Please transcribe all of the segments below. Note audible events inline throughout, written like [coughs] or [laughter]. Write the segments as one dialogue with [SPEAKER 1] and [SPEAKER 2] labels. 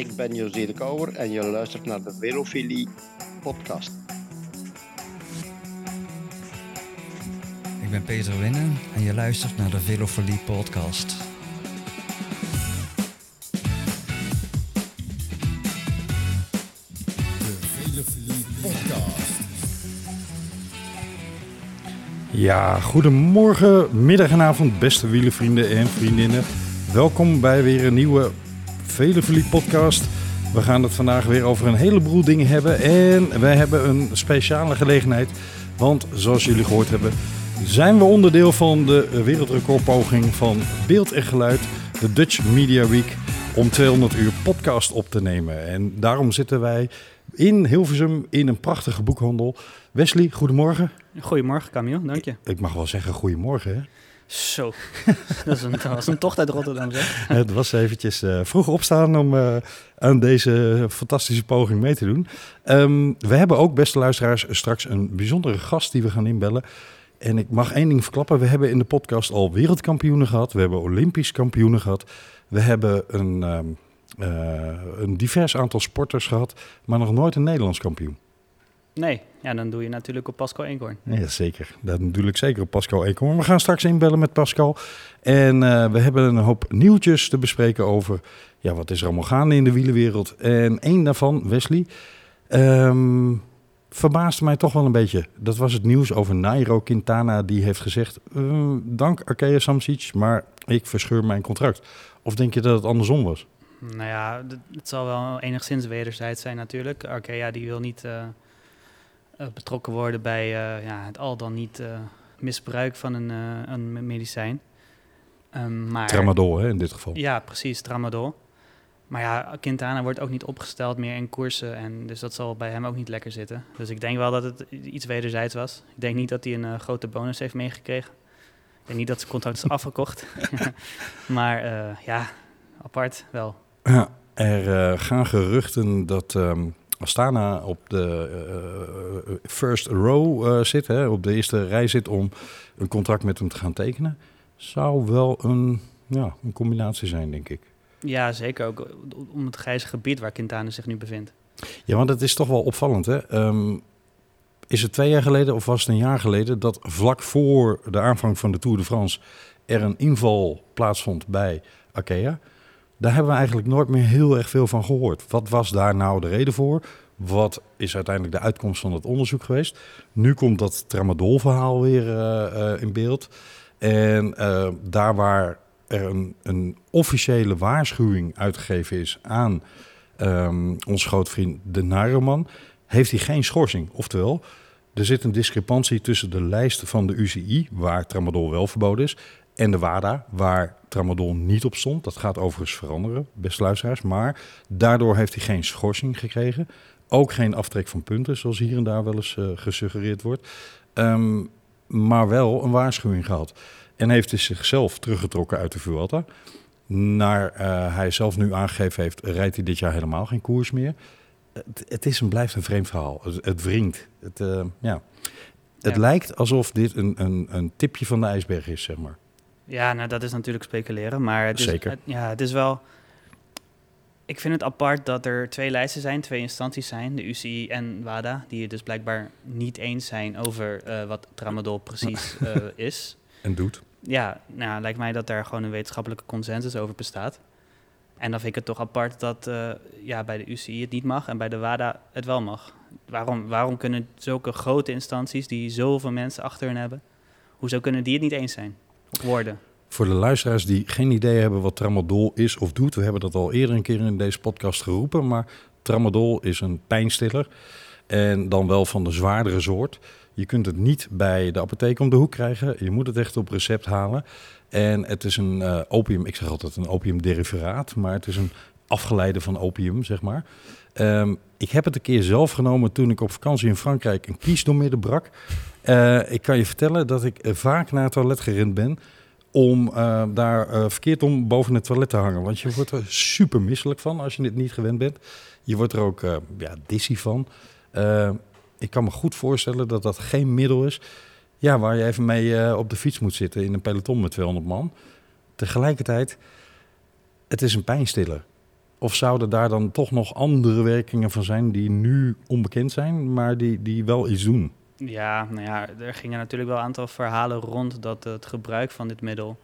[SPEAKER 1] Ik ben José de Kouwer en je luistert naar de Velofilie podcast.
[SPEAKER 2] Ik ben Peter Winnen en je luistert naar de Velofilie podcast.
[SPEAKER 3] De Velofilie podcast.
[SPEAKER 4] Ja, goedemorgen, middag en avond, beste wielenvrienden en vriendinnen. Welkom bij weer een nieuwe Veleverlied podcast. We gaan het vandaag weer over een heleboel dingen hebben. En wij hebben een speciale gelegenheid. Want zoals jullie gehoord hebben, zijn we onderdeel van de wereldrecordpoging van beeld en geluid. De Dutch Media Week. Om 200 uur podcast op te nemen. En daarom zitten wij in Hilversum in een prachtige boekhandel. Wesley, goedemorgen.
[SPEAKER 5] Goedemorgen, Camille. Dank je.
[SPEAKER 4] Ik mag wel zeggen goedemorgen, hè?
[SPEAKER 5] Zo, [laughs] dat, was een tocht uit Rotterdam, zeg. [laughs]
[SPEAKER 4] Het was eventjes eh, vroeg opstaan om eh, aan deze fantastische poging mee te doen. Ehm, we hebben ook, beste luisteraars, straks een bijzondere gast die we gaan inbellen. En ik mag één ding verklappen. We hebben in de podcast al wereldkampioenen gehad. We hebben Olympisch kampioenen gehad. We hebben een, ehm, eh, een divers aantal sporters gehad, maar nog nooit een Nederlands kampioen.
[SPEAKER 5] Nee, ja, dan doe je natuurlijk op Pascal Eenkhoorn.
[SPEAKER 4] Ja, zeker. Dat ik zeker op Pascal Eekhoorn. We gaan straks inbellen met Pascal. En eh, we hebben een hoop nieuwtjes te bespreken over... Ja, wat is er allemaal gaande in de wielenwereld. En één daarvan, Wesley, ehm, verbaasde mij toch wel een beetje. Dat was het nieuws over Nairo Quintana. Die heeft gezegd, eh, dank Arkea Samsic, maar ik verscheur mijn contract. Of denk je dat het andersom was?
[SPEAKER 5] Nou ja, het zal wel enigszins wederzijds zijn natuurlijk. Arkea die wil niet eh, betrokken worden bij eh, ja, het al dan niet eh, misbruik van een, eh, een medicijn. Ehm, maar,
[SPEAKER 4] Tramadol, hè, in dit geval.
[SPEAKER 5] Ja, precies, tramadol. Maar ja, Quintana wordt ook niet opgesteld meer in koersen. En dus dat zal bij hem ook niet lekker zitten. Dus ik denk wel dat het iets wederzijds was. Ik denk niet dat hij een eh, grote bonus heeft meegekregen. Ik denk niet dat zijn contract is [laughs] afgekocht. [laughs] maar eh, ja, apart wel.
[SPEAKER 4] Ja, er eh, gaan geruchten dat ehm, Astana op de eh, first row eh, zit, hè, op de eerste rij zit om een contract met hem te gaan tekenen. Zou wel een, ja, een combinatie zijn, denk ik.
[SPEAKER 5] Ja, zeker ook om het grijze gebied waar Quintana zich nu bevindt.
[SPEAKER 4] Ja, want het is toch wel opvallend, hè? Ehm, is het twee jaar geleden of was het een jaar geleden dat vlak voor de aanvang van de Tour de France er een inval plaatsvond bij Arkea? Daar hebben we eigenlijk nooit meer heel erg veel van gehoord. Wat was daar nou de reden voor? Wat is uiteindelijk de uitkomst van het onderzoek geweest? Nu komt dat tramadol-verhaal weer eh, eh, in beeld. En eh, daar waar er een, een officiële waarschuwing uitgegeven is aan ehm onze grootvriend de Naroman, heeft hij geen schorsing. Oftewel, er zit een discrepantie tussen de lijst van de UCI, waar tramadol wel verboden is, en de WADA, waar tramadol niet op stond. Dat gaat overigens veranderen, beste luisteraars. Maar daardoor heeft hij geen schorsing gekregen. Ook geen aftrek van punten, zoals hier en daar wel eens eh, gesuggereerd wordt. Ehm, maar wel een waarschuwing gehad. En heeft dus zichzelf teruggetrokken uit de Vuelta. Naar eh, hij zelf nu aangegeven heeft, rijdt hij dit jaar helemaal geen koers meer. Het, het is en blijft een vreemd verhaal. Het, het wringt. Het, eh, ja. het
[SPEAKER 5] Ja.
[SPEAKER 4] lijkt alsof dit een, een, een tipje van de ijsberg is, zeg maar.
[SPEAKER 5] Ja, nou dat is natuurlijk speculeren, maar het is,
[SPEAKER 4] Zeker.
[SPEAKER 5] het- ja, het is wel... Ik vind het apart dat er twee lijsten zijn, twee instanties zijn, de UCI en WADA, die het dus blijkbaar niet eens zijn over eh, wat tramadol precies [laughs] eh, is.
[SPEAKER 4] En doet.
[SPEAKER 5] Ja, nou, lijkt mij dat daar gewoon een wetenschappelijke consensus over bestaat. En dan vind ik het toch apart dat eh, ja, bij de UCI het niet mag en bij de WADA het wel mag. Waarom, waarom kunnen zulke grote instanties die zoveel mensen achter hun hebben, hoezo kunnen die het niet eens zijn op woorden?
[SPEAKER 4] Voor de luisteraars die geen idee hebben wat tramadol is of doet, we hebben dat al eerder een keer in deze podcast geroepen, maar tramadol is een pijnstiller en dan wel van de zwaardere soort. Je kunt het niet bij de apotheek om de hoek krijgen. Je moet het echt op recept halen. En het is een eh, opium, ik zeg altijd een opiumderiveraat, maar het is een afgeleide van opium, zeg maar. Ehm, ik heb het een keer zelf genomen toen ik op vakantie in Frankrijk een kies brak. Eh, ik kan je vertellen dat ik eh, vaak naar het toilet gerend ben om eh, daar verkeerd om boven het toilet te hangen. Want je wordt er super misselijk van als je dit niet gewend bent. Je wordt er ook ja, dizzy van. Ik kan me goed voorstellen dat dat geen middel is ja, waar je even mee op de fiets moet zitten in een peloton met 200 man. Tegelijkertijd, het is een pijnstiller. Of zouden daar dan toch nog andere werkingen van zijn die nu onbekend zijn, maar die, die wel iets doen?
[SPEAKER 5] Ja, nou ja, er gingen natuurlijk wel een aantal verhalen rond dat het gebruik van dit middel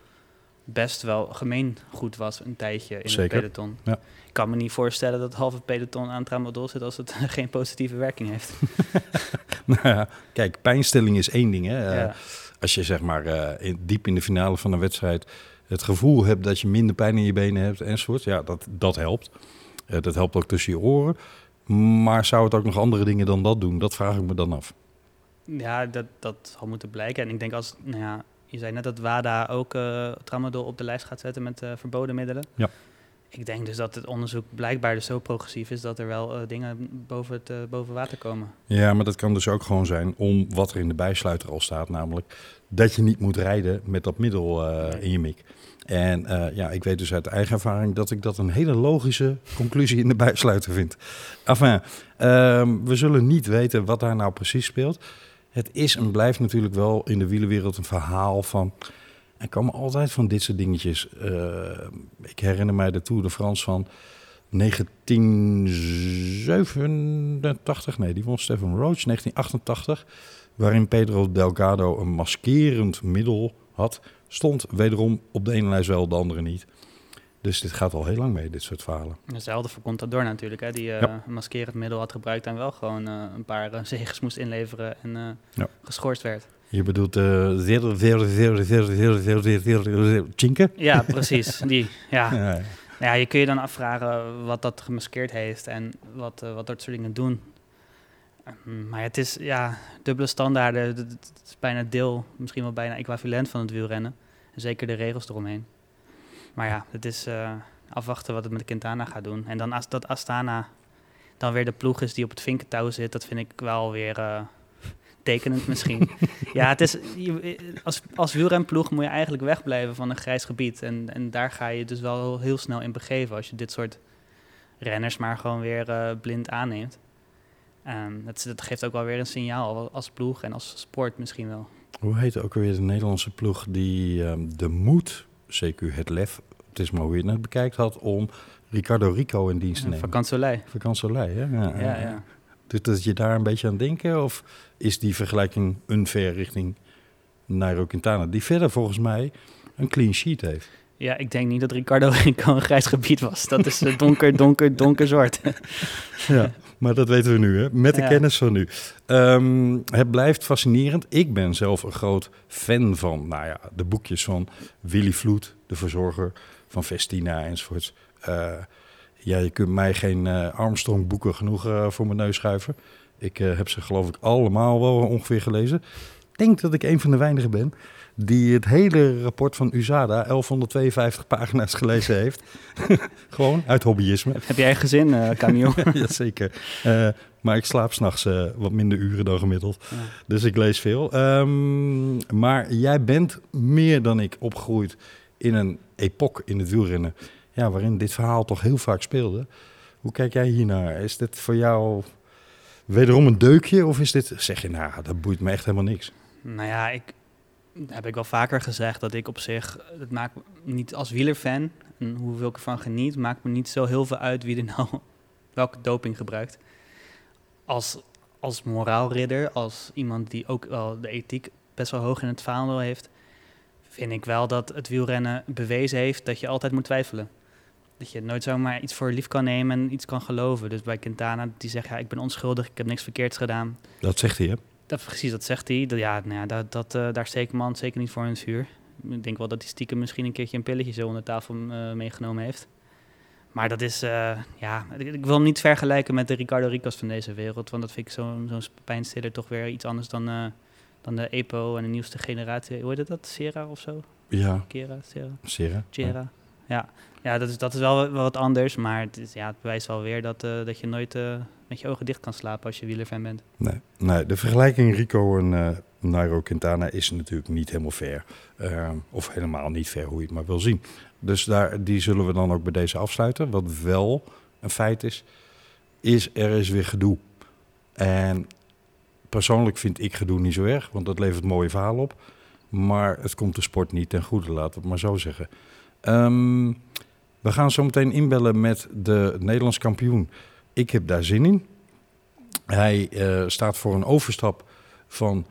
[SPEAKER 5] best wel gemeengoed was een tijdje in
[SPEAKER 4] Zeker,
[SPEAKER 5] het peloton.
[SPEAKER 4] ja.
[SPEAKER 5] Ik kan me niet voorstellen dat het halve peloton aan tramadol zit als het [laughs] geen positieve werking heeft. [laughs]
[SPEAKER 4] Nou ja, kijk, pijnstilling is één ding. Hè. Eh. Als je zeg maar eh, in, diep in de finale van een wedstrijd het gevoel hebt dat je minder pijn in je benen hebt enzovoort, ja, dat, dat helpt. Eh, dat helpt ook tussen je oren. Maar zou het ook nog andere dingen dan dat doen? Dat vraag ik me dan af.
[SPEAKER 5] Ja, dat, dat zal moeten blijken. En ik denk als, nou ja, je zei net dat WADA ook eh tramadol op de lijst gaat zetten met eh, verboden middelen.
[SPEAKER 4] Ja.
[SPEAKER 5] Ik denk dus dat het onderzoek blijkbaar dus zo progressief is dat er wel eh, dingen boven, het, boven water komen.
[SPEAKER 4] Ja, maar dat kan dus ook gewoon zijn om wat er in de bijsluiter al staat, namelijk dat je niet moet rijden met dat middel
[SPEAKER 5] Nee.
[SPEAKER 4] in je mik. En ja, ik weet dus uit eigen ervaring dat ik dat een hele logische conclusie in de bijsluiter vind. Enfin, ehm, we zullen niet weten wat daar nou precies speelt. Het is en blijft natuurlijk wel in de wielenwereld een verhaal van... Er komen altijd van dit soort dingetjes. Eh, ik herinner mij de Tour de France van 1987. Nee, die won Stefan Roach. 1988. Waarin Pedro Delgado een maskerend middel had. Stond wederom op de ene lijst wel, de andere niet. Dus dit gaat al heel lang mee, dit soort verhalen.
[SPEAKER 5] Hetzelfde voor Contador natuurlijk, hè, die uh,
[SPEAKER 4] ja.
[SPEAKER 5] maskerend middel had gebruikt en wel gewoon uh, een paar eh, uh, zegens moest inleveren en uh,
[SPEAKER 4] ja.
[SPEAKER 5] geschorst werd.
[SPEAKER 4] Je bedoelt uh, chinken?
[SPEAKER 5] Ja, precies, die. Ja. [laughs]
[SPEAKER 4] ja.
[SPEAKER 5] Nou ja, je kun je dan afvragen wat dat gemaskeerd heeft en wat, wat dat soort dingen doen. Ehm, maar het is, ja, dubbele standaarden, het is bijna deel, misschien wel bijna equivalent van het wielrennen. En zeker de regels eromheen. Maar ja, het is eh, afwachten wat het met Quintana gaat doen. En dan als dat Astana dan weer de ploeg is die op het vinkentouw zit, dat vind ik wel weer eh, tekenend misschien. [laughs] ja, het is, je- als, als wielrenploeg moet je eigenlijk wegblijven van een grijs gebied. En, en daar ga je dus wel heel snel in begeven als je dit soort renners maar gewoon weer eh, blind aanneemt. Ehm, dat, dat geeft ook wel weer een signaal als ploeg en als sport misschien wel.
[SPEAKER 4] Hoe heet ook alweer de Nederlandse ploeg die ehm, de moed, CQ het lef, het is maar hoe je het net bekijkt had, om Ricardo Rico in dienst te nemen?
[SPEAKER 5] Vakant Soleil.
[SPEAKER 4] Vakant Soleil, hè? Ja,
[SPEAKER 5] Ja, ja.
[SPEAKER 4] Doet dat je daar een beetje aan denken? Of is die vergelijking unfair richting Nairo Quintana? Die verder volgens mij een clean sheet heeft.
[SPEAKER 5] Ja, ik denk niet dat Ricardo [laughs] Rico een grijs gebied was. Dat is eh, donker, donker, donker zwart.
[SPEAKER 4] Ja, [laughs] maar dat weten we nu, hè? met de
[SPEAKER 5] Ja.
[SPEAKER 4] kennis van nu. Ehm, het blijft fascinerend. Ik ben zelf een groot fan van nou ja, de boekjes van Willy Vloed, de verzorger van Festina enzovoorts. Eh, ja, je kunt mij geen eh, Armstrong boeken genoeg eh, voor mijn neus schuiven. Ik heb ze geloof ik allemaal wel ongeveer gelezen. Ik denk dat ik een van de weinigen ben die het hele rapport van USADA, 1152 pagina's gelezen heeft. [laughs] Gewoon uit hobbyisme.
[SPEAKER 5] Heb jij gezin, eh Camille? [laughs]
[SPEAKER 4] Jazeker. Eh maar ik slaap s'nachts eh wat minder uren dan gemiddeld.
[SPEAKER 5] Ja.
[SPEAKER 4] Dus ik lees veel. Ehm, maar jij bent meer dan ik opgegroeid in een epoch in het wielrennen. Ja, waarin dit verhaal toch heel vaak speelde. Hoe kijk jij hiernaar? Is dit voor jou wederom een deukje? Of is dit, zeg je, nou, dat boeit me echt helemaal niks.
[SPEAKER 5] Nou ja, ik heb ik wel vaker gezegd dat ik op zich, het maakt niet als wielerfan, en hoeveel ik ervan geniet, maakt me niet zo heel veel uit wie er [laughs] nou welke doping gebruikt. Als, als moraalridder, als iemand die ook wel de ethiek best wel hoog in het vaandel heeft, vind ik wel dat het wielrennen bewezen heeft dat je altijd moet twijfelen. Dat je nooit zomaar iets voor lief kan nemen en iets kan geloven. Dus bij Quintana, die zegt, ja, ik ben onschuldig, ik heb niks verkeerds gedaan.
[SPEAKER 4] Dat zegt hij, hè?
[SPEAKER 5] Dat, precies, dat zegt hij. Dat, ja, nou ja, dat, dat, eh, daar steekt man zeker niet voor in het vuur. Ik denk wel dat hij stiekem misschien een keertje een pilletje zo onder tafel eh, meegenomen heeft. Maar dat is, eh, ja, ik, ik wil hem niet vergelijken met de Ricardo Ricos van deze wereld. Want dat vind ik zo'n zo'n pijnstiller toch weer iets anders dan, dan de EPO en de nieuwste generatie. Hoe heet dat? Sera of zo?
[SPEAKER 4] Ja,
[SPEAKER 5] Kera, Sera,
[SPEAKER 4] Sera.
[SPEAKER 5] Ja, ja dat, is, dat is wel wat anders. Maar het, is, ja, het bewijst wel weer dat, dat je nooit met je ogen dicht kan slapen als je wielerfan bent.
[SPEAKER 4] Nee, nee, de vergelijking Rico en eh Nairo Quintana is natuurlijk niet helemaal fair. Eh, of helemaal niet fair, hoe je het maar wil zien. Dus daar, die zullen we dan ook bij deze afsluiten. Wat wel een feit is, is er is weer gedoe. En persoonlijk vind ik gedoe niet zo erg, want dat levert mooie verhalen op. Maar het komt de sport niet ten goede, laten we het maar zo zeggen. Ehm, we gaan zo meteen inbellen met de Nederlands kampioen. Ik heb daar zin in. Hij eh, staat voor een overstap van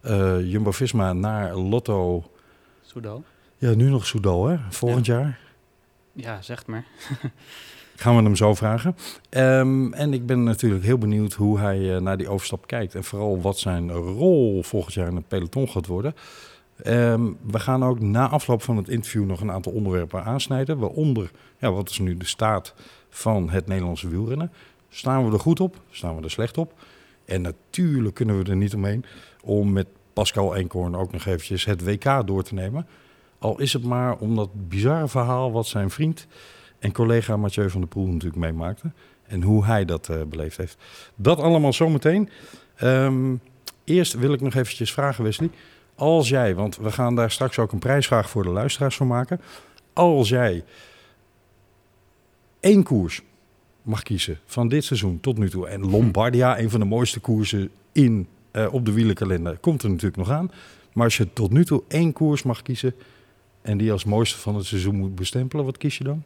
[SPEAKER 4] eh, Jumbo-Visma naar Lotto.
[SPEAKER 5] Soudal?
[SPEAKER 4] Ja, nu nog Soudal, hè? Volgend jaar.
[SPEAKER 5] Ja, zeg maar. [laughs]
[SPEAKER 4] Gaan we hem zo vragen. Ehm, en ik ben natuurlijk heel benieuwd hoe hij eh, naar die overstap kijkt. En vooral wat zijn rol volgend jaar in het peloton gaat worden. Ehm, we gaan ook na afloop van het interview nog een aantal onderwerpen aansnijden. Waaronder, ja, wat is nu de staat van het Nederlandse wielrennen? Staan we er goed op? Staan we er slecht op? En natuurlijk kunnen we er niet omheen om met Pascal Eenkorn ook nog eventjes het WK door te nemen. Al is het maar om dat bizarre verhaal wat zijn vriend en collega Mathieu van der Poel natuurlijk meemaakte. En hoe hij dat eh, beleefd heeft. Dat allemaal zometeen. Ehm eerst wil ik nog eventjes vragen, Wesley. Als jij, want we gaan daar straks ook een prijsvraag voor de luisteraars van maken. Als jij één koers mag kiezen van dit seizoen tot nu toe. En Lombardia, een van de mooiste koersen in, eh, op de wielerkalender, komt er natuurlijk nog aan. Maar als je tot nu toe één koers mag kiezen en die als mooiste van het seizoen moet bestempelen, wat kies je dan?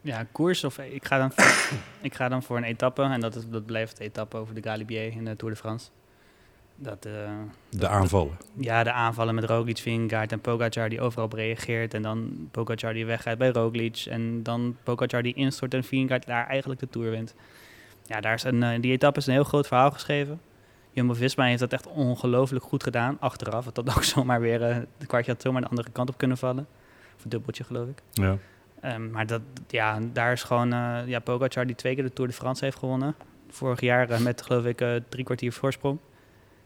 [SPEAKER 5] Ja, koers of ik ga dan voor, [coughs] ik ga dan voor een etappe en dat, is, dat blijft de etappe over de Galibier in de Tour de France. Dat, eh,
[SPEAKER 4] De aanvallen.
[SPEAKER 5] ja, de aanvallen met Roglic, Vingegaard en Pogacar die overal op reageert en dan Pogacar die weggaat bij Roglic en dan Pogacar die instort en Vingegaard daar eigenlijk de Tour wint. Ja, daar is een, eh, die etappe is een heel groot verhaal geschreven. Jumbo-Visma heeft dat echt ongelooflijk goed gedaan, achteraf. Het had ook [laughs] zomaar weer, eh het kwartje had zomaar de andere kant op kunnen vallen. Of een dubbeltje geloof ik.
[SPEAKER 4] Ja.
[SPEAKER 5] Ehm, maar dat, ja, daar is gewoon uh, ja, Pogacar die twee keer de Tour de France heeft gewonnen. Vorig jaar met geloof ik drie kwartier voorsprong.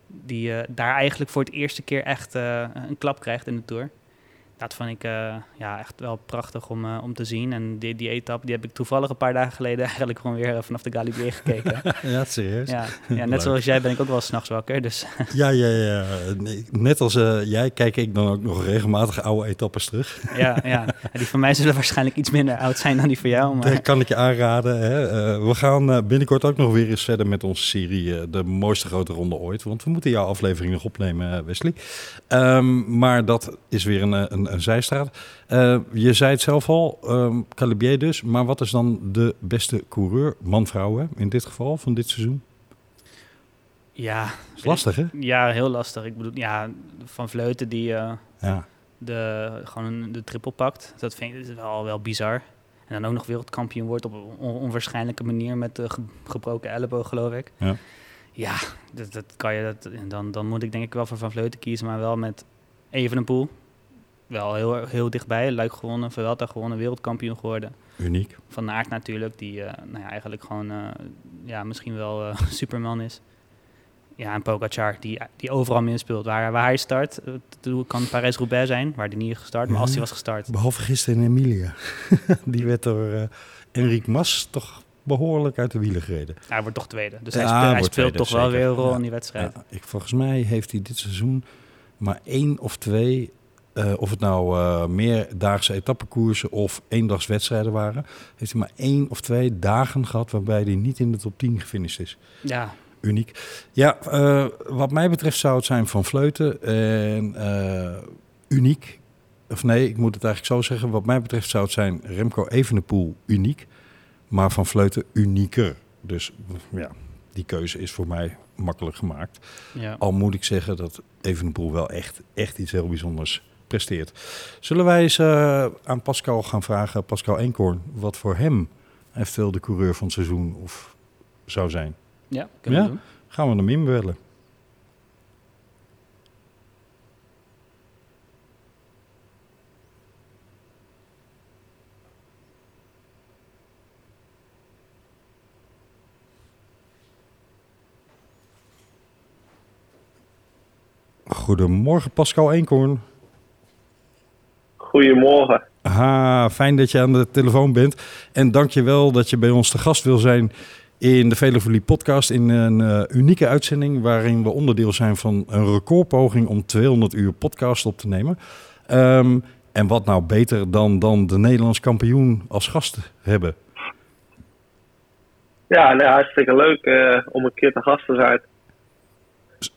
[SPEAKER 5] Die eh, daar eigenlijk voor het eerste keer echt eh, een klap krijgt in de Tour. Dat vond ik eh, ja, echt wel prachtig om, eh, om te zien. En die, die etappe die heb ik toevallig een paar dagen geleden [laughs] eigenlijk gewoon weer eh, vanaf de Galibier gekeken. [laughs]
[SPEAKER 4] ja, serieus?
[SPEAKER 5] ja, ja, net [laughs]
[SPEAKER 4] Leuk.
[SPEAKER 5] zoals jij ben ik ook wel s'nachts wakker. Dus
[SPEAKER 4] Ja, ja, ja. Net als jij kijk ik dan ook nog regelmatig oude etappes terug.
[SPEAKER 5] ja, ja. Die van mij zullen waarschijnlijk iets minder oud zijn dan die van jou. Maar...
[SPEAKER 4] Dat kan ik je aanraden. Hè. We gaan binnenkort ook nog weer eens verder met onze serie De mooiste grote ronde ooit. Want we moeten jouw aflevering nog opnemen, Wesley. Ehm, maar dat is weer een, eh, een, een zijstraat. Eh, je zei het zelf al, ehm Calibier dus. Maar wat is dan de beste coureur, man-vrouw in dit geval, van dit seizoen?
[SPEAKER 5] Ja,
[SPEAKER 4] is lastig, hè?
[SPEAKER 5] Ja, heel lastig. Ik bedoel, ja, Van Vleuten die eh,
[SPEAKER 4] Ja.
[SPEAKER 5] de, gewoon de triple pakt. Dat vind ik dat wel, wel bizar. En dan ook nog wereldkampioen wordt op een on- onwaarschijnlijke manier met de ge- gebroken elleboog, geloof ik.
[SPEAKER 4] Ja.
[SPEAKER 5] Ja, dat, dat kan je. Dat, dan, dan moet ik denk ik wel voor Van Vleuten kiezen, maar wel met Evenepoel. Wel heel, heel dichtbij. Luik gewonnen, Vuelta gewonnen, wereldkampioen geworden.
[SPEAKER 4] Uniek.
[SPEAKER 5] Van Aert natuurlijk, die eh, nou ja, eigenlijk gewoon eh, ja, misschien wel eh, [laughs] Superman is. Ja, en Pogacar, die, die overal mee speelt. Waar, waar hij start, toen kan Parijs-Roubaix zijn, waar hij niet is gestart. Maar als hij was gestart,
[SPEAKER 4] Behalve gisteren in Emilia. [laughs] Die werd door Enric Mas toch behoorlijk uit de wielen gereden.
[SPEAKER 5] hij wordt toch tweede. Dus
[SPEAKER 4] Ja,
[SPEAKER 5] hij, speelt, hij
[SPEAKER 4] wordt
[SPEAKER 5] speelt
[SPEAKER 4] tweede,
[SPEAKER 5] toch wel weer een rol in die wedstrijd.
[SPEAKER 4] Ik, volgens mij heeft hij dit seizoen maar één of twee, eh, of het nou eh meerdaagse etappekoersen of eendagswedstrijden waren, heeft hij maar één of twee dagen gehad waarbij hij niet in de top 10 gefinished is.
[SPEAKER 5] Ja,
[SPEAKER 4] Uniek. Ja, eh, wat mij betreft zou het zijn van Vleuten en uniek. Of nee, ik moet het eigenlijk zo zeggen. Wat mij betreft zou het zijn Remco Evenepoel uniek, maar van Vleuten unieker. Dus ja, die keuze is voor mij makkelijk gemaakt.
[SPEAKER 5] ja.
[SPEAKER 4] Al moet ik zeggen dat Evenepoel wel echt, echt iets heel bijzonders presteert. Zullen wij eens eh, aan Pascal gaan vragen, Pascal Eenkorn, wat voor hem eventueel de coureur van het seizoen of zou zijn?
[SPEAKER 5] Ja, kunnen we doen.
[SPEAKER 4] Gaan we hem inbellen. Goedemorgen Pascal Eenkorn.
[SPEAKER 6] Goedemorgen.
[SPEAKER 4] Ha, fijn dat je aan de telefoon bent. En dank je wel dat je bij ons te gast wil zijn in de Velevolie podcast. In een uh, unieke uitzending waarin we onderdeel zijn van een recordpoging om 200 uur podcast op te nemen. Um, en wat nou beter dan, dan de Nederlands kampioen als gast hebben?
[SPEAKER 6] Ja, nou, hartstikke leuk uh, om een keer te gast te zijn.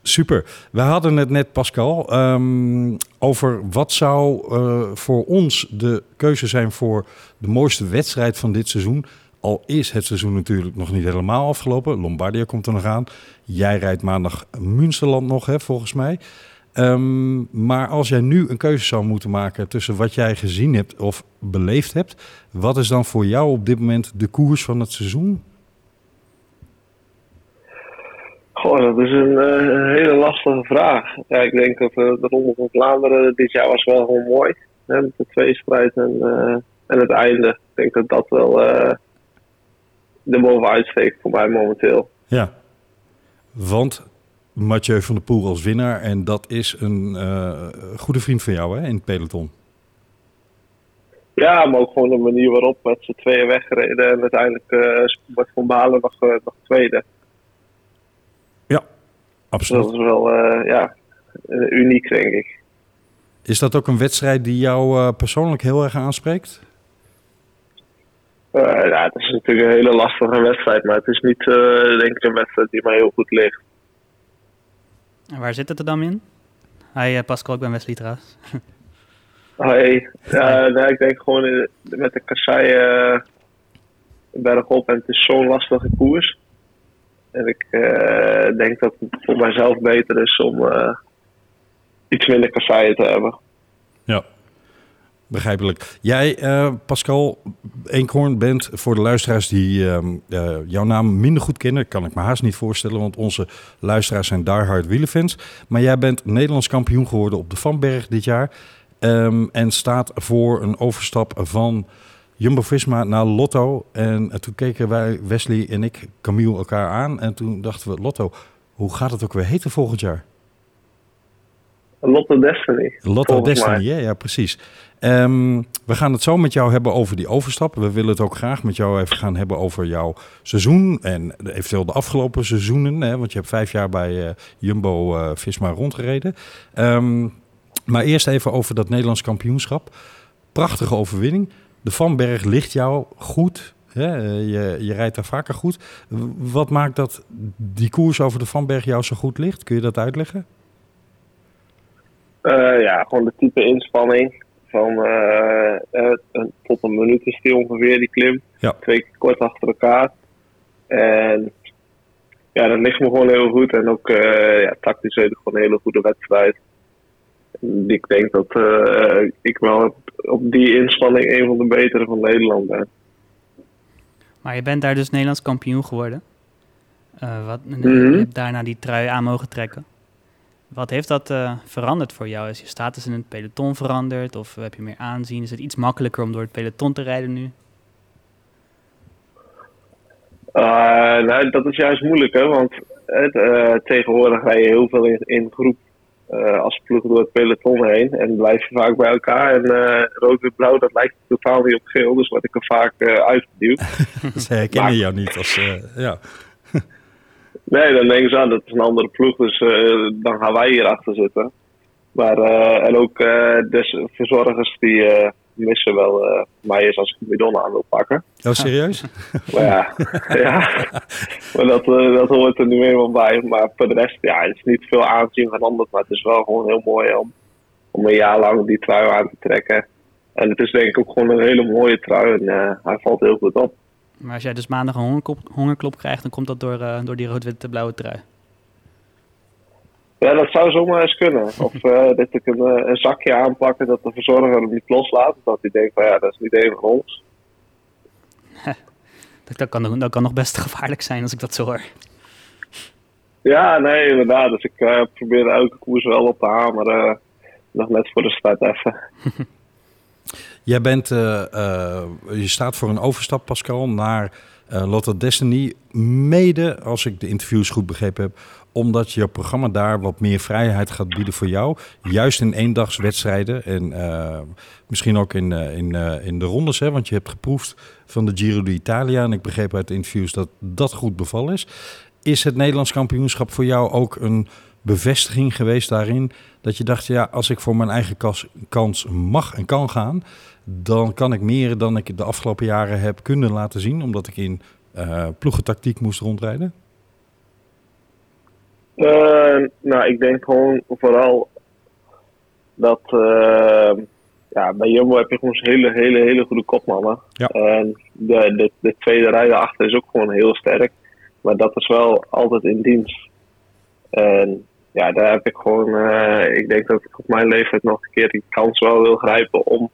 [SPEAKER 4] Super. We hadden het net, Pascal, um, over wat zou uh, voor ons de keuze zijn voor de mooiste wedstrijd van dit seizoen. Al is het seizoen natuurlijk nog niet helemaal afgelopen. Lombardia komt er nog aan. Jij rijdt maandag Münsterland nog, hè, volgens mij. Um, maar als jij nu een keuze zou moeten maken tussen wat jij gezien hebt of beleefd hebt, wat is dan voor jou op dit moment de koers van het seizoen?
[SPEAKER 6] Goh, dat is een, uh, hele lastige vraag. Ja, ik denk dat uh, de Ronde van Vlaanderen dit jaar was wel gewoon mooi. Hè, met de tweestrijd en, uh, en het einde. Ik denk dat dat wel de bovenuit steekt voor mij momenteel.
[SPEAKER 4] Ja, want Mathieu van der Poel als winnaar. En dat is een goede vriend van jou hè, in het peloton.
[SPEAKER 6] Ja, maar ook gewoon de manier waarop met z'n tweeën weggereden. En uiteindelijk wordt Van Balen nog, nog tweede.
[SPEAKER 4] Absoluut.
[SPEAKER 6] Dat is wel ja, uniek, denk ik.
[SPEAKER 4] Is dat ook een wedstrijd die jou persoonlijk heel erg aanspreekt?
[SPEAKER 6] ja, het is natuurlijk een hele lastige wedstrijd. Maar het is niet, denk ik, een wedstrijd die mij heel goed ligt.
[SPEAKER 5] En waar zit het er dan in? Hi uh, Pascal, ik ben Wesley trouwens.
[SPEAKER 6] Hoi. Ja, nee, ik denk gewoon uh, met de kassei uh, bergop en het is zo'n lastige koers. En ik denk dat het voor mijzelf beter is om iets minder kasseien te hebben.
[SPEAKER 4] Ja, Begrijpelijk. Jij, uh, Pascal Eenkhoorn, bent voor de luisteraars die uh, jouw naam minder goed kennen, kan ik me haast niet voorstellen, want onze luisteraars zijn diehard wielenfans. Maar jij bent Nederlands kampioen geworden op de Vanberg dit jaar um, en staat voor een overstap van Jumbo-Visma naar Lotto. En toen keken wij, Wesley en ik, Camille elkaar aan en toen dachten we, Lotto, hoe gaat het ook weer heten volgend jaar?
[SPEAKER 6] Lotto Destiny.
[SPEAKER 4] Lotto Destiny, ja, ja, precies. Um, we gaan het zo met jou hebben over die overstap. We willen het ook graag met jou even gaan hebben over jouw seizoen en eventueel de afgelopen seizoenen. Hè, want je hebt vijf jaar bij uh, Jumbo uh, Visma rondgereden. Um, maar eerst even over dat Nederlands kampioenschap. Prachtige overwinning. De Vanberg ligt jou goed. Hè? Je, je rijdt daar vaker goed. Wat maakt dat die koers over de Vanberg jou zo goed ligt? Kun je dat uitleggen?
[SPEAKER 6] Uh, ja, gewoon de type inspanning van uh, uh, tot een minuut is die ongeveer, die klim.
[SPEAKER 4] Ja.
[SPEAKER 6] Twee keer kort achter elkaar. En ja, dat ligt me gewoon heel goed. En ook ja, tactisch weet ik gewoon een hele goede wedstrijd. Ik denk dat ik wel op, die inspanning een van de betere van Nederland ben.
[SPEAKER 5] Maar je bent daar dus Nederlands kampioen geworden. wat, mm -hmm. Je hebt daarna die trui aan mogen trekken. Wat heeft dat uh, veranderd voor jou? Is je status in het peloton veranderd? Of heb je meer aanzien? Is het iets makkelijker om door het peloton te rijden nu?
[SPEAKER 6] Nou, dat is juist moeilijk, hè? want uh, tegenwoordig rij je heel veel in, in groep als ploeg door het peloton heen. En blijf je vaak bij elkaar. En rood en blauw, dat lijkt totaal niet op geel, dus word ik er vaak uitgeduwd. [laughs]
[SPEAKER 4] Ze herkennen jou niet als... ja. [laughs]
[SPEAKER 6] Nee, dan denken ze aan, dat is een andere ploeg, dus uh, dan gaan wij hier achter zitten. Maar, uh, en ook uh, de verzorgers die missen wel mij eens als ik de bidon aan wil pakken.
[SPEAKER 4] Oh, serieus? [laughs]
[SPEAKER 6] maar ja, [laughs] ja. maar dat, dat hoort er nu eenmaal bij. Maar voor de rest, ja, het is niet veel aanzien veranderd, maar het is wel gewoon heel mooi om, om een jaar lang die trui aan te trekken. En het is denk ik ook gewoon een hele mooie trui en hij valt heel goed op.
[SPEAKER 5] Maar als jij dus maandag een hongerklop, hongerklop krijgt, dan komt dat door, uh, door die rood-witte-blauwe trui.
[SPEAKER 6] Ja, dat zou zomaar eens kunnen. Of uh, dat ik een, een, zakje aanpakken dat de verzorger hem niet loslaat. Dat hij denkt van ja, dat is niet één van ons. [laughs]
[SPEAKER 5] dat, kan, dat kan nog best [laughs] gevaarlijk zijn als ik dat zo hoor.
[SPEAKER 6] Ja, nee, inderdaad. Dus ik uh, probeer elke koers wel op te hameren. nog net voor de start even. [laughs]
[SPEAKER 4] Jij bent, uh, uh, je staat voor een overstap, Pascal, naar uh, Lotto Destiny. Mede, als ik de interviews goed begrepen heb, omdat je programma daar wat meer vrijheid gaat bieden voor jou. Juist in eendagswedstrijden en eh, misschien ook in, eh, in, eh, in de rondes. Hè, want je hebt geproefd van de Giro d'Italia. En ik begreep uit de interviews dat dat goed bevallen is. Is het Nederlands kampioenschap voor jou ook een bevestiging geweest daarin? Dat je dacht, ja, als ik voor mijn eigen kans mag en kan gaan... dan kan ik meer dan ik de afgelopen jaren heb kunnen laten zien... omdat ik in ploegentactiek moest rondrijden?
[SPEAKER 6] Eh, nou, ik denk gewoon vooral dat eh, ja, bij Jumbo heb je gewoon hele, hele, hele goede kopmannen.
[SPEAKER 4] Ja.
[SPEAKER 6] En de, de, de tweede rij daarachter is ook gewoon heel sterk. Maar dat is wel altijd in dienst. En ja, daar heb ik gewoon, eh, ik denk dat ik op mijn leeftijd nog een keer die kans wel wil grijpen om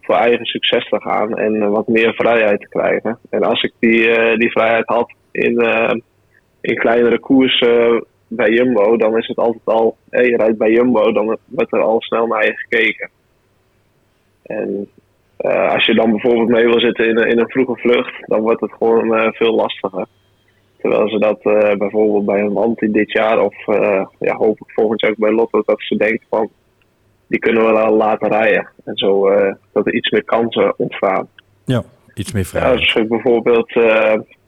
[SPEAKER 6] voor eigen succes te gaan en wat meer vrijheid te krijgen. En als ik die, eh, die vrijheid had in, eh, in kleinere koersen bij Jumbo, dan is het altijd al, hé, je rijdt bij Jumbo, dan wordt er al snel naar je gekeken. En eh, als je dan bijvoorbeeld mee wil zitten in, een- in een vroege vlucht, dan wordt het gewoon eh, veel lastiger. Terwijl ze dat eh, bijvoorbeeld bij een Wanti dit jaar, of ja, hoop ik volgend jaar ook bij Lotto, dat ze denken van, die kunnen we wel laten rijden. En zo dat er iets meer kansen ontstaan.
[SPEAKER 4] Ja, iets meer
[SPEAKER 6] Ja,
[SPEAKER 4] vrijheid.
[SPEAKER 6] als ik bijvoorbeeld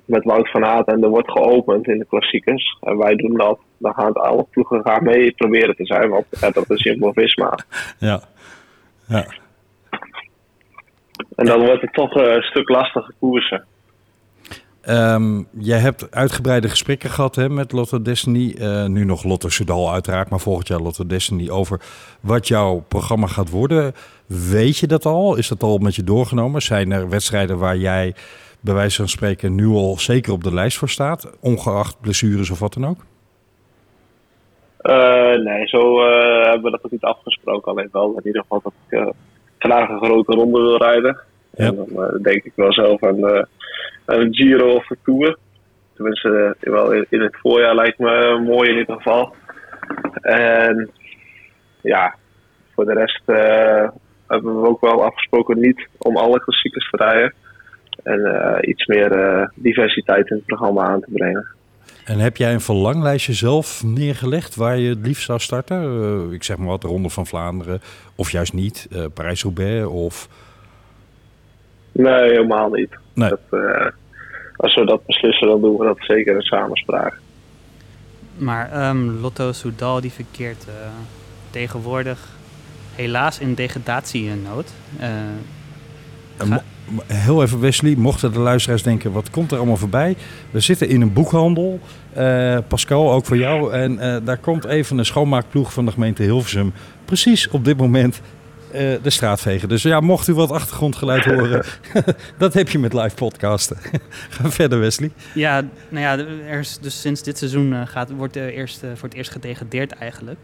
[SPEAKER 6] met Wout van Aert en er wordt geopend in de klassiekers. En wij doen dat. Dan gaan alle ploegen gaan mee proberen te zijn. Want ja, dat is Jumbo-Visma.
[SPEAKER 4] Ja. Ja.
[SPEAKER 6] En dan wordt het toch eh, een stuk lastiger koersen.
[SPEAKER 4] Ehm, jij hebt uitgebreide gesprekken gehad hè, met Lotto Destiny. Eh, nu nog Lotto Soudal uiteraard, maar volgend jaar Lotto Destiny over wat jouw programma gaat worden. Weet je dat al? Is dat al met je doorgenomen? Zijn er wedstrijden waar jij bij wijze van spreken nu al zeker op de lijst voor staat? Ongeacht blessures of wat dan ook?
[SPEAKER 6] Eh, nee, zo eh, hebben we dat ook niet afgesproken. Alleen wel in ieder geval dat ik eh, graag een grote ronde wil rijden.
[SPEAKER 4] Ja.
[SPEAKER 6] En dan denk ik wel zelf aan, aan een Giro of een Tour. Tenminste, wel in, in het voorjaar lijkt me mooi in ieder geval. En ja, voor de rest hebben we ook wel afgesproken niet om alle klassiekers te rijden. En eh, iets meer eh, diversiteit in het programma aan te brengen.
[SPEAKER 4] En heb jij een verlanglijstje zelf neergelegd waar je het liefst zou starten? Eh, ik zeg maar wat, de Ronde van Vlaanderen of juist niet, eh, Parijs-Roubaix of...
[SPEAKER 6] Nee, helemaal niet.
[SPEAKER 4] Nee.
[SPEAKER 6] Dat, eh, als we dat beslissen, dan doen we dat zeker in samenspraak.
[SPEAKER 5] Maar ehm, Lotto Soudal die verkeert eh, tegenwoordig helaas in degradatienood. Eh,
[SPEAKER 4] mo- mo- Heel even Wesley, mochten de luisteraars denken, wat komt er allemaal voorbij? We zitten in een boekhandel, eh, Pascal, ook voor jou. En eh, daar komt even een schoonmaakploeg van de gemeente Hilversum precies op dit moment eh, de straat vegen. Dus ja, mocht u wat achtergrondgeluid horen, [laughs] dat heb je met live podcasten. [laughs] Ga verder Wesley.
[SPEAKER 5] Ja, nou ja, er is dus sinds dit seizoen gaat, wordt er eerst, voor het eerst gedegradeerd eigenlijk.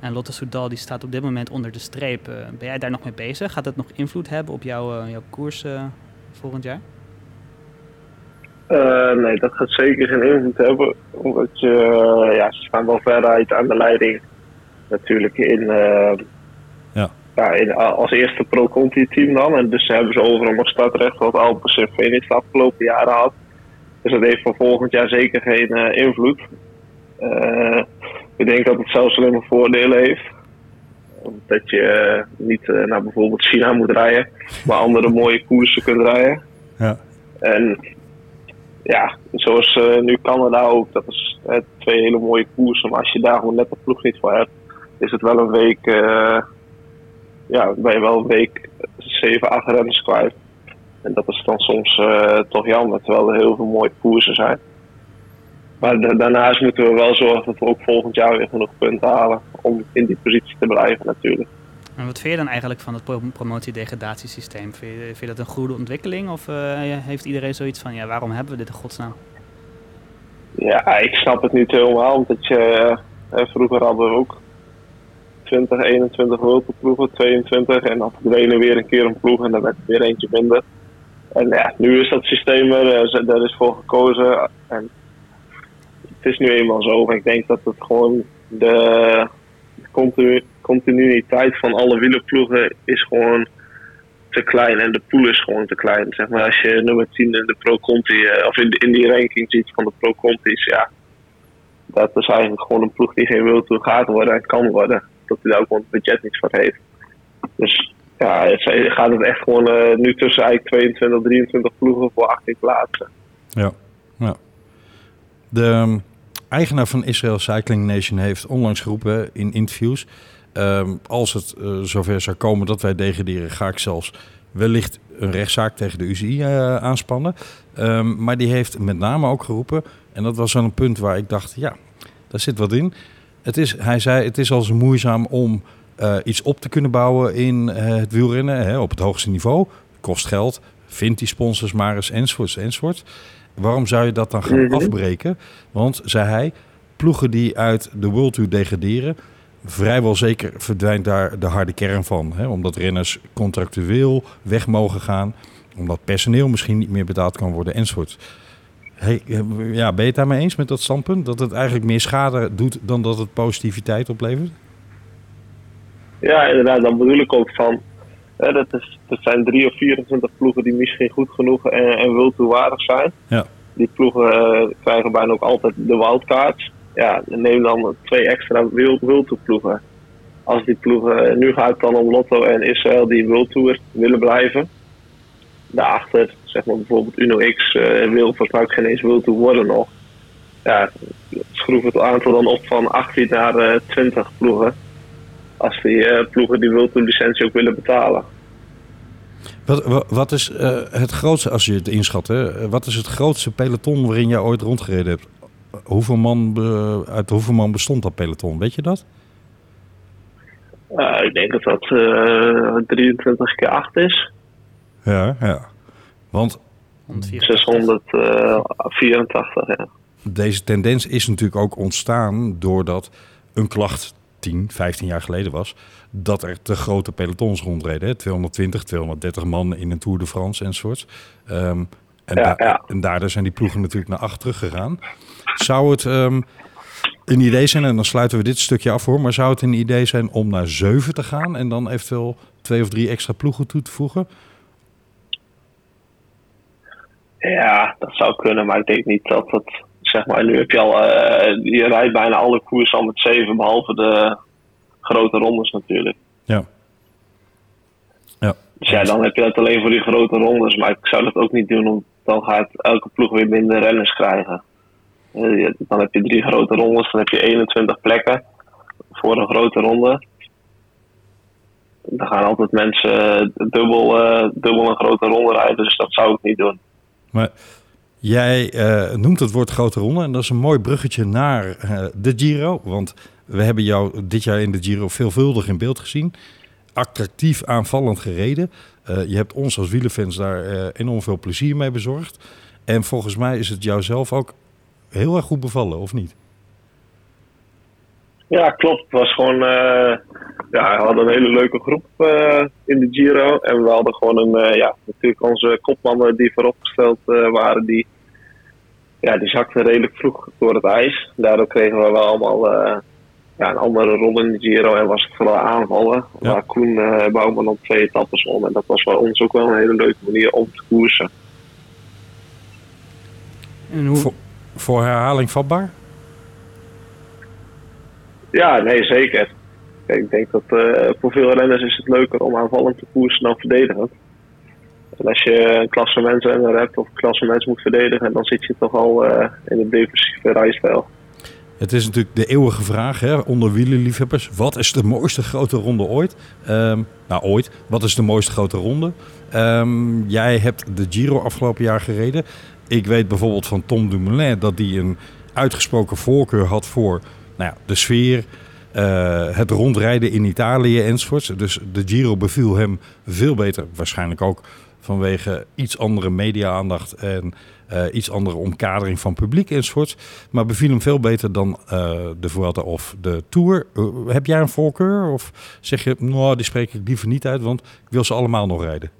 [SPEAKER 5] En Lotte Soudal die staat op dit moment onder de streep. Eh, ben jij daar nog mee bezig? Gaat dat nog invloed hebben op jouw, eh, jouw koers eh, volgend jaar?
[SPEAKER 6] Eh, nee, dat gaat zeker geen invloed hebben. Omdat je, ja, ze staan wel ver uit aan de leiding. Natuurlijk in, eh,
[SPEAKER 4] Ja.
[SPEAKER 6] ja, in, als eerste pro-conti team dan. En dus hebben ze overal nog startrecht wat Alpes en Phoenix de afgelopen jaren had. Dus dat heeft voor volgend jaar zeker geen eh, invloed. Ik denk dat het zelfs alleen maar voordelen heeft. Dat je eh, niet eh, naar bijvoorbeeld China moet rijden, maar andere mooie koersen kunt rijden.
[SPEAKER 4] Ja.
[SPEAKER 6] En ja, zoals eh, nu Canada ook, dat is twee hele mooie koersen. Maar als je daar gewoon net de ploeg niet voor hebt, is het wel een week, ja, ben je wel een week 7, 8 renners kwijt. En dat is dan soms toch jammer, terwijl er heel veel mooie koersen zijn. Maar da- daarnaast moeten we wel zorgen dat we ook volgend jaar weer genoeg punten halen om in die positie te blijven natuurlijk.
[SPEAKER 5] En wat vind je dan eigenlijk van het pro- promotie-degradatiesysteem? Vind je, vind je dat een goede ontwikkeling? Of eh, heeft iedereen zoiets van, ja, waarom hebben we dit in godsnaam?
[SPEAKER 6] Ja, ik snap het niet helemaal, omdat je, eh, vroeger hadden we ook 20, 21 wereldploegen, 22 en dan verdwenen weer een keer een ploeg en dan werd het weer eentje minder. En ja, nu is dat systeem er, eh, daar is voor gekozen en het is nu eenmaal zo. Maar ik denk dat het gewoon de continu- continuïteit van alle wielerploegen is gewoon te klein en de pool is gewoon te klein. Zeg maar als je nummer 10 in de Pro Conti eh, of in, in die ranking ziet van de Pro Conti's, ja. dat is eigenlijk gewoon een ploeg die geen wil toe gaat worden en kan worden. Dat hij daar ook gewoon het budget niks voor heeft. Dus ja, het gaat het echt gewoon eh, nu tussen eigenlijk 22, 23 ploegen voor 18 plaatsen.
[SPEAKER 4] Ja, ja. De um, eigenaar van Israel Cycling Nation heeft onlangs geroepen in interviews... Um, als het uh, zover zou komen dat wij degraderen, ga ik zelfs wellicht een rechtszaak tegen de UCI uh, aanspannen. Um, maar die heeft met name ook geroepen, en dat was zo'n punt waar ik dacht, ja, daar zit wat in. Het is, hij zei, het is al zo moeizaam om uh, iets op te kunnen bouwen in het wielrennen hè, op het hoogste niveau. Kost geld, vindt die sponsors maar eens, enzovoort, enzovoort. Waarom zou je dat dan gaan afbreken? Want, zei hij, ploegen die uit de World Tour degraderen... vrijwel zeker verdwijnt daar de harde kern van. Hè? Omdat renners contractueel weg mogen gaan... omdat personeel misschien niet meer betaald kan worden, enzovoort. Hey, eh, ja, ben je het daarmee eens met dat standpunt? Dat het eigenlijk meer schade doet dan dat het positiviteit oplevert?
[SPEAKER 6] Ja, inderdaad, dat bedoel ik ook van. Hè, dat, is, dat zijn drie of 24 ploegen die misschien goed genoeg en, en wiltoewaardig zijn.
[SPEAKER 4] Ja.
[SPEAKER 6] Die ploegen eh, krijgen bijna ook altijd de wildcards. Ja, neem dan twee extra wild, wildtoerploegen. Als die ploegen, nu gaat het dan om Lotto en Israël die wildtoer willen blijven. Daarachter, zeg maar bijvoorbeeld Uno X, eh, wil vaak geen eens wildtoer worden nog. Ja, schroef het aantal dan op van 18 naar eh, 20 ploegen als die eh, ploegen die wil licentie ook willen betalen.
[SPEAKER 4] Wat, wat, is uh, het grootste, als je het inschat, hè, wat is het grootste peloton waarin jij ooit rondgereden hebt? Hoeveel man, uit hoeveel man bestond dat peloton? Weet je dat?
[SPEAKER 6] Uh, ik denk dat dat uh, 23 keer 8 is.
[SPEAKER 4] Ja, ja. Want
[SPEAKER 6] 684, ja.
[SPEAKER 4] Deze tendens is natuurlijk ook ontstaan doordat een klacht 10, 15 jaar geleden was, dat er te grote pelotons rondreden. Hè? 220, 230 man in een Tour de France enzovoort. Um, en,
[SPEAKER 6] ja,
[SPEAKER 4] da
[SPEAKER 6] ja.
[SPEAKER 4] en daardoor zijn die ploegen natuurlijk naar acht teruggegaan. Zou het um, een idee zijn, en dan sluiten we dit stukje af hoor, maar zou het een idee zijn om naar zeven te gaan en dan eventueel twee of drie extra ploegen toe te voegen?
[SPEAKER 6] Ja, dat zou kunnen, maar ik denk niet dat het zeg maar, nu heb je al, uh, je rijdt bijna alle koers al met zeven, behalve de grote rondes natuurlijk.
[SPEAKER 4] Ja. ja.
[SPEAKER 6] Dus ja, dan heb je het alleen voor die grote rondes, maar ik zou dat ook niet doen, want dan gaat elke ploeg weer minder renners krijgen. Uh, dan heb je drie grote rondes, dan heb je 21 plekken voor een grote ronde. Dan gaan altijd mensen dubbel, uh, dubbel een grote ronde rijden, dus dat zou ik niet doen.
[SPEAKER 4] Maar Jij uh, noemt het woord grote ronde en dat is een mooi bruggetje naar uh, de Giro. Want we hebben jou dit jaar in de Giro veelvuldig in beeld gezien. Attractief, aanvallend gereden. Uh, je hebt ons als wielerfans daar enorm veel plezier mee bezorgd. En volgens mij is het jou zelf ook heel erg goed bevallen, of niet?
[SPEAKER 6] Ja, klopt. Het was gewoon. ja, we hadden een hele leuke groep in de Giro. En we hadden gewoon een. ja, natuurlijk onze kopmannen die vooropgesteld waren, die. Ja, die zakten redelijk vroeg door het ijs. Daardoor kregen we wel allemaal ja, een andere rol in de Giro. En was het vooral aanvallen. Ja. Waar Koen Bouwman dan twee etappes om. En dat was voor ons ook wel een hele leuke manier om te koersen.
[SPEAKER 4] En hoe... voor, voor herhaling vatbaar?
[SPEAKER 6] Ja, nee, zeker. Ik denk dat uh, voor veel renners is het leuker om aanvallend te koersen dan verdedigend. En als je een klassementsrenner hebt of een klassements moet verdedigen, dan zit je toch al uh, in een defensieve rijstijl.
[SPEAKER 4] Het is natuurlijk de eeuwige vraag hè, onder wielerliefhebbers. Wat is de mooiste grote ronde ooit? Um, nou, ooit. Wat is de mooiste grote ronde? Um, jij hebt de Giro afgelopen jaar gereden. Ik weet bijvoorbeeld van Tom Dumoulin dat hij een uitgesproken voorkeur had voor nou ja, de sfeer, uh, het rondrijden in Italië enzovoorts. Dus de Giro beviel hem veel beter, waarschijnlijk ook vanwege iets andere media-aandacht en uh, iets andere omkadering van publiek enzovoorts. Maar beviel hem veel beter dan uh, de Vuelta of de Tour. Heb jij een voorkeur of zeg je, nou, die spreek ik liever niet uit, want ik wil ze allemaal nog rijden?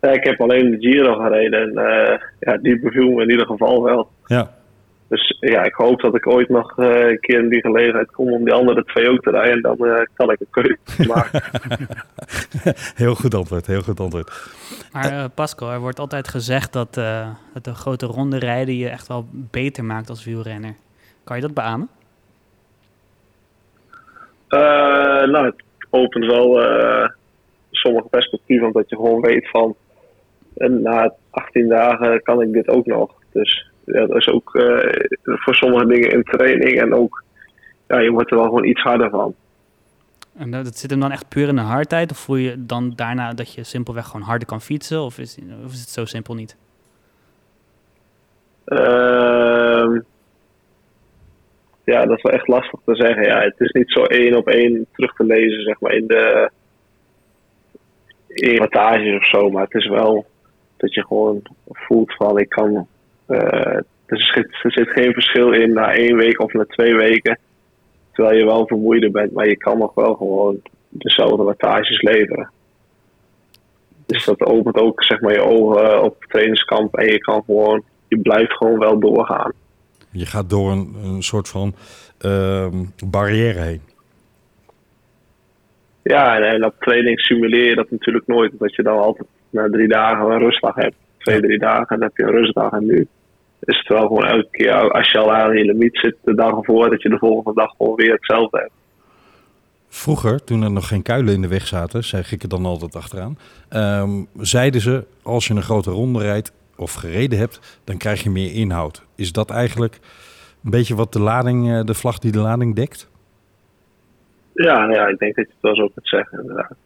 [SPEAKER 6] Ja, ik heb alleen de Giro gereden en ja, die beviel me in ieder geval wel.
[SPEAKER 4] Ja.
[SPEAKER 6] Dus ja, ik hoop dat ik ooit nog uh, een keer in die gelegenheid kom om die andere twee ook te rijden. En dan uh, kan ik een keuze [laughs] maken. [laughs]
[SPEAKER 4] heel goed antwoord, heel goed antwoord.
[SPEAKER 5] Maar uh, Pascal, er wordt altijd gezegd dat, dat een grote ronde rijden je echt wel beter maakt als wielrenner. Kan je dat beamen?
[SPEAKER 6] Eh, nou, het opent wel eh, sommige perspectieven, omdat je gewoon weet van na 18 dagen kan ik dit ook nog. Dus ja, dat is ook eh, voor sommige dingen in training en ook, ja, je wordt er wel gewoon iets harder van.
[SPEAKER 5] En dat zit hem dan echt puur in de hardheid? Of voel je dan daarna dat je simpelweg gewoon harder kan fietsen? Of is, of is het zo simpel niet?
[SPEAKER 6] Ehm, ja, dat is wel echt lastig te zeggen. Ja, het is niet zo één op één terug te lezen, zeg maar, in de in wattages of zo. Maar het is wel dat je gewoon voelt van, ik kan... eh, er, zit, er zit geen verschil in na één week of na twee weken. Terwijl je wel vermoeider bent, maar je kan nog wel gewoon dezelfde wattages leveren. Dus dat opent ook zeg maar, je ogen op trainingskamp en je kan gewoon, je blijft gewoon wel doorgaan.
[SPEAKER 4] Je gaat door een, een soort van ehm, barrière heen.
[SPEAKER 6] Ja, en, en op training simuleer je dat natuurlijk nooit. Dat je dan altijd na drie dagen een rustdag hebt. Twee, drie dagen en dan heb je een rustdag. En nu is het wel gewoon elke keer, als je al aan je limiet zit de dag ervoor, dat je de volgende dag gewoon weer hetzelfde hebt.
[SPEAKER 4] Vroeger, toen er nog geen kuilen in de weg zaten, zeg ik er dan altijd achteraan, ehm, zeiden ze, als je een grote ronde rijdt of gereden hebt, dan krijg je meer inhoud. Is dat eigenlijk een beetje wat de lading, eh, de vlag die de lading dekt?
[SPEAKER 6] Ja, ja, ik denk dat je het wel zo kunt zeggen inderdaad.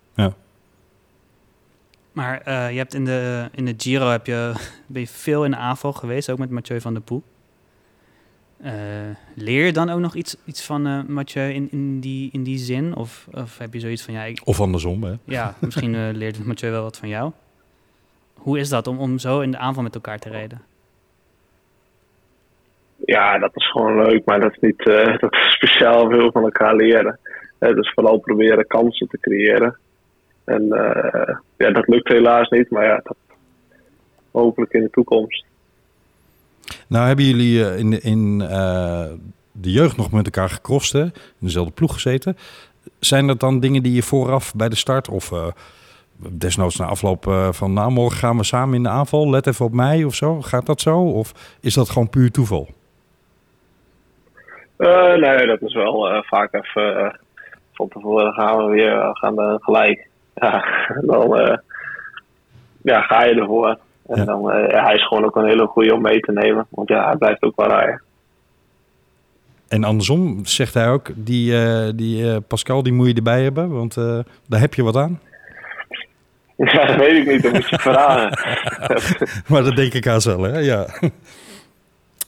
[SPEAKER 5] Maar eh, je hebt in de, in de Giro heb je, [laughs] ben je veel in de aanval geweest, ook met Mathieu van der Poel. Eh, leer je dan ook nog iets, iets van eh, Mathieu in, in, die, in die zin? Of, of heb je zoiets van, ja, ik,
[SPEAKER 4] Of andersom, hè?
[SPEAKER 5] ja [laughs] misschien eh, leert Mathieu wel wat van jou? Hoe is dat om, om zo in de aanval met elkaar te rijden?
[SPEAKER 6] Ja, dat is gewoon leuk, maar dat is niet eh, [laughs] dat is speciaal veel van elkaar leren. Het is vooral proberen kansen te creëren. En eh, ja, dat lukt helaas niet, maar ja, dat hopelijk in de toekomst.
[SPEAKER 4] Nou hebben jullie eh, in, de, in eh, de jeugd nog met elkaar gecrossed, hè? in dezelfde ploeg gezeten. Zijn dat dan dingen die je vooraf bij de start of desnoods na afloop van nou morgen gaan we samen in de aanval, let even op mij of zo? Gaat dat zo? Of is dat gewoon puur toeval?
[SPEAKER 6] Nee, dat is wel vaak even van tevoren gaan we weer gaan we gelijk. Ja, dan eh, ja, ga je ervoor. En
[SPEAKER 4] Ja.
[SPEAKER 6] dan, eh, hij is gewoon ook een hele goede om mee te nemen. Want ja, hij blijft ook wel rijden.
[SPEAKER 4] En andersom zegt hij ook, die, eh, die Pascal die moet je erbij hebben, want daar heb je wat aan.
[SPEAKER 6] Ja, dat weet ik niet, dat moet je vragen. [laughs]
[SPEAKER 4] Maar dat denk ik haast wel, hè? Ja.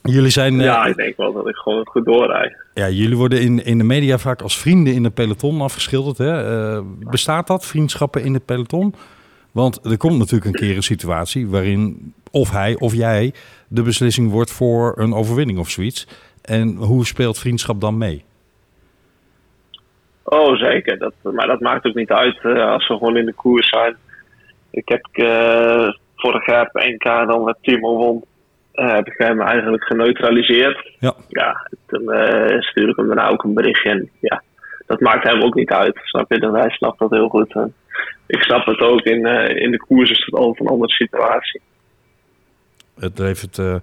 [SPEAKER 4] Jullie zijn, eh,
[SPEAKER 6] ja, ik denk wel dat ik gewoon goed doorrijd.
[SPEAKER 4] ja, jullie worden in, in de media vaak als vrienden in het peloton afgeschilderd. Hè? Eh, bestaat dat, vriendschappen in het peloton? Want er komt natuurlijk een keer een situatie waarin of hij of jij de beslissing wordt voor een overwinning of zoiets. En hoe speelt vriendschap dan mee?
[SPEAKER 6] Oh, zeker. Dat, maar dat maakt ook niet uit eh, als we gewoon in de koers zijn. Ik heb eh, vorig jaar op NK dan met Timo won. Eh, heb ik hem eigenlijk geneutraliseerd.
[SPEAKER 4] Ja.
[SPEAKER 6] Ja, toen eh, stuur ik hem daarna ook een berichtje. En ja, dat maakt hem ook niet uit. Snap je? Hij snapt dat heel goed. En ik snap het ook. In, eh, in de koers is het altijd een andere situatie.
[SPEAKER 4] Het eh, eh,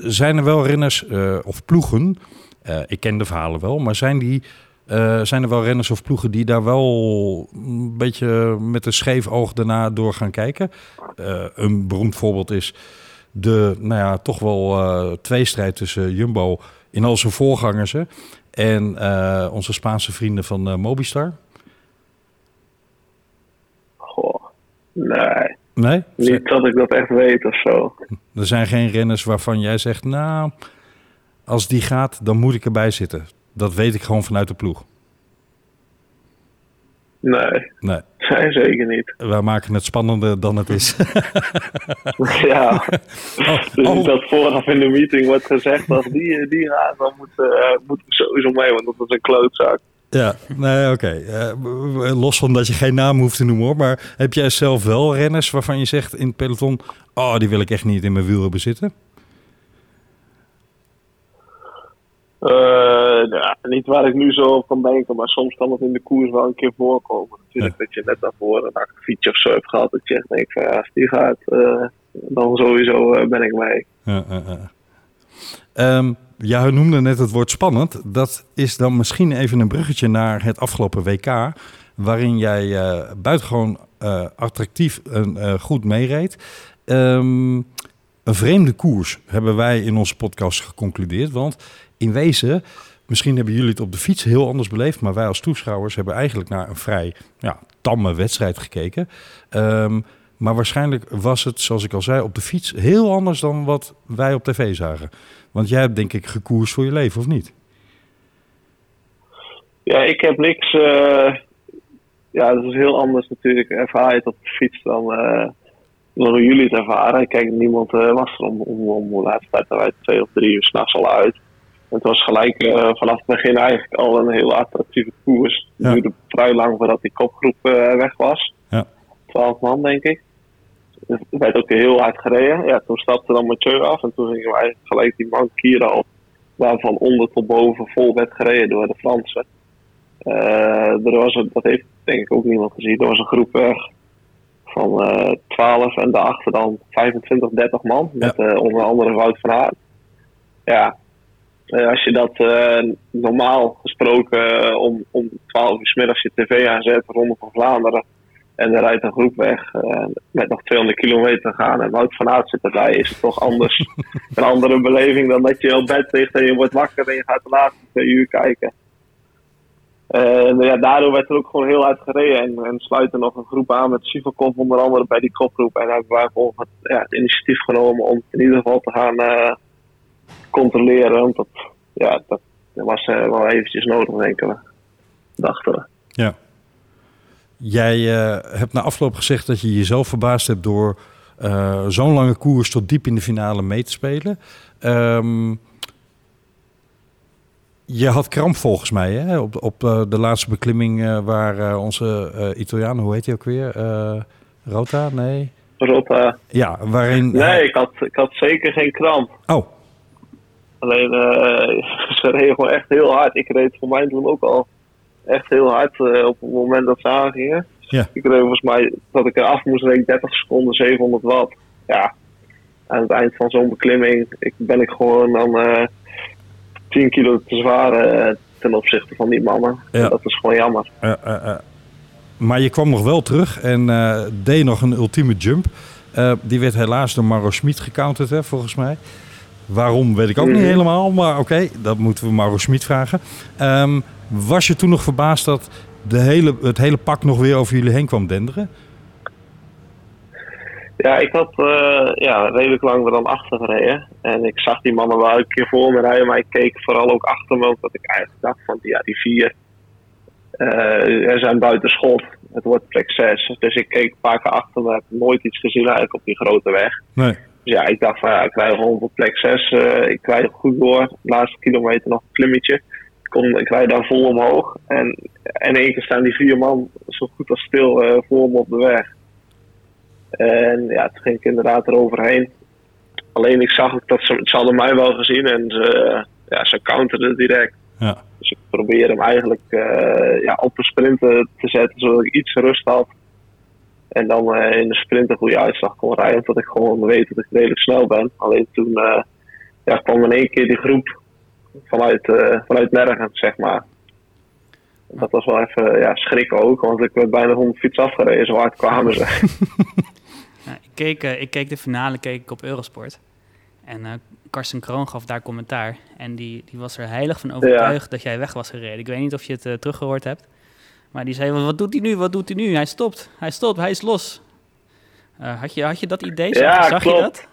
[SPEAKER 4] zijn er wel renners eh, of ploegen, eh, ik ken de verhalen wel, maar zijn, die, eh, zijn er wel renners of ploegen die daar wel een beetje met een scheef oog daarna door gaan kijken? Eh, een beroemd voorbeeld is de, nou ja, toch wel eh tweestrijd tussen Jumbo in al zijn voorgangers hè, en eh, onze Spaanse vrienden van eh, Mobistar.
[SPEAKER 6] Goh. Nee,
[SPEAKER 4] Nee?
[SPEAKER 6] niet dat ik dat echt weet of zo.
[SPEAKER 4] Er zijn geen renners waarvan jij zegt, nou, als die gaat, dan moet ik erbij zitten. Dat weet ik gewoon vanuit de ploeg.
[SPEAKER 6] Nee,
[SPEAKER 4] Nee, [laughs]
[SPEAKER 6] nee zeker niet.
[SPEAKER 4] wij maken het spannender dan het is. [laughs]
[SPEAKER 6] ja. [laughs]
[SPEAKER 4] Oh,
[SPEAKER 6] Dus
[SPEAKER 4] oh,
[SPEAKER 6] dat vooraf in de meeting wordt gezegd als die, die gaat, dan moet, eh moet ik sowieso mee, want dat is een klootzak.
[SPEAKER 4] ja, nee, oké. Eh, los van dat je geen naam hoeft te noemen hoor. Maar heb jij zelf wel renners waarvan je zegt in het peloton... Oh, die wil ik echt niet in mijn wiel hebben zitten?
[SPEAKER 6] Eh, ja, niet waar ik nu zo op kan denken, maar soms kan het in de koers wel een keer voorkomen. Natuurlijk dat je net daarvoor een akkefietje of zo hebt gehad, dat je echt denkt van ja, als die gaat, eh, dan sowieso eh, ben ik mee.
[SPEAKER 4] Ja, ja, ja. Ehm ja, noemde net het woord spannend. Dat is dan misschien even een bruggetje naar het afgelopen WK. Waarin jij uh, buitengewoon uh, attractief en uh, goed meereed. Um, een vreemde koers hebben wij in onze podcast geconcludeerd. Want in wezen, misschien hebben jullie het op de fiets heel anders beleefd. Maar wij als toeschouwers hebben eigenlijk naar een vrij ja, tamme wedstrijd gekeken. Um, maar waarschijnlijk was het, zoals ik al zei, op de fiets heel anders dan wat wij op tv zagen. Want jij hebt denk ik gekoers voor je leven, of niet?
[SPEAKER 6] Ja, ik heb niks. Uh, ja, dat is heel anders natuurlijk. Ervaar het op de fiets dan, uh, jullie het ervaren. Kijk, niemand uh, was er om, om, om de laatste tijd wij twee of drie uur s'nachts al uit. Het was gelijk vanaf het begin eigenlijk al een heel attractieve koers. Het ja. duurde vrij lang voordat die kopgroep weg was.
[SPEAKER 4] Ja.
[SPEAKER 6] 12 man, denk ik. Het werd ook heel hard gereden. Ja, toen stapte dan Mathieu af en toen gingen we eigenlijk gelijk die man Kira op. Waarvan onder tot boven vol werd gereden door de Fransen. Uh, er was een, dat heeft denk ik ook niemand gezien. Er was een groep weg van uh, 12 en daarachter dan 25, 30 man. Met ja. onder andere Wout van Aert. Ja, als je dat normaal gesproken om, om 12 uur s middags je tv aanzet, Ronde van Vlaanderen en er rijdt een groep weg met nog 200 kilometer te gaan. En Wout van Aert zit erbij. Is het toch anders. [laughs] een andere beleving dan dat je op bed ligt en je wordt wakker en je gaat de laatste twee uur kijken. En ja, daardoor werd er ook gewoon heel hard gereden. En, en sluiten nog een groep aan met Sivakov onder andere bij die kopgroep. En hebben wij gewoon het, ja, het initiatief genomen om in ieder geval te gaan uh, controleren. Want dat, ja, dat was uh, wel eventjes nodig, denken we. Dachten we.
[SPEAKER 4] Ja. Jij uh, hebt na afloop gezegd dat je jezelf verbaasd hebt door uh, zo'n lange koers tot diep in de finale mee te spelen. Um, je had kramp volgens mij hè? op, op de laatste beklimming waar onze Italiaan, hoe heet hij ook weer? Rota? Nee.
[SPEAKER 6] Rota.
[SPEAKER 4] Ja, waarin.
[SPEAKER 6] Nee, ik had, ik had zeker geen kramp.
[SPEAKER 4] Oh.
[SPEAKER 6] Alleen [laughs] ze reden gewoon echt heel hard. Ik reed voor mij toen ook al echt heel hard uh, op het moment dat ze aangingen.
[SPEAKER 4] Ja.
[SPEAKER 6] Ik reed volgens mij dat ik eraf moest reed 30 seconden 700 watt. Ja, aan het eind van zo'n beklimming ik, ben ik gewoon dan uh, 10 kilo te zwaar uh, ten opzichte van die mannen.
[SPEAKER 4] Ja.
[SPEAKER 6] Dat is gewoon jammer.
[SPEAKER 4] maar je kwam nog wel terug en eh, deed nog een ultieme jump. Eh, die werd helaas door Maro Schmid gecounterd, hè, volgens mij. Waarom weet ik ook
[SPEAKER 6] Mhm.
[SPEAKER 4] niet helemaal, maar oké, dat moeten we Maro Schmid vragen. Um, was je toen nog verbaasd dat de hele, het hele pak nog weer over jullie heen kwam denderen?
[SPEAKER 6] Ja, ik had uh, ja, redelijk lang er dan achter gereden. En ik zag die mannen wel een keer voor me rijden, maar ik keek vooral ook achter me. Omdat ik eigenlijk dacht van, ja, die vier uh, er zijn buiten schot. Het wordt plek 6. Dus ik keek een paar keer achter me. Heb nooit iets gezien eigenlijk op die grote weg.
[SPEAKER 4] Nee.
[SPEAKER 6] Dus ja, ik dacht van, ja, ik rij gewoon op plek 6. Uh, ik rijd goed door. De laatste kilometer nog een klimmetje. Ik, kom, ik rijd daar vol omhoog. En in één keer staan die vier man zo goed als stil uh, voor me op de weg. En ja, toen ging ik inderdaad eroverheen. Alleen ik zag ook dat ze, ze hadden mij wel gezien en ze, ja, ze counterden direct.
[SPEAKER 4] Ja.
[SPEAKER 6] Dus ik probeerde hem eigenlijk uh, ja, op de sprinten te zetten, zodat ik iets rust had. En dan uh, in de sprint een goede uitslag kon rijden, omdat ik gewoon weet dat ik redelijk snel ben. Alleen toen uh, ja, kwam in één keer die groep vanuit, vanuit nergens, zeg maar. Dat was wel even ja, schrikken ook, want ik werd bijna van de fiets afgereden, zo hard kwamen ze. [laughs]
[SPEAKER 5] Ja, ik, keek, uh, ik keek de finale keek ik op Eurosport. En uh, Karsten Kroon gaf daar commentaar. En die, die was er heilig van overtuigd ja. dat jij weg was gereden. Ik weet niet of je het uh, teruggehoord hebt. Maar die zei, wat doet hij nu? Wat doet hij nu? Hij stopt. Hij stopt. Hij is los. had, je, had je dat idee?
[SPEAKER 6] Ja,
[SPEAKER 5] zag
[SPEAKER 6] klopt.
[SPEAKER 5] je dat?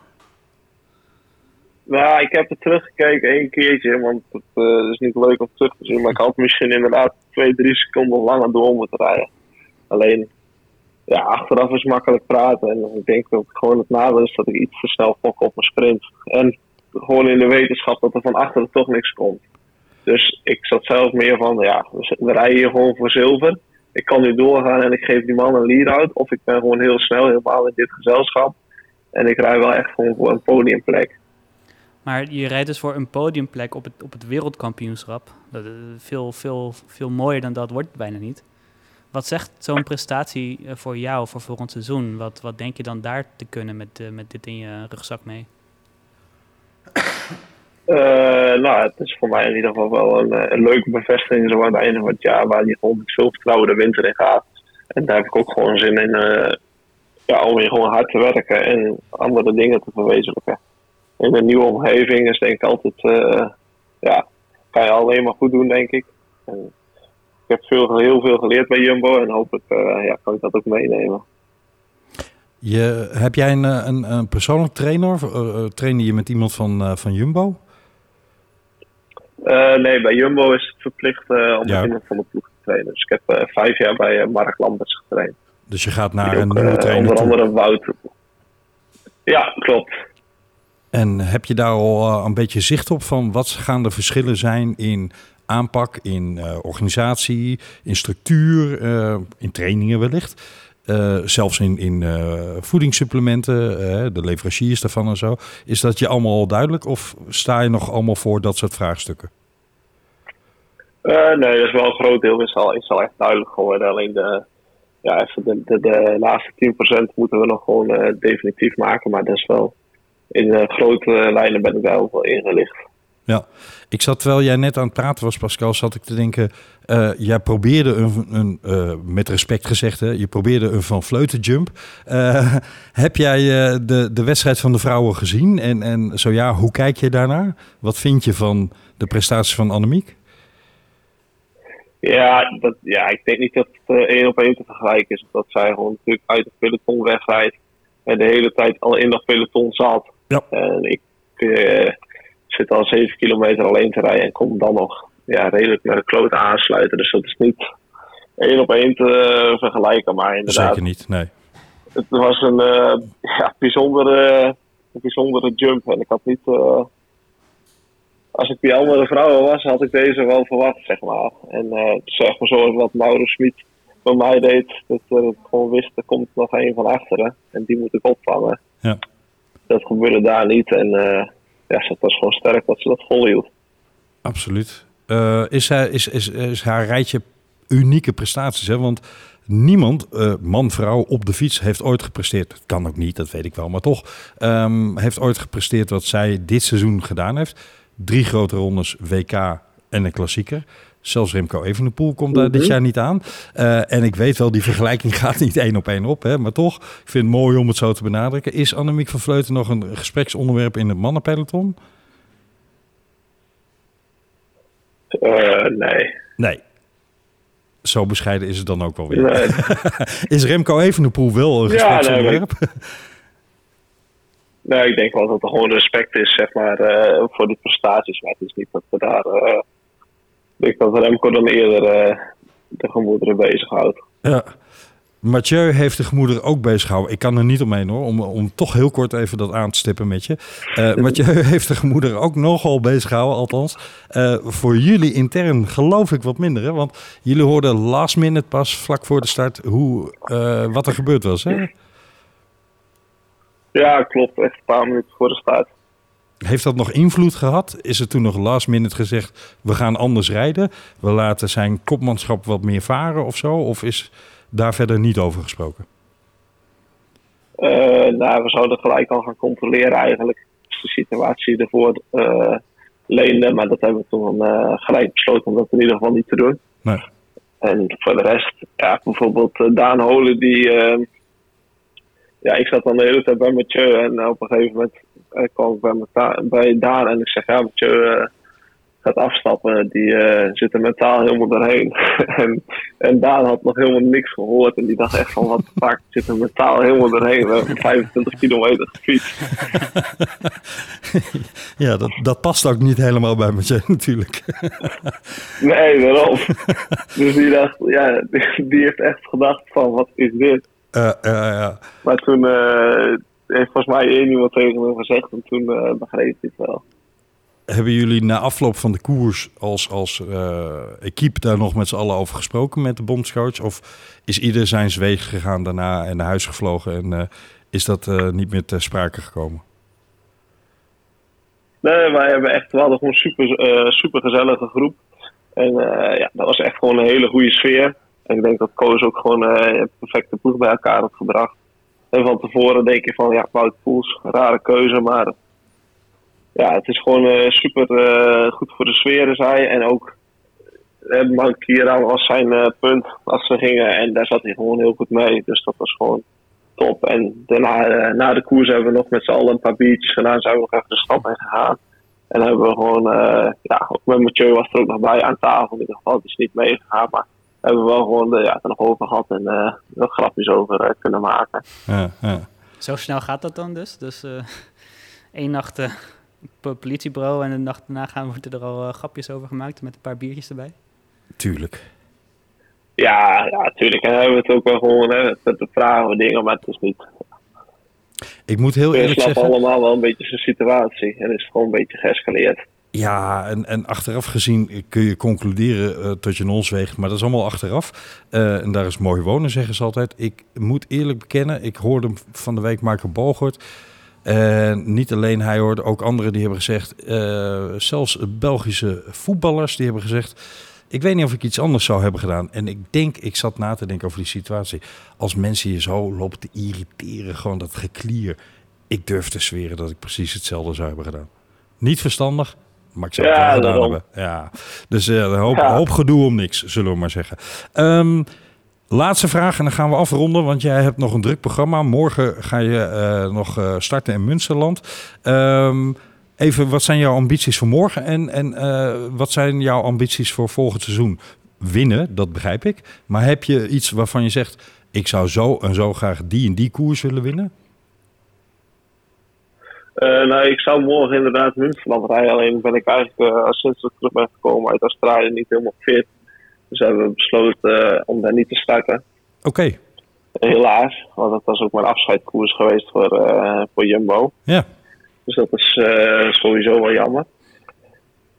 [SPEAKER 6] Nou, ik heb het teruggekeken één keertje, want het uh, is niet leuk om terug te zien. Maar ik had misschien inderdaad twee, drie seconden langer door moeten rijden. Alleen, ja, achteraf is makkelijk praten. En ik denk dat gewoon het nadeel is dat ik iets te snel fok op mijn sprint. En gewoon in de wetenschap dat er van achteren toch niks komt. Dus ik zat zelf meer van, ja, we rijden hier gewoon voor zilver. Ik kan nu doorgaan en ik geef die man een lead-out. Of ik ben gewoon heel snel, helemaal in dit gezelschap. En ik rij wel echt gewoon voor een podiumplek.
[SPEAKER 5] Maar je rijdt dus voor een podiumplek op het, op het wereldkampioenschap. Dat, veel, veel, veel mooier dan dat wordt het bijna niet. Wat zegt zo'n prestatie voor jou voor volgend seizoen? Wat, wat denk je dan daar te kunnen met, uh, met dit in je rugzak mee?
[SPEAKER 6] Eh, nou, het is voor mij in ieder geval wel een, eh, een leuke bevestiging zo aan het einde van het jaar, waar je gewoon met veel vertrouwen de winter in gaat. En daar heb ik ook gewoon zin in, eh, ja, om weer gewoon hard te werken en andere dingen te verwezenlijken. In een nieuwe omgeving is denk ik altijd, ja, kan je alleen maar goed doen, denk ik. Ik heb veel, heel veel geleerd bij Jumbo en hopelijk eh, ja, kan ik dat ook meenemen.
[SPEAKER 4] Je, heb jij een, een, een persoonlijk trainer? Eh, trainde je met iemand van, van Jumbo?
[SPEAKER 6] Eh, nee, bij Jumbo is het verplicht eh, om
[SPEAKER 4] Ja.
[SPEAKER 6] iemand van de ploeg te trainen. Dus ik heb eh, vijf jaar bij Mark Lamberts getraind.
[SPEAKER 4] Dus je gaat naar een nieuwe trainer
[SPEAKER 6] onder
[SPEAKER 4] toe.
[SPEAKER 6] andere Wout. Ja, klopt.
[SPEAKER 4] En heb je daar al een beetje zicht op van wat gaan de verschillen zijn in aanpak, in organisatie, in structuur, in trainingen wellicht? Eh, zelfs in, in eh, voedingssupplementen, eh, de leveranciers daarvan en zo. Is dat je allemaal al duidelijk of sta je nog allemaal voor dat soort vraagstukken?
[SPEAKER 6] Nee, dat is wel een groot deel. Is al, is al echt duidelijk geworden. Alleen de, ja, even de, de, laatste 10% moeten we nog gewoon definitief maken. Maar dat is wel in grote lijnen ben ik daar ook wel ingelicht.
[SPEAKER 4] Ja, ik zat terwijl jij net aan het praten was, Pascal, zat ik te denken. eh, jij probeerde een, een eh, met respect gezegd, hè, je probeerde een van Vleuten jump. Eh, [laughs] heb jij de, de wedstrijd van de vrouwen gezien? En, en zo ja, hoe kijk je daarnaar? Wat vind je van de prestaties van Annemiek?
[SPEAKER 6] Ja, dat, ja, ik denk niet dat het één op één te vergelijken is. Dat zij gewoon natuurlijk uit het peloton wegrijdt. En de hele tijd al in dat peloton zat.
[SPEAKER 4] Ja.
[SPEAKER 6] En ik zit al zeven kilometer alleen te rijden. En kom dan nog ja, redelijk naar de kloot aansluiten. Dus dat is niet één op één te vergelijken. Maar inderdaad,
[SPEAKER 4] Zeker niet, nee.
[SPEAKER 6] het was een eh, ja, bijzondere, bijzondere jump. En ik had niet. eh, als ik die andere vrouwen was, had ik deze wel verwacht, zeg maar. En eh, zeg maar zoals wat Mauro Smit bij mij deed, dat ik gewoon wist, er komt nog een van achteren. En die moet ik opvangen.
[SPEAKER 4] Ja.
[SPEAKER 6] Dat gebeurde daar niet. En ja, het was gewoon sterk dat ze dat volhield.
[SPEAKER 4] Absoluut. Eh, is, is, is, haar rijtje unieke prestaties? Hè? Want niemand, eh, man, vrouw, op de fiets heeft ooit gepresteerd. Dat kan ook niet, dat weet ik wel. Maar toch ehm, heeft ooit gepresteerd wat zij dit seizoen gedaan heeft. Drie grote rondes, WK en een klassieker. Zelfs Remco Evenepoel komt daar dit
[SPEAKER 6] Mhm.
[SPEAKER 4] jaar niet aan. Eh, en ik weet wel, die vergelijking [laughs] gaat niet één op één op. Hè? Maar toch, ik vind het mooi om het zo te benadrukken. Is Annemiek van Vleuten nog een gespreksonderwerp in het mannenpeloton?
[SPEAKER 6] Eh, nee.
[SPEAKER 4] Nee. Zo bescheiden is het dan ook wel weer.
[SPEAKER 6] nee. [laughs]
[SPEAKER 4] Is Remco Evenepoel wel een
[SPEAKER 6] Ja,
[SPEAKER 4] gespreksonderwerp? [laughs]
[SPEAKER 6] Nee, ik denk wel dat er gewoon respect is, zeg maar, eh, voor de prestaties. Maar het is niet dat we daar... ik denk dat Remco dan eerder eh, de gemoederen bezighoudt.
[SPEAKER 4] Ja. Mathieu heeft de gemoederen ook bezig gehouden. Ik kan er niet omheen hoor, om, om toch heel kort even dat aan te stippen met je. Eh [laughs] Mathieu heeft de gemoederen ook nogal bezig gehouden, althans. Eh, voor jullie intern geloof ik wat minder, hè? want jullie hoorden last minute pas vlak voor de start hoe, wat er gebeurd was. Hè?
[SPEAKER 6] Ja, klopt. Echt een paar minuten voor de start.
[SPEAKER 4] Heeft dat nog invloed gehad? Is er toen nog last minute gezegd, we gaan anders rijden? We laten zijn kopmanschap wat meer varen of zo? Of is daar verder niet over gesproken?
[SPEAKER 6] Eh, nou, we zouden gelijk al gaan controleren eigenlijk. Als de situatie ervoor eh leende. Maar dat hebben we toen eh, gelijk besloten om dat in ieder geval niet te doen.
[SPEAKER 4] Nee.
[SPEAKER 6] En voor de rest, ja, bijvoorbeeld Daan Holen, die. ja, ik zat dan de hele tijd bij Mathieu en op een gegeven moment eh, kwam ik bij, bij Daan en ik zeg: Ja, Mathieu eh, gaat afstappen. Die eh, zit er mentaal helemaal doorheen. [laughs] en, en Daan had nog helemaal niks gehoord en die dacht echt van: Wat vaak zit er mentaal helemaal doorheen. We hebben 25 kilometer gefietst. [laughs]
[SPEAKER 4] Ja, dat, dat past ook niet helemaal bij Mathieu [laughs] natuurlijk.
[SPEAKER 6] Nee, daarom. dus die dacht: Ja, die, die heeft echt gedacht: van Wat is dit?
[SPEAKER 4] Ja.
[SPEAKER 6] Maar toen heeft volgens mij één iemand tegen hem gezegd en toen eh, begreep hij het wel.
[SPEAKER 4] Hebben jullie na afloop van de koers als, als eh equipe daar nog met z'n allen over gesproken met de bondscoach? Of is ieder zijn zweeg gegaan daarna en naar huis gevlogen en eh, is dat niet meer ter sprake gekomen?
[SPEAKER 6] Nee, wij hebben echt, we hadden gewoon een super, super gezellige groep. En ja, dat was echt gewoon een hele goede sfeer. En ik denk dat Koos ook gewoon een perfecte ploeg bij elkaar had gebracht. En van tevoren denk je van, ja, Wout Poels, rare keuze. Maar ja, het is gewoon eh, super eh, goed voor de sfeer, hij. En ook uh, Kieran was zijn punt als ze gingen. En daar zat hij gewoon heel goed mee. Dus dat was gewoon top. En daarna, na de koers hebben we nog met z'n allen een paar biertjes gedaan. Zijn we nog even de stad in gegaan. En hebben we gewoon, ja, ook met Mathieu was er ook nog bij aan tafel. In ieder geval, het is niet meegegaan. Maar hebben we wel gewoon eh, ja, er nog over gehad en eh nog grapjes over eh, kunnen maken.
[SPEAKER 4] Ja, ja.
[SPEAKER 5] Zo snel gaat dat dan dus? Dus eh één nacht op het politiebureau en de nacht daarna gaan worden er al grapjes over gemaakt met een paar biertjes erbij.
[SPEAKER 4] Tuurlijk.
[SPEAKER 6] Ja, ja, tuurlijk. En hebben we het ook wel gewoon, hè, met de vragen we dingen, maar het is niet.
[SPEAKER 4] Ik moet heel
[SPEAKER 6] We
[SPEAKER 4] eerlijk
[SPEAKER 6] snappen
[SPEAKER 4] zeggen...
[SPEAKER 6] allemaal wel een beetje zijn situatie. En is gewoon een beetje geëscaleerd.
[SPEAKER 4] Ja, en, achteraf gezien kun je concluderen eh, tot je ons weegt, maar dat is allemaal achteraf. Eh, en daar is mooi wonen, zeggen ze altijd. Ik moet eerlijk bekennen, ik hoorde van de week Marco Bogert. En niet alleen hij hoorde, ook anderen die hebben gezegd, eh, zelfs Belgische voetballers die hebben gezegd, ik weet niet of ik iets anders zou hebben gedaan. En ik denk, ik zat na te denken over die situatie. Als mensen je zo lopen te irriteren, gewoon dat geklier. Ik durf te zweren dat ik precies hetzelfde zou hebben gedaan. Niet verstandig, maar ik zou het
[SPEAKER 6] Ja,
[SPEAKER 4] gedaan
[SPEAKER 6] daarom.
[SPEAKER 4] hebben. Ja. Dus eh, een hoop,
[SPEAKER 6] Ja.
[SPEAKER 4] hoop gedoe om niks, zullen we maar zeggen. Ehm, laatste vraag en dan gaan we afronden, want jij hebt nog een druk programma. Morgen ga je eh, nog eh, starten in Münsterland. Ehm, even, wat zijn jouw ambities voor morgen en, en wat zijn jouw ambities voor volgend seizoen? Winnen, dat begrijp ik. Maar heb je iets waarvan je zegt, ik zou zo en zo graag die en die koers willen winnen?
[SPEAKER 6] Eh, nou, ik zou morgen inderdaad Münsterland rijden. Alleen ben ik eigenlijk eh, sinds ik terug ben gekomen uit Australië niet helemaal fit. Dus hebben we besloten eh, om daar niet te starten.
[SPEAKER 4] Oké,
[SPEAKER 6] Helaas, want dat was ook mijn afscheidkoers geweest voor, voor Jumbo.
[SPEAKER 4] ja.
[SPEAKER 6] Dus dat is sowieso wel jammer.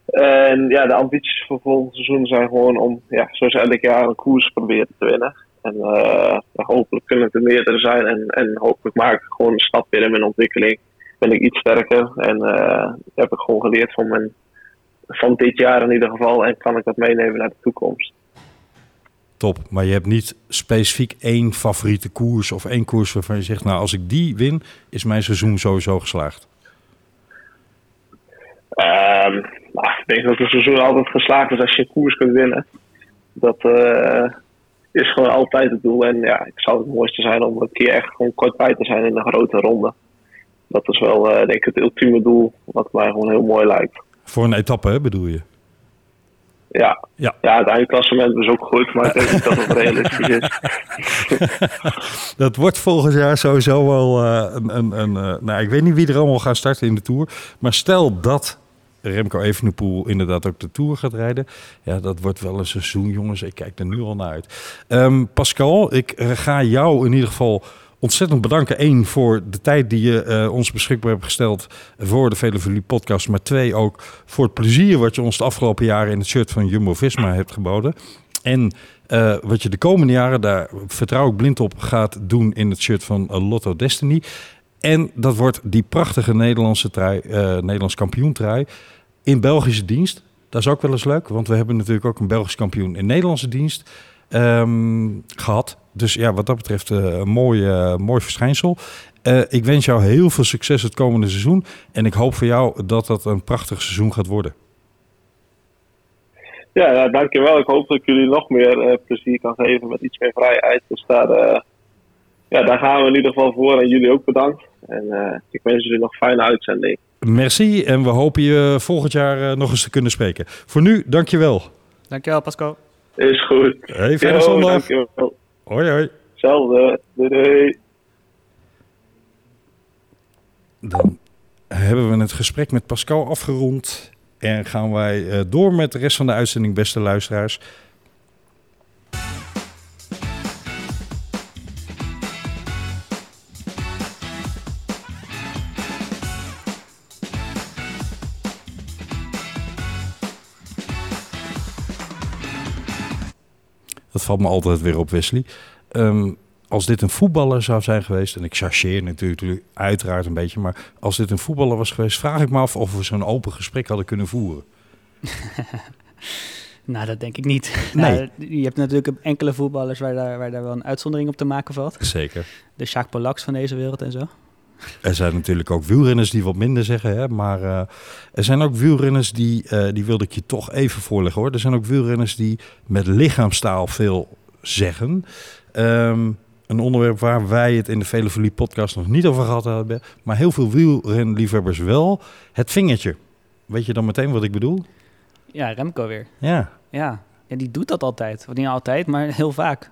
[SPEAKER 6] En ja, de ambities voor volgend seizoen zijn gewoon om, ja, zoals elk jaar, een koers proberen te winnen. En hopelijk kunnen het er meerdere zijn. En, en hopelijk maak ik gewoon een stap weer in mijn ontwikkeling. Ben ik iets sterker. En eh, heb ik gewoon geleerd van, mijn, van dit jaar in ieder geval. En kan ik dat meenemen naar de toekomst.
[SPEAKER 4] Top, maar je hebt niet specifiek één favoriete koers of één koers waarvan je zegt, nou als ik die win, is mijn seizoen sowieso geslaagd.
[SPEAKER 6] Ehm, nou, ik denk dat een seizoen altijd geslaagd is als je een koers kunt winnen. Dat eh, is gewoon altijd het doel. En ja, het zou het mooiste zijn om een keer echt gewoon kort bij te zijn in een grote ronde. Dat is wel, eh, denk ik, het ultieme doel. Wat mij gewoon heel mooi lijkt.
[SPEAKER 4] Voor een etappe, hè, bedoel je?
[SPEAKER 6] Ja,
[SPEAKER 4] Ja.
[SPEAKER 6] ja. het eindklassement is ook goed, maar ik denk niet dat het realistisch is. [laughs]
[SPEAKER 4] Dat wordt volgend jaar sowieso wel eh, een... een, een eh, nou, ik weet niet wie er allemaal gaat starten in de Tour. Maar stel dat Remco Evenepoel inderdaad ook de Tour gaat rijden. Ja, dat wordt wel een seizoen, jongens. Ik kijk er nu al naar uit. Ehm, Pascal, ik ga jou in ieder geval ontzettend bedanken. Eén, voor de tijd die je eh, ons beschikbaar hebt gesteld voor de Vele podcast. Maar twee, ook voor het plezier wat je ons de afgelopen jaren in het shirt van Jumbo-Visma hebt geboden. En eh, wat je de komende jaren, daar vertrouw ik blind op, gaat doen in het shirt van eh, Lotto Destiny. En dat wordt die prachtige Nederlandse trui, eh, Nederlands kampioentrui in Belgische dienst. Dat is ook wel eens leuk, want we hebben natuurlijk ook een Belgisch kampioen in Nederlandse dienst ehm, gehad. Dus ja, wat dat betreft eh, een mooi, eh, mooi verschijnsel. Eh, ik wens jou heel veel succes het komende seizoen. En ik hoop voor jou dat dat een prachtig seizoen gaat worden.
[SPEAKER 6] Ja, ja, dankjewel. Ik hoop dat ik jullie nog meer eh, plezier kan geven met iets meer vrijheid. Dus daar, eh, ja, daar gaan we in ieder geval voor. En jullie ook bedankt. En eh, ik wens jullie nog een fijne uitzending.
[SPEAKER 4] Merci en we hopen je volgend jaar nog eens te kunnen spreken. Voor nu, dankjewel.
[SPEAKER 5] Dankjewel Pascal.
[SPEAKER 6] Is goed.
[SPEAKER 4] Hey, fijne zondag.
[SPEAKER 6] Dankjewel.
[SPEAKER 4] Hoi hoi.
[SPEAKER 6] Hetzelfde. Doei doei.
[SPEAKER 4] Dan hebben we het gesprek met Pascal afgerond. En gaan wij eh, door met de rest van de uitzending, beste luisteraars. Valt me altijd weer op, Wesley. Ehm, als dit een voetballer zou zijn geweest, en ik chargeer natuurlijk uiteraard een beetje, maar als dit een voetballer was geweest, vraag ik me af of we zo'n open gesprek hadden kunnen voeren. [laughs]
[SPEAKER 5] Nou, dat denk ik niet.
[SPEAKER 4] Nee.
[SPEAKER 5] Nou, je hebt natuurlijk enkele voetballers waar daar, waar daar wel een uitzondering op te maken valt.
[SPEAKER 4] Zeker.
[SPEAKER 5] De Jacques Polaks van deze wereld en zo.
[SPEAKER 4] Er zijn natuurlijk ook wielrenners die wat minder zeggen, hè, maar eh, er zijn ook wielrenners die, eh, die wilde ik je toch even voorleggen hoor. Er zijn ook wielrenners die met lichaamstaal veel zeggen. Ehm, een onderwerp waar wij het in de Vele podcast nog niet over gehad hebben, maar heel veel wielrenliefhebbers wel. Het vingertje. Weet je dan meteen wat ik bedoel?
[SPEAKER 5] Ja, Remco weer.
[SPEAKER 4] Ja.
[SPEAKER 5] Ja. ja, die doet dat altijd. Niet altijd, maar heel vaak.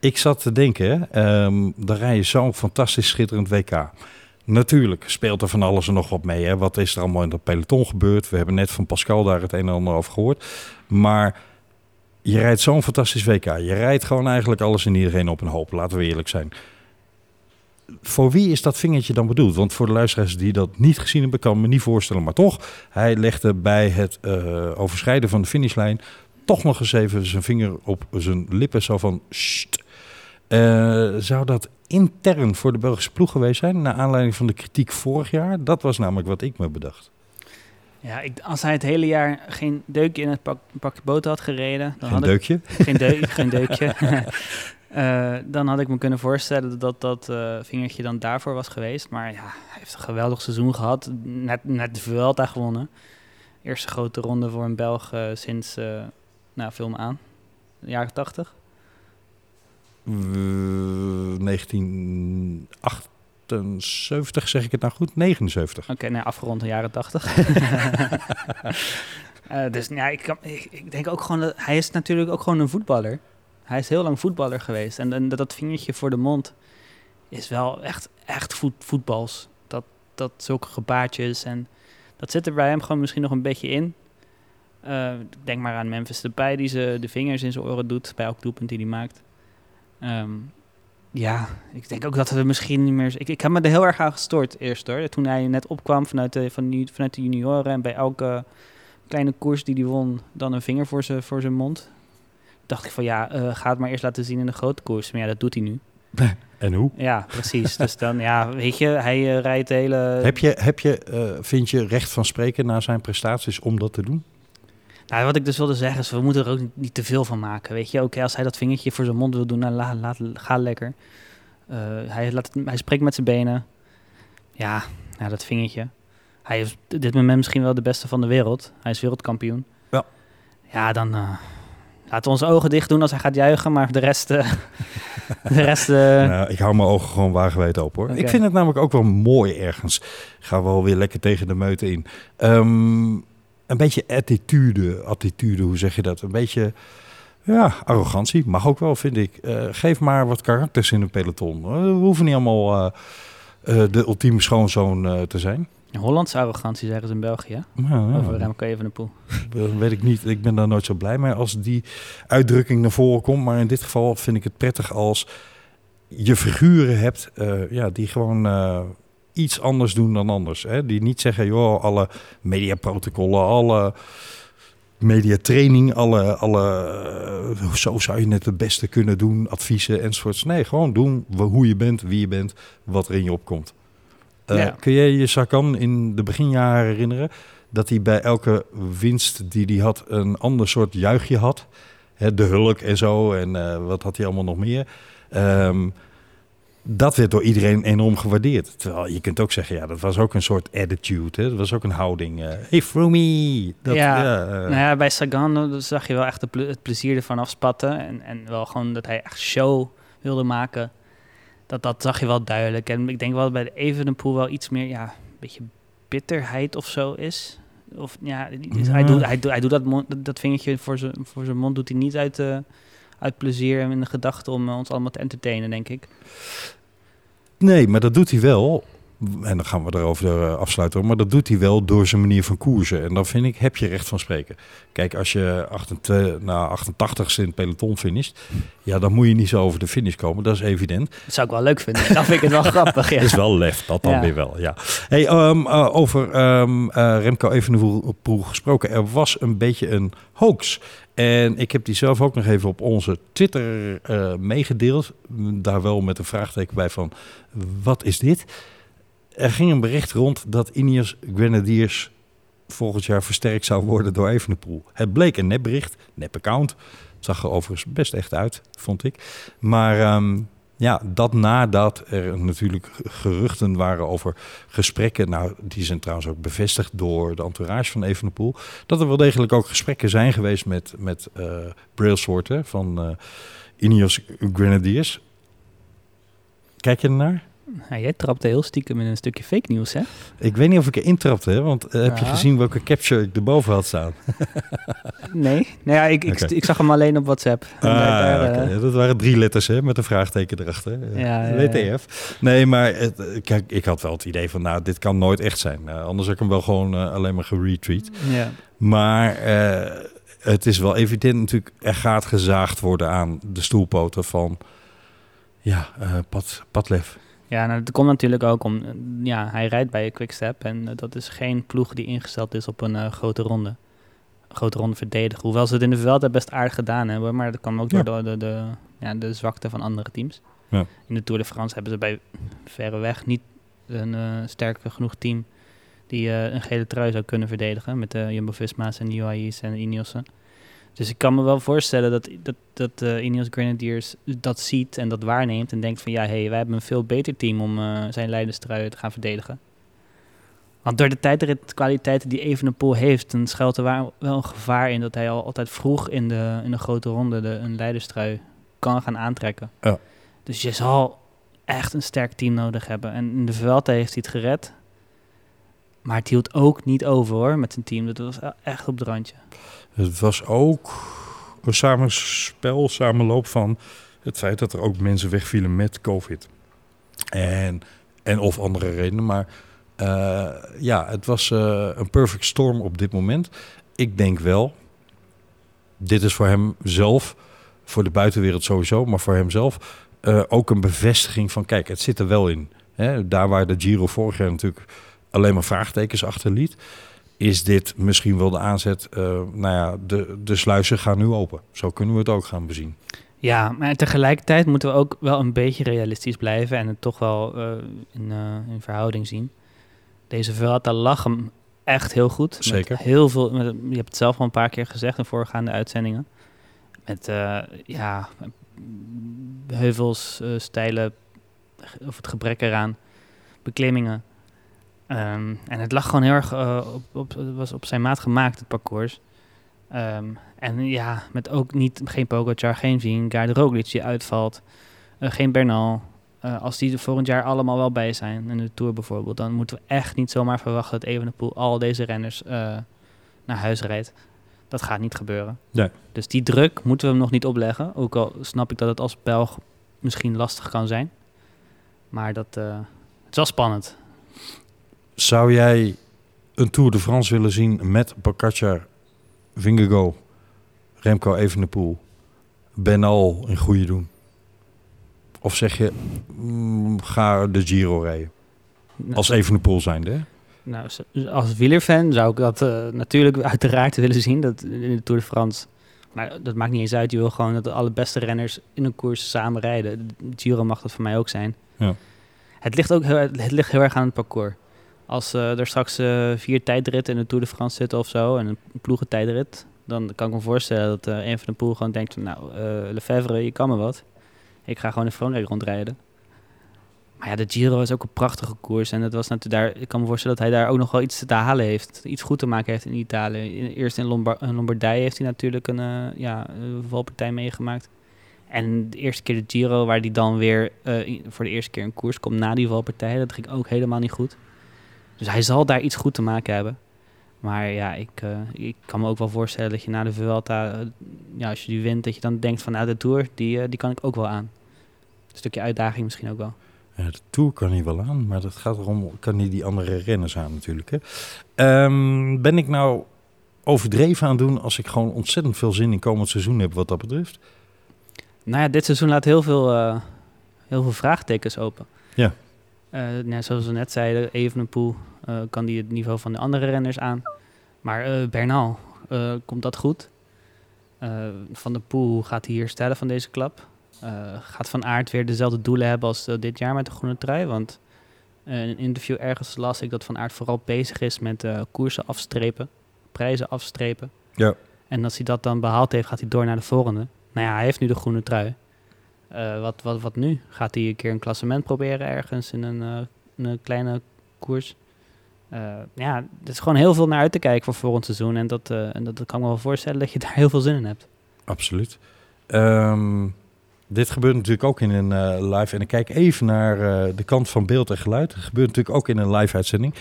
[SPEAKER 4] Ik zat te denken, um, dan rij je zo'n fantastisch schitterend WK. Natuurlijk speelt er van alles en nog wat mee. Hè? Wat is er allemaal in dat peloton gebeurd? We hebben net van Pascal daar het een en ander over gehoord. Maar je rijdt zo'n fantastisch WK. Je rijdt gewoon eigenlijk alles en iedereen op een hoop. Laten we eerlijk zijn. Voor wie is dat vingertje dan bedoeld? Want voor de luisteraars die dat niet gezien hebben, kan me niet voorstellen. Maar toch, hij legde bij het uh, overschrijden van de finishlijn toch nog eens even zijn vinger op zijn lippen. Zo van, uh, zou dat intern voor de Belgische ploeg geweest zijn, naar aanleiding van de kritiek vorig jaar? Dat was namelijk wat ik me bedacht.
[SPEAKER 5] Ja, ik, als hij het hele jaar geen deukje in het pak, pakje boter had gereden...
[SPEAKER 4] Dan geen had deukje?
[SPEAKER 5] Ik, [laughs] geen, deuk, [laughs] geen deukje. uh, [laughs] dan had ik me kunnen voorstellen dat dat uh, vingertje dan daarvoor was geweest. Maar ja, hij heeft een geweldig seizoen gehad. Net, net de Vuelta gewonnen. Eerste grote ronde voor een Belg uh, sinds, nou, film aan, de jaren 80.
[SPEAKER 4] 1978, zeg ik het nou goed? 79.
[SPEAKER 5] Oké, okay, nou afgerond de jaren 80. uh, [laughs] dus ja, ik, kan, ik, ik, denk ook gewoon dat hij is natuurlijk ook gewoon een voetballer. Hij is heel lang voetballer geweest. En, en dat, dat vingertje voor de mond is wel echt, echt voet, voetbals. Dat, dat zulke gebaartjes en dat zit er bij hem gewoon misschien nog een beetje in. Uh, denk maar aan Memphis Depay die ze de vingers in zijn oren doet bij elk doelpunt die hij maakt. Um, ja, ik denk ook dat we misschien niet meer... Ik, ik heb me er heel erg aan gestoord eerst hoor. Toen hij net opkwam vanuit de, van, vanuit de junioren... en bij elke kleine koers die hij won... dan een vinger voor zijn voor mond. dacht ik van ja, uh, ga het maar eerst laten zien in de grote koers. Maar ja, dat doet hij nu. [laughs]
[SPEAKER 4] En hoe?
[SPEAKER 5] Ja, precies. dus dan, ja, weet je, hij uh, rijdt de hele...
[SPEAKER 4] Heb je, heb je uh, vind je recht van spreken na zijn prestaties om dat te doen?
[SPEAKER 5] Nou, wat ik dus wilde zeggen is, we moeten er ook niet te veel van maken. Weet je, oké, als hij dat vingertje voor zijn mond wil doen, nou, laat, laat, ga lekker. Uh, hij, laat het, hij spreekt met zijn benen. Ja, ja, dat vingertje. Hij is op dit moment misschien wel de beste van de wereld. Hij is wereldkampioen.
[SPEAKER 4] Ja.
[SPEAKER 5] Ja, dan uh, laten we onze ogen dicht doen als hij gaat juichen, maar de rest... Uh, [laughs] de rest
[SPEAKER 4] nou, ik hou mijn ogen gewoon wagenwijd open hoor. Okay. Ik vind het namelijk ook wel mooi ergens. Gaan we alweer lekker tegen de meute in. Um, een beetje attitude, attitude, hoe zeg je dat? Een beetje, ja, arrogantie. Mag ook wel, vind ik. Uh, geef maar wat karakters in een peloton. Uh, we hoeven niet allemaal uh, de ultieme schoonzoon te zijn.
[SPEAKER 5] Hollandse arrogantie zeggen ze in België. Nou, ja. Over Remco Evenepoel.
[SPEAKER 4] Dat weet ik niet. Ik ben daar nooit zo blij mee als die uitdrukking naar voren komt. Maar in dit geval vind ik het prettig als je figuren hebt ja, die gewoon iets anders doen dan anders. Hè? Die niet zeggen, joh, alle mediaprotocollen, alle mediatraining, alle, alle uh, zo zou je het het beste kunnen doen, adviezen enzovoorts. Nee, gewoon doen hoe je bent, wie je bent, wat er in je opkomt. Uh, ja. Kun je je Sakan in de beginjaren herinneren dat hij bij elke winst die hij had een ander soort juichje had? Hè, de hulk en zo en uh, wat had hij allemaal nog meer? Um, dat werd door iedereen enorm gewaardeerd. Terwijl je kunt ook zeggen, ja, dat was ook een soort attitude. Hè? Dat was ook een houding. Uh, hey, Froomey.
[SPEAKER 5] Dat, ja, ja uh, nou ja, bij Sagan zag je wel echt het plezier ervan afspatten. En, en wel gewoon dat hij echt show wilde maken. Dat, dat zag je wel duidelijk. En ik denk wel dat bij de Evenepoel wel iets meer, ja, een beetje bitterheid of zo is. Of ja, ja. Hij, doet, hij, doet, hij doet dat, dat vingertje voor zijn, voor zijn mond doet hij niet uit, uh, uit plezier en in de gedachte om ons allemaal te entertainen, denk ik.
[SPEAKER 4] Nee, maar dat doet hij wel. En dan gaan we erover eh, afsluiten. Maar dat doet hij wel door zijn manier van koersen. En dan vind ik, heb je recht van spreken. Kijk, als je 88, na 88 in het peloton finisht. Ja, dan moet je niet zo over de finish komen. Dat is evident.
[SPEAKER 5] Dat zou ik wel leuk vinden. Dan vind ik het wel [laughs] grappig. Ja.
[SPEAKER 4] is wel lef, dat dan weer wel. Ja. Hey, um, uh, over um, uh, Remco Evenepoel gesproken. Er was een beetje een hoax. En ik heb die zelf ook nog even op onze Twitter uh, meegedeeld. Daar wel met een vraagteken bij van, wat is dit? Er ging een bericht rond dat Ineos Grenadiers volgend jaar versterkt zou worden door Evenepoel. Het bleek een nepbericht, nep account. Het zag er overigens best echt uit, vond ik. Maar um, ja, dat nadat er natuurlijk geruchten waren over gesprekken. Nou, die zijn trouwens ook bevestigd door de entourage van Evenepoel. Dat er wel degelijk ook gesprekken zijn geweest met, met uh, van uh, Ineos Grenadiers. Kijk je ernaar?
[SPEAKER 5] Ja, jij trapte heel stiekem in een stukje fake nieuws, hè?
[SPEAKER 4] Ik weet niet of ik erin trapte, hè? want uh, heb je gezien welke capture ik erboven had staan? [laughs]
[SPEAKER 5] nee, nou ja, ik, ik, ik, zag hem alleen op WhatsApp.
[SPEAKER 4] Ah, daar, okay. uh... Dat waren drie letters hè, met een vraagteken erachter. Ja, WTF. Nee, maar het, kijk, ik had wel het idee van, nou, dit kan nooit echt zijn. Uh, anders heb ik hem wel gewoon alleen maar geretweet.
[SPEAKER 5] Ja.
[SPEAKER 4] Maar het is wel evident natuurlijk, er gaat gezaagd worden aan de stoelpoten van, ja, Pat, Patlef.
[SPEAKER 5] Ja, nou, dat komt natuurlijk ook om. Ja, hij rijdt bij Quickstep en dat is geen ploeg die ingesteld is op een uh, grote ronde. grote ronde verdedigen. Hoewel ze het in de Vuelta best aardig gedaan hebben, maar dat kwam ook ja. door de, de, de, ja, de zwakte van andere teams.
[SPEAKER 4] Ja.
[SPEAKER 5] In de Tour de France hebben ze bij verreweg niet een uh, sterker genoeg team die uh, een gele trui zou kunnen verdedigen met de Jumbo-Visma's en UAE's en Ineos'en. Dus ik kan me wel voorstellen dat, dat, dat uh, Ineos Grenadiers dat ziet en dat waarneemt en denkt van ja, hey, wij hebben een veel beter team om uh, zijn leiderstrui te gaan verdedigen. Want door de tijdritkwaliteiten die Evenepoel heeft, dan schuilt er wel een gevaar in dat hij al altijd vroeg in de, in de grote ronde de, een leiderstrui kan gaan aantrekken.
[SPEAKER 4] Ja.
[SPEAKER 5] Dus je zal echt een sterk team nodig hebben. En in de Vuelta heeft hij het gered. Maar het hield ook niet over hoor, met zijn team. Dat was echt op het randje.
[SPEAKER 4] Het was ook een samenspel, samenloop van het feit dat er ook mensen wegvielen met COVID. En, en of andere redenen. Maar uh, ja, het was uh, een perfect storm op dit moment. Ik denk wel, dit is voor hem zelf, voor de buitenwereld sowieso, maar voor hemzelf uh, ook een bevestiging van: kijk, het zit er wel in. Hè? Daar waar de Giro vorig jaar natuurlijk alleen maar vraagtekens achterliet is dit misschien wel de aanzet. Uh, nou ja, de, de sluizen gaan nu open. Zo kunnen we het ook gaan bezien.
[SPEAKER 5] Ja, maar tegelijkertijd moeten we ook wel een beetje realistisch blijven en het toch wel uh, in, uh, in verhouding zien. Deze Vuelta lag hem echt heel goed.
[SPEAKER 4] Zeker.
[SPEAKER 5] Heel veel, met, je hebt het zelf al een paar keer gezegd in voorgaande uitzendingen. Met ja, heuvels, stijlen, of het gebrek eraan, beklimmingen. Um, en het lag gewoon heel erg uh, op, op, was op zijn maat gemaakt, het parcours. Um, en ja, met ook niet, geen Pogacar, geen Vingegaard, Roglic die uitvalt, uh, geen Bernal. Uh, als die er volgend jaar allemaal wel bij zijn, in de Tour bijvoorbeeld, dan moeten we echt niet zomaar verwachten dat Evenepoel al deze renners naar huis rijdt. Dat gaat niet gebeuren.
[SPEAKER 4] Nee.
[SPEAKER 5] Dus die druk moeten we hem nog niet opleggen. Ook al snap ik dat het als Belg misschien lastig kan zijn. Maar dat, het is wel spannend.
[SPEAKER 4] Zou jij een Tour de France willen zien met Pogacar, Vingegaard, Remco Evenepoel, Benal in goede doen? Of zeg je, mm, ga de Giro rijden? Als Evenepoel zijnde, hè?
[SPEAKER 5] Nou, als wielerfan zou ik dat uh, natuurlijk uiteraard [laughs] willen zien, dat in de Tour de France. Maar dat maakt niet eens uit. Je wil gewoon dat de allerbeste renners in een koers samen rijden. De Giro mag dat voor mij ook zijn.
[SPEAKER 4] Ja.
[SPEAKER 5] Het, ligt ook heel, het ligt heel erg aan het parcours. Als uh, er straks uh, vier tijdritten in de Tour de France zitten of zo, en een ploegentijdrit, dan kan ik me voorstellen dat uh, een van de poel gewoon denkt nou, Lefevre, je kan me wat. Ik ga gewoon in Frankrijk rondrijden. Maar ja, de Giro is ook een prachtige koers. En het was natuurlijk daar, ik kan me voorstellen dat hij daar ook nog wel iets te halen heeft. Iets goed te maken heeft in Italië. Eerst in, Lombard in Lombardije heeft hij natuurlijk een, uh, ja, valpartij meegemaakt. En de eerste keer de Giro, waar hij dan weer voor de eerste keer een koers komt na die valpartij, dat ging ook helemaal niet goed. Dus hij zal daar iets goed te maken hebben. Maar ja, ik, uh, ik kan me ook wel voorstellen dat je na de Vuelta, uh, ja, als je die wint, dat je dan denkt van nou, de Tour, die, uh, die kan ik ook wel aan. Een stukje uitdaging misschien ook wel.
[SPEAKER 4] Ja, de Tour kan hij wel aan, maar dat gaat erom, kan hij die andere renners aan natuurlijk. Hè? Um, ben ik nou overdreven aan doen als ik gewoon ontzettend veel zin in komend seizoen heb wat dat betreft?
[SPEAKER 5] Nou ja, dit seizoen laat heel veel, heel veel vraagtekens open.
[SPEAKER 4] Ja.
[SPEAKER 5] Uh, net zoals we net zeiden, Evenepoel uh, kan die het niveau van de andere renners aan. Maar uh, Bernal, komt dat goed? van de Poel, hoe gaat hij hier stellen van deze klap? gaat Van Aert weer dezelfde doelen hebben als dit jaar met de groene trui? Want in een interview ergens las ik dat Van Aert vooral bezig is met koersen afstrepen, prijzen afstrepen.
[SPEAKER 4] Ja.
[SPEAKER 5] En als hij dat dan behaald heeft, gaat hij door naar de volgende. Nou ja, hij heeft nu de groene trui. Eh, wat, wat, wat nu? Gaat hij een keer een klassement proberen ergens in een, eh, een kleine koers? Eh, ja, er is gewoon heel veel naar uit te kijken voor volgend seizoen. En dat, en dat, kan ik me wel voorstellen dat je [laughs] daar heel veel zin in hebt.
[SPEAKER 4] Absoluut. Ehm, dit gebeurt natuurlijk ook in een live. En ik kijk even naar de kant van beeld en geluid. Het gebeurt natuurlijk ook in een live uitzending.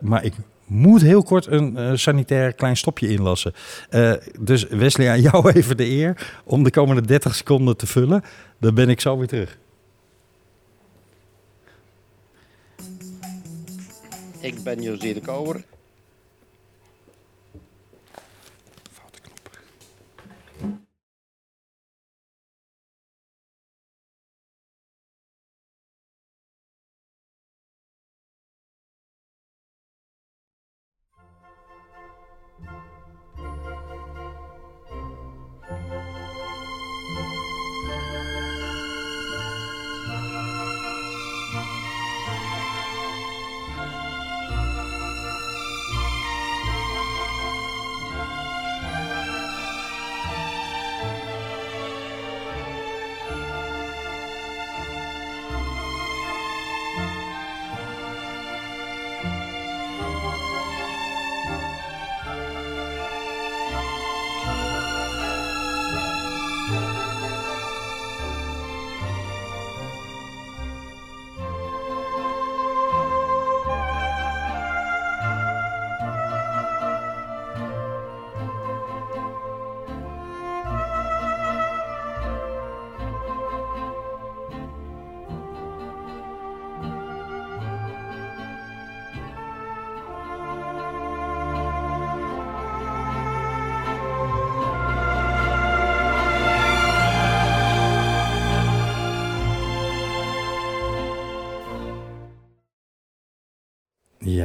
[SPEAKER 4] Maar ik moet heel kort een eh, sanitair klein stopje inlassen. Eh, dus Wesley, aan jou [laughs] even de eer om de komende 30 seconden te vullen. Dan ben ik zo weer terug.
[SPEAKER 1] Ik ben José de Kouwer.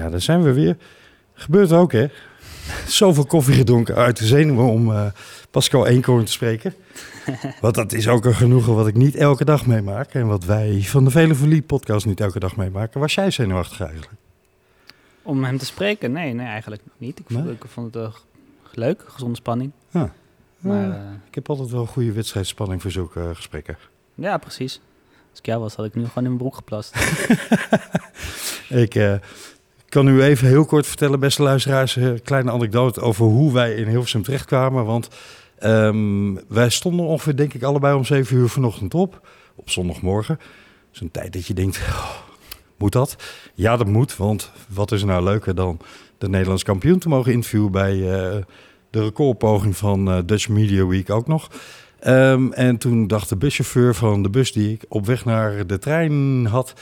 [SPEAKER 4] Ja, daar zijn we weer. Gebeurt ook, hè? Zoveel koffie gedronken uit de zenuwen om eh, Pascal Eenkoorn te spreken. Want dat is ook een genoegen wat ik niet elke dag meemaak. En wat wij van de Vele Verliep podcast niet elke dag meemaken. Was jij zenuwachtig eigenlijk?
[SPEAKER 5] Om hem te spreken? Nee, nee eigenlijk niet. Ik vond,
[SPEAKER 4] Nee?
[SPEAKER 5] ik vond het leuk, gezonde spanning.
[SPEAKER 4] Ja.
[SPEAKER 5] Maar eh,
[SPEAKER 4] Ik heb altijd wel goede wedstrijdspanning voor zulke eh, gesprekken.
[SPEAKER 5] ja, precies. Als ik jou was, had ik nu gewoon in mijn broek geplast. [laughs]
[SPEAKER 4] Ik eh, kan u even heel kort vertellen, beste luisteraars, een kleine anekdote over hoe wij in Hilversum terechtkwamen. Want ehm, wij stonden ongeveer, denk ik, allebei om 7 uur vanochtend op, op zondagmorgen. Zo'n tijd dat je denkt, oh, moet dat? Ja, dat moet, want wat is nou leuker dan de Nederlands kampioen te mogen interviewen bij eh, de recordpoging van eh, Dutch Media Week ook nog. Ehm, en toen dacht de buschauffeur van de bus die ik op weg naar de trein had,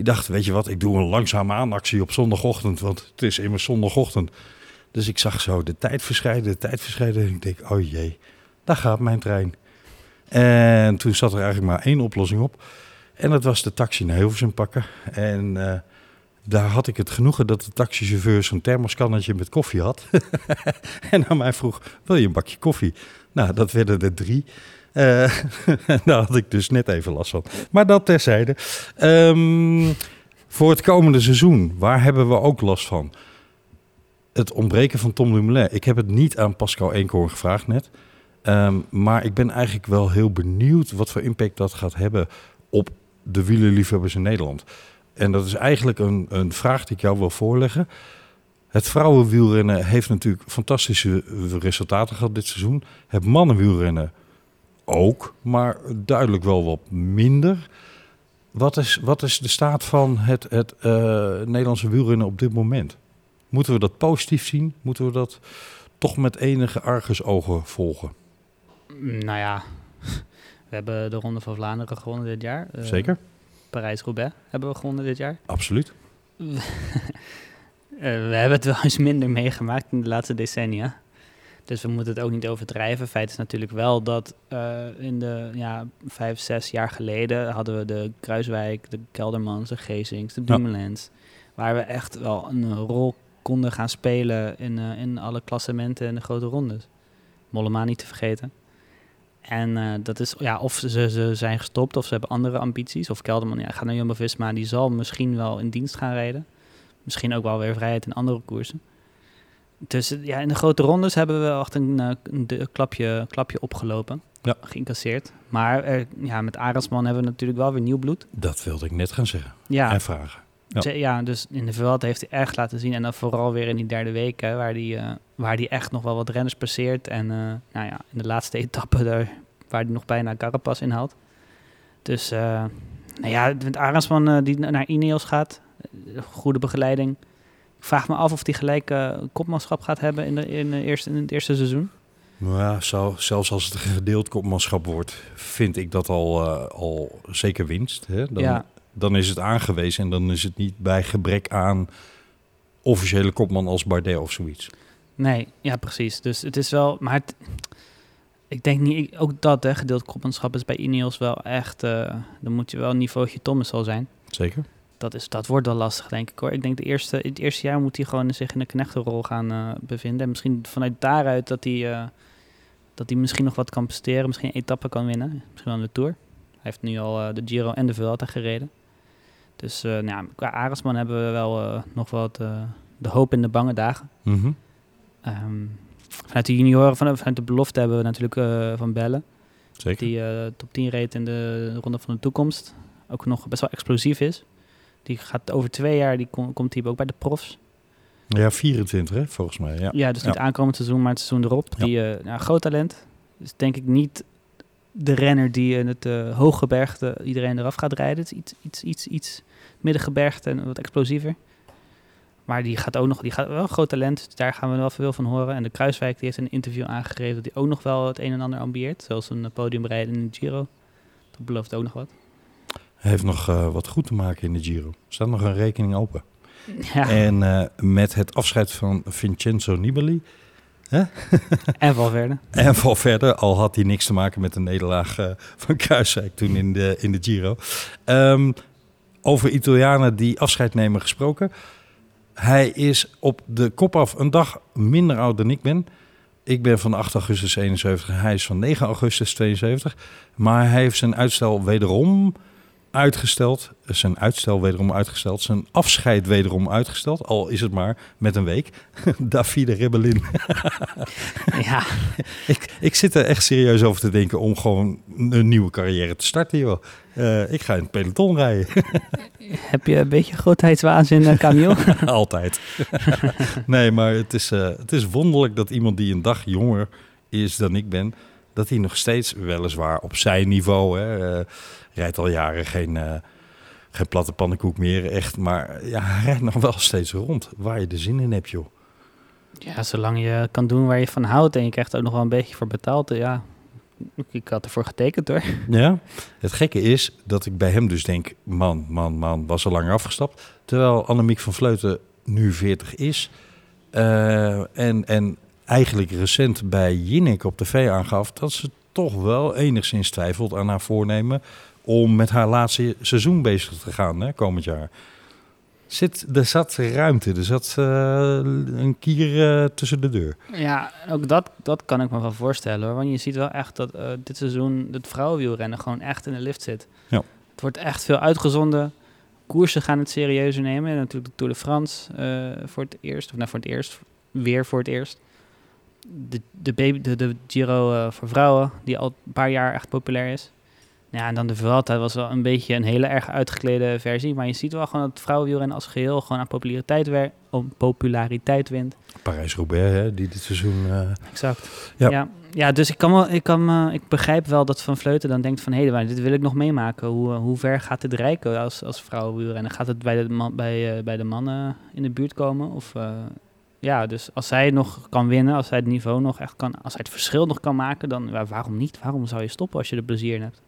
[SPEAKER 4] die dacht, weet je wat, ik doe een langzame aanactie op zondagochtend, want het is immers zondagochtend. Dus ik zag zo de tijd verschijnen, de tijd verschijnen. En ik denk, oh jee, daar gaat mijn trein. En toen zat er eigenlijk maar één oplossing op. En dat was de taxi naar Hilversum pakken. En eh, daar had ik het genoegen dat de taxichauffeur zo'n thermoskannetje met koffie had. [laughs] en aan mij vroeg, wil je een bakje koffie? Nou, dat werden er drie. Eh, [laughs] daar had ik dus net even last van. Maar dat terzijde. Ehm, voor het komende seizoen, waar hebben we ook last van? Het ontbreken van Tom Dumoulin. Ik heb het niet aan Pascal Eenkoorn gevraagd net. Ehm, maar ik ben eigenlijk wel heel benieuwd wat voor impact dat gaat hebben op de wielerliefhebbers in Nederland. En dat is eigenlijk een, een vraag die ik jou wil voorleggen. Het vrouwenwielrennen heeft natuurlijk fantastische resultaten gehad dit seizoen. Het mannenwielrennen ook, maar duidelijk wel wat minder. Wat is, wat is de staat van het, het eh, Nederlandse wielrennen op dit moment? Moeten we dat positief zien? Moeten we dat toch met enige argusogen volgen?
[SPEAKER 5] nou ja, [laughs] we hebben de Ronde van Vlaanderen gewonnen dit jaar. Eh,
[SPEAKER 4] Zeker?
[SPEAKER 5] Parijs-Roubaix hebben we gewonnen dit jaar.
[SPEAKER 4] Absoluut. [laughs]
[SPEAKER 5] Eh, we hebben het wel eens minder meegemaakt in de laatste decennia. Dus we moeten het ook niet overdrijven. Feit is natuurlijk wel dat eh, in de ja, vijf, zes jaar geleden hadden we de Kruiswijk, de Keldermans, de Geesings, de
[SPEAKER 4] Ja.
[SPEAKER 5] Dumoulins. Waar we echt wel een rol konden gaan spelen in, eh, in alle klassementen en de grote rondes. Mollema niet te vergeten. En eh, dat is, ja, of ze, ze zijn gestopt of ze hebben andere ambities. Of Kelderman ja, gaat naar Jumbo-Visma, die zal misschien wel in dienst gaan rijden. Misschien ook wel weer vrijheid in andere koersen. Dus ja, in de grote rondes hebben we echt een, eh, een klapje, klapje opgelopen.
[SPEAKER 4] Ja.
[SPEAKER 5] Geïncasseerd. Maar er, ja, met Arendsman hebben we natuurlijk wel weer nieuw bloed.
[SPEAKER 4] Dat wilde ik net gaan zeggen.
[SPEAKER 5] Ja,
[SPEAKER 4] En vragen. ja.
[SPEAKER 5] ja. dus in de Vuelta heeft hij echt laten zien. En dan vooral weer in die derde week, hè, waar hij eh, waar die echt nog wel wat renners passeert. En eh, nou ja, in de laatste etappe, daar, waar hij nog bijna Carapaz inhaalt. Dus nou ja, met Arendsman die naar Ineos gaat, goede begeleiding. Ik vraag me af of hij gelijk kopmanschap gaat hebben in, de, in, de eerste, in het eerste seizoen.
[SPEAKER 4] Nou Ja, zo, zelfs als het een gedeeld kopmanschap wordt, vind ik dat al, eh, al zeker winst. Hè? Dan,
[SPEAKER 5] Ja.
[SPEAKER 4] dan is het aangewezen en dan is het niet bij gebrek aan officiële kopman als Bardet of zoiets.
[SPEAKER 5] Nee, ja, precies. Dus het is wel. Maar het- ik denk niet. Ook dat, hè, gedeeld kopmanschap is bij Ineos wel echt. eh, dan moet je wel een niveautje Thomas al zijn.
[SPEAKER 4] Zeker.
[SPEAKER 5] Dat, is, dat wordt wel lastig, denk ik hoor. Ik denk de eerste, het eerste jaar moet hij gewoon zich in de knechtenrol gaan eh, bevinden. En misschien vanuit daaruit dat hij, eh, dat hij misschien nog wat kan presteren. Misschien een etappe kan winnen. Misschien wel de Tour. Hij heeft nu al eh, de Giro en de Vuelta gereden. Dus nou ja, qua Arendsman hebben we wel nog wat de hoop in de bange dagen.
[SPEAKER 4] Mhm.
[SPEAKER 5] Ehm, vanuit de junioren, vanuit, vanuit de belofte hebben we natuurlijk Van Bellen.
[SPEAKER 4] Zeker.
[SPEAKER 5] Die top 10 reed in de Ronde van de Toekomst. Ook nog best wel explosief is. Die gaat over twee jaar, die kom- komt hij ook bij de profs.
[SPEAKER 4] Ja, 24 hè, volgens mij. Ja.
[SPEAKER 5] Ja, dus niet
[SPEAKER 4] Ja.
[SPEAKER 5] aankomend seizoen, maar het seizoen erop.
[SPEAKER 4] Ja.
[SPEAKER 5] Die, eh, ja, groot talent. Dus denk ik niet de renner die in het eh hooggebergte iedereen eraf gaat rijden. Het is iets, iets, iets, iets middengebergte en wat explosiever. Maar die gaat ook nog, die gaat wel groot talent. Dus daar gaan we wel veel van horen. En de Kruiswijk die heeft een interview aangegeven dat hij ook nog wel het een en ander ambieert. Zoals een eh, podiumrijden in de Giro. Dat belooft ook nog wat.
[SPEAKER 4] Heeft nog eh, wat goed te maken in de Giro. Er staat nog een rekening open.
[SPEAKER 5] Ja,
[SPEAKER 4] En eh, met het afscheid van Vincenzo Nibali [laughs]
[SPEAKER 5] en Valverde.
[SPEAKER 4] En van verder, al had hij niks te maken met de nederlaag eh, van Kruiswijk toen in de, in de Giro. Ehm, over Italianen die afscheid nemen gesproken. Hij is op de kop af een dag minder oud dan ik ben. Ik ben van 8 augustus 71, hij is van 9 augustus 72. Maar hij heeft zijn uitstel wederom uitgesteld. Zijn uitstel wederom uitgesteld. Zijn afscheid wederom uitgesteld. Al is het maar met een week. [laughs] Davide Rebellin. [laughs]
[SPEAKER 5] ja,
[SPEAKER 4] Ik, ik zit er echt serieus over te denken om gewoon een nieuwe carrière te starten, joh. Eh, ik ga in het peloton rijden. [laughs]
[SPEAKER 5] heb je een beetje grootheidswaanzin, uh, Camille?
[SPEAKER 4] Altijd. nee, maar het is, eh, het is wonderlijk dat iemand die een dag jonger is dan ik ben... dat hij nog steeds, weliswaar op zijn niveau... Hè, eh, rijdt al jaren geen, eh, geen platte pannenkoek meer, echt. Maar ja, [laughs] hij rijdt nog wel steeds rond, waar je de zin in hebt, joh.
[SPEAKER 5] Ja, zolang je kan doen waar je van houdt en je krijgt ook nog wel een beetje voor betaald. Ja, ik had ervoor getekend hoor. [laughs]
[SPEAKER 4] Ja, het gekke is dat ik bij hem dus denk, man, man, man, was al langer afgestapt. Terwijl Annemiek van Vleuten nu 40 is. Eh, en, en eigenlijk recent bij Jinnik op tv aangaf dat ze toch wel enigszins twijfelt aan haar voornemen om met haar laatste seizoen bezig te gaan hè, komend jaar. Zit, er zat ruimte, er zat eh, een kier eh, tussen de deur.
[SPEAKER 5] Ja, ook dat, dat kan ik me wel voorstellen hoor. Want je ziet wel echt dat eh, dit seizoen het vrouwenwielrennen gewoon echt in de lift zit.
[SPEAKER 4] Ja.
[SPEAKER 5] Het wordt echt veel uitgezonden. Koersen gaan het serieuzer nemen. En natuurlijk de Tour de France voor het eerst. Of nou, voor het eerst. Weer voor het eerst. De, de, baby, de, de Giro eh, voor vrouwen, die al een paar jaar echt populair is. Ja, en dan de Vuelta was wel een beetje een hele erg uitgeklede versie. Maar je ziet wel gewoon dat vrouwenwielrennen als geheel gewoon aan populariteit, wer- om populariteit wint.
[SPEAKER 4] Parijs-Roubaix, hè, die dit seizoen... eh,
[SPEAKER 5] Exact.
[SPEAKER 4] Ja.
[SPEAKER 5] Ja, ja, dus ik, kan wel, ik, kan, me- ik begrijp wel dat Van Vleuten dan denkt van... hé, hey, dit wil ik nog meemaken. Hoe, eh, hoe ver gaat dit reiken als, als vrouwenwielrennen? Gaat het bij de, man, bij, eh, bij de mannen in de buurt komen? Of, eh, ja, dus als zij nog kan winnen, als zij het niveau nog echt kan... als hij het verschil nog kan maken, dan ja, waarom niet? Waarom zou je stoppen als je er plezier in hebt?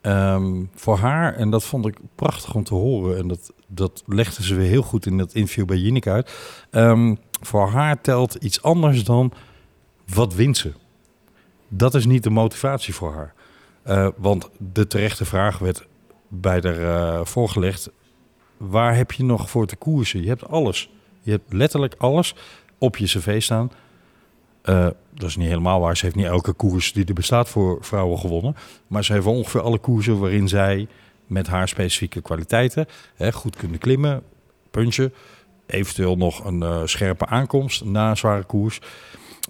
[SPEAKER 4] Ehm, voor haar, en dat vond ik prachtig om te horen, en dat, dat legde ze weer heel goed in dat interview bij Jinek uit. Ehm, voor haar telt iets anders dan wat wint ze. Dat is niet de motivatie voor haar. Eh, want de terechte vraag werd bij haar eh, voorgelegd: waar heb je nog voor te koersen? Je hebt alles. Je hebt letterlijk alles op je cv staan. Eh, dat is niet helemaal waar. Ze heeft niet elke koers die er bestaat voor vrouwen gewonnen. Maar ze heeft ongeveer alle koersen waarin zij met haar specifieke kwaliteiten hè, goed kunnen klimmen, puntje, eventueel nog een eh, scherpe aankomst na een zware koers.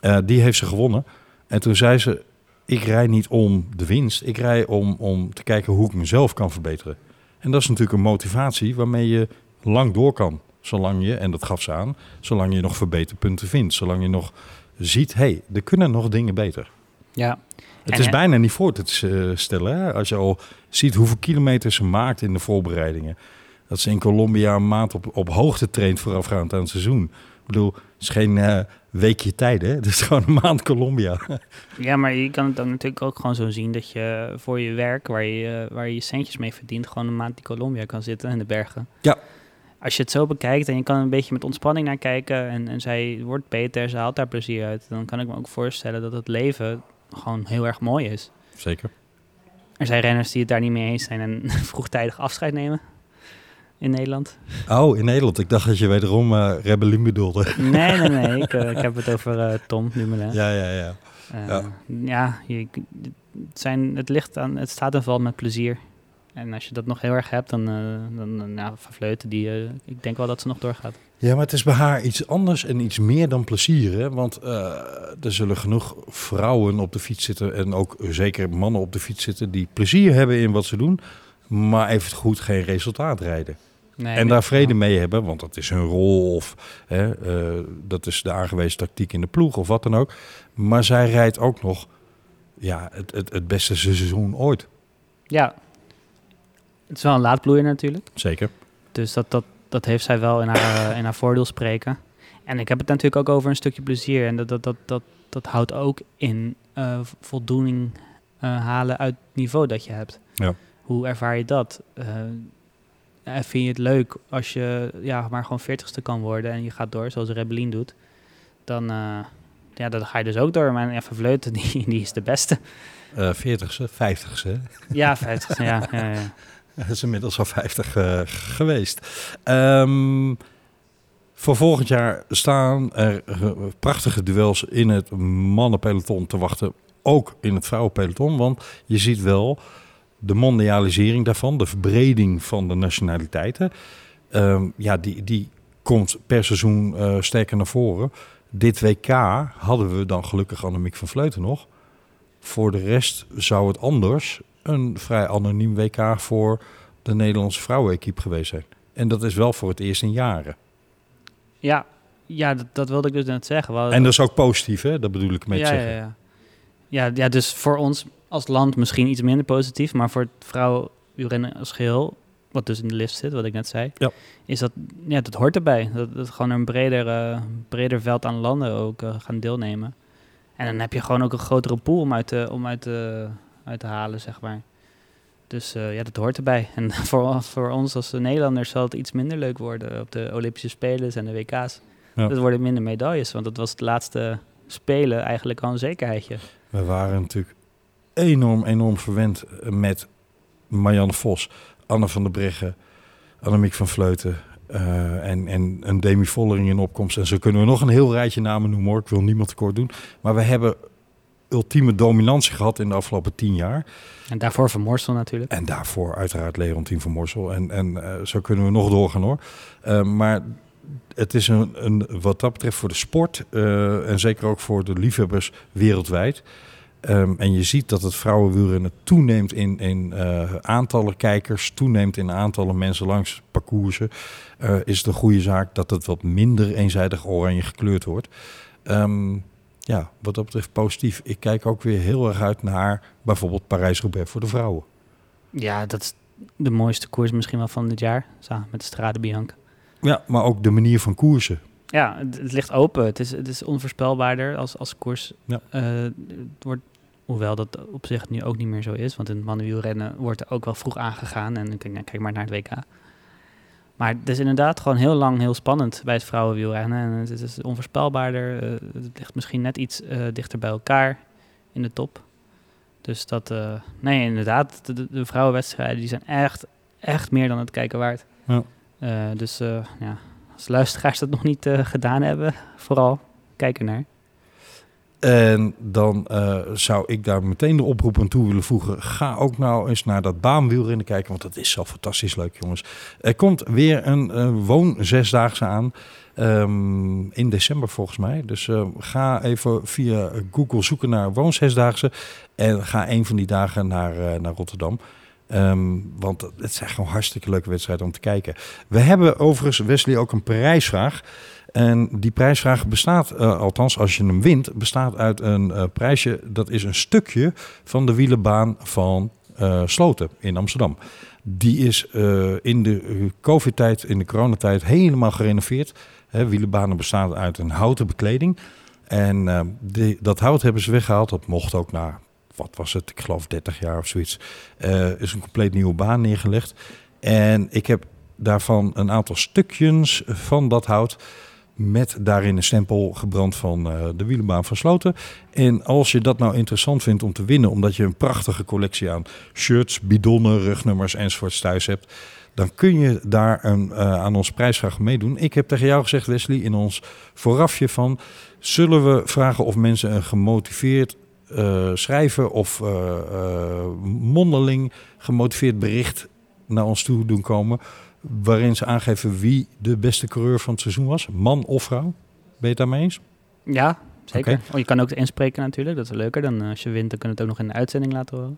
[SPEAKER 4] Eh, die heeft ze gewonnen. En toen zei ze, ik rij niet om de winst. Ik rij om, om te kijken hoe ik mezelf kan verbeteren. En dat is natuurlijk een motivatie waarmee je lang door kan. Zolang je, en dat gaf ze aan, zolang je nog verbeterpunten vindt. Zolang je nog ziet, hé, hey, er kunnen nog dingen beter.
[SPEAKER 5] Ja.
[SPEAKER 4] Het
[SPEAKER 5] En
[SPEAKER 4] is bijna niet voor te eh, stellen. Hè? Als je al ziet hoeveel kilometers ze maakt in de voorbereidingen. Dat ze in Colombia een maand op, op hoogte traint voorafgaand aan het seizoen. Ik bedoel, het is geen eh, weekje tijd, hè? [laughs] Het is gewoon een maand Colombia.
[SPEAKER 5] Ja, maar je kan het dan natuurlijk ook gewoon zo zien dat je voor je werk, waar je waar je je centjes mee verdient, gewoon een maand in Colombia kan zitten in de bergen.
[SPEAKER 4] Ja.
[SPEAKER 5] Als je het zo bekijkt en je kan een beetje met ontspanning naar kijken en, en zij wordt beter, ze haalt daar plezier uit, dan kan ik me ook voorstellen dat het leven gewoon heel erg mooi is.
[SPEAKER 4] Zeker.
[SPEAKER 5] Er zijn renners die het daar niet mee eens zijn en [laughs] vroegtijdig afscheid nemen in Nederland.
[SPEAKER 4] Oh, in Nederland. Ik dacht dat je wederom Rebellin bedoelde.
[SPEAKER 5] Nee, nee, nee. [laughs] Ik, eh, ik heb het over eh, Tom Dumoulin.
[SPEAKER 4] Ja, ja, ja. Ja.
[SPEAKER 5] ja, je, het, zijn, het, ligt aan, het staat en valt met plezier. En als je dat nog heel erg hebt, dan, eh dan eh, nou, Van Vleuten, die, eh, ik denk wel dat ze nog doorgaat.
[SPEAKER 4] Ja, maar het is bij haar iets anders en iets meer dan plezier. Hè? Want er zullen genoeg vrouwen op de fiets zitten en ook zeker mannen op de fiets zitten die plezier hebben in wat ze doen, maar even goed geen resultaat rijden.
[SPEAKER 5] Nee,
[SPEAKER 4] en daar vrede mee hebben, want dat is hun rol of hè, dat is de aangewezen tactiek in de ploeg of wat dan ook. Maar zij rijdt ook nog ja, het, het, het beste seizoen ooit.
[SPEAKER 5] Ja, het is wel een laadbloeier natuurlijk.
[SPEAKER 4] Zeker.
[SPEAKER 5] Dus dat, dat, dat heeft zij wel in haar, eh, in haar voordeel spreken. En ik heb het natuurlijk ook over een stukje plezier. En dat, dat, dat, dat, dat houdt ook in eh, voldoening eh, halen uit het niveau dat je hebt.
[SPEAKER 4] Ja.
[SPEAKER 5] Hoe ervaar je dat? Eh, vind je het leuk als je ja, maar gewoon veertigste kan worden en je gaat door, zoals Rebellin doet? Dan, ja, dan ga je dus ook door. Maar Van Vleuten, [laughs] die, die is de beste.
[SPEAKER 4] Eh 40ste, 50ste.
[SPEAKER 5] Ja, vijftigste, ja, ja, ja.
[SPEAKER 4] Dat [laughs] is inmiddels al 50 eh, geweest. Ehm, voor volgend jaar staan er eh, prachtige duels in het mannenpeloton te wachten. Ook in het vrouwenpeloton. Want je ziet wel de mondialisering daarvan. De verbreding van de nationaliteiten. Ehm, ja, die, die komt per seizoen eh, sterker naar voren. Dit WK hadden we dan gelukkig Annemiek van Vleuten nog. Voor de rest zou het anders een vrij anoniem WK voor de Nederlandse vrouwenequipe geweest zijn. En dat is wel voor het eerst in jaren.
[SPEAKER 5] ja, ja dat, dat wilde ik dus net zeggen.
[SPEAKER 4] En dat is ook positief, hè? Dat bedoel ik met
[SPEAKER 5] ja,
[SPEAKER 4] zeggen.
[SPEAKER 5] Ja, ja. Ja, ja, dus voor ons als land misschien iets minder positief, maar voor het vrouwenwielrennen als geheel, wat dus in de lift zit, wat ik net zei,
[SPEAKER 4] Ja.
[SPEAKER 5] is dat, ja, dat hoort erbij. Dat, dat gewoon een breder, eh, breder veld aan landen ook eh, gaan deelnemen. En dan heb je gewoon ook een grotere pool om uit te, om uit te, uit te halen, zeg maar. Dus eh, ja, dat hoort erbij. En [laughs] voor, voor ons als Nederlanders zal het iets minder leuk worden op de Olympische Spelen en de WK's.
[SPEAKER 4] Ja.
[SPEAKER 5] Dat worden minder medailles, want dat was het laatste Spelen eigenlijk al een zekerheidje.
[SPEAKER 4] We waren natuurlijk enorm, enorm verwend met Marianne Vos, Anne van der Breggen, Annemiek van Vleuten eh, en, en een Demi Vollering in opkomst. En zo kunnen we nog een heel rijtje namen noemen hoor. Ik wil niemand tekort doen. Maar we hebben ultieme dominantie gehad in de afgelopen tien jaar.
[SPEAKER 5] En daarvoor Van Morsel natuurlijk.
[SPEAKER 4] En daarvoor uiteraard Leontien van Morsel. En, en eh, zo kunnen we nog doorgaan hoor. Eh, maar het is een, een, wat dat betreft voor de sport eh, en zeker ook voor de liefhebbers wereldwijd. Ehm, en je ziet dat het vrouwenwielrennen toeneemt in, in aantallen kijkers, toeneemt in aantallen mensen langs parcoursen. Eh, is het een goede zaak dat het wat minder eenzijdig oranje gekleurd wordt. Ehm, ja, wat dat betreft positief. Ik kijk ook weer heel erg uit naar bijvoorbeeld Parijs-Roubaix voor de vrouwen.
[SPEAKER 5] Ja, dat is de mooiste koers misschien wel van dit jaar. Samen met de Strade Bianca.
[SPEAKER 4] Ja, maar ook de manier van koersen.
[SPEAKER 5] Ja, het, het ligt open. Het is, het is onvoorspelbaarder als, als koers.
[SPEAKER 4] Ja.
[SPEAKER 5] Eh, het wordt, hoewel dat op zich nu ook niet meer zo is. Want in het mannenwielrennen wordt er ook wel vroeg aangegaan. En kijk, nou, kijk maar naar het WK. Maar het is inderdaad gewoon heel lang heel spannend bij het vrouwenwielrennen. En het is, is onvoorspelbaarder. Eh, het ligt misschien net iets eh, dichter bij elkaar in de top. Dus dat, eh, nee, inderdaad, de, de- de vrouwenwedstrijden die zijn echt, echt meer dan het kijken waard.
[SPEAKER 4] Ja.
[SPEAKER 5] Dus ja, als luisteraars dat nog niet gedaan hebben, vooral kijk ernaar.
[SPEAKER 4] En dan eh, zou ik daar meteen de oproep aan toe willen voegen. Ga ook nou eens naar dat baanwielrennen kijken, want dat is zo fantastisch leuk, jongens. Er komt weer een eh, woon zesdaagse aan. ehm, in december volgens mij. Dus eh, ga even via Google zoeken naar woon zesdaagse. En ga een van die dagen naar, naar Rotterdam. Ehm, want het zijn gewoon hartstikke leuke wedstrijden om te kijken. We hebben overigens, Wesley, ook een prijsvraag. En die prijsvraag bestaat, eh, althans als je hem wint, bestaat uit een eh, prijsje. Dat is een stukje van de wielenbaan van eh, Sloten in Amsterdam. Die is in de covid-tijd, in de coronatijd, helemaal gerenoveerd. Hè, wielenbanen bestaan uit een houten bekleding. En die, dat hout hebben ze weggehaald. Dat mocht ook na, wat was het, ik geloof 30 jaar of zoiets. is een compleet nieuwe baan neergelegd. En ik heb daarvan een aantal stukjes van dat hout met daarin een stempel gebrand van eh, de wielenbaan van Sloten. En als je dat nou interessant vindt om te winnen, omdat je een prachtige collectie aan shirts, bidonnen, rugnummers enzovoorts thuis hebt, dan kun je daar een, eh, aan onze prijsvraag meedoen. Ik heb tegen jou gezegd, Wesley, in ons voorafje van, zullen we vragen of mensen een gemotiveerd eh, schrijven of eh, mondeling gemotiveerd bericht naar ons toe doen komen, waarin ze aangeven wie de beste coureur van het seizoen was, man of vrouw. Ben je het daarmee eens?
[SPEAKER 5] Ja, zeker. Oh, je kan ook inspreken natuurlijk, dat is leuker. Dan eh, als je wint, dan kunnen we het ook nog in de uitzending laten horen.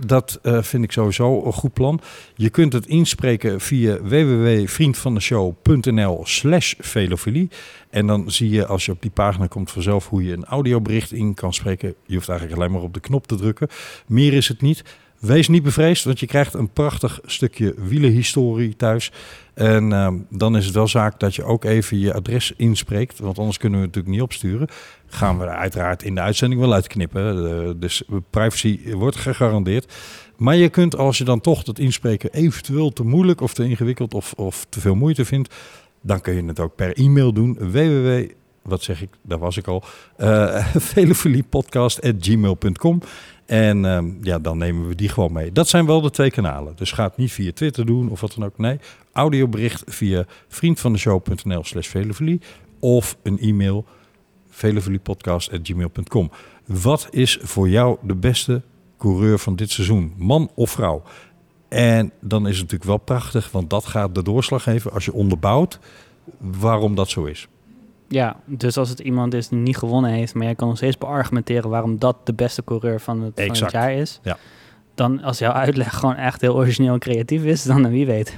[SPEAKER 4] Dat eh, vind ik sowieso een goed plan. Je kunt het inspreken via www.vriendvandeshow.nl slash velofilie. En dan zie je als je op die pagina komt vanzelf hoe je een audiobericht in kan spreken. Je hoeft eigenlijk alleen maar op de knop te drukken. Meer is het niet. Wees niet bevreesd, want je krijgt een prachtig stukje wielenhistorie thuis. En ehm, dan is het wel zaak dat je ook even je adres inspreekt. Want anders kunnen we het natuurlijk niet opsturen. Gaan we er uiteraard in de uitzending wel uitknippen. Eh, dus privacy wordt gegarandeerd. Maar je kunt als je dan toch dat inspreken eventueel te moeilijk of te ingewikkeld of, of te veel moeite vindt. Dan kun je het ook per e-mail doen. www, wat zeg ik, daar was ik al. [laughs] Uh, velofiliepodcast.gmail.com En ehm, ja, dan nemen we die gewoon mee. Dat zijn wel de twee kanalen. Dus ga het niet via Twitter doen of wat dan ook. Nee, audiobericht via vriendvandeshow.nl slash velofilie. Of een e-mail velofiliepodcast.gmail.com. Wat is voor jou de beste coureur van dit seizoen? Man of vrouw? En dan is het natuurlijk wel prachtig, want dat gaat de doorslag geven als je onderbouwt waarom dat zo is.
[SPEAKER 5] Ja, dus als het iemand is die niet gewonnen heeft, maar jij kan nog steeds beargumenteren waarom dat de beste coureur van het, van het jaar is.
[SPEAKER 4] Ja.
[SPEAKER 5] Dan als jouw uitleg gewoon echt heel origineel en creatief is, dan wie weet.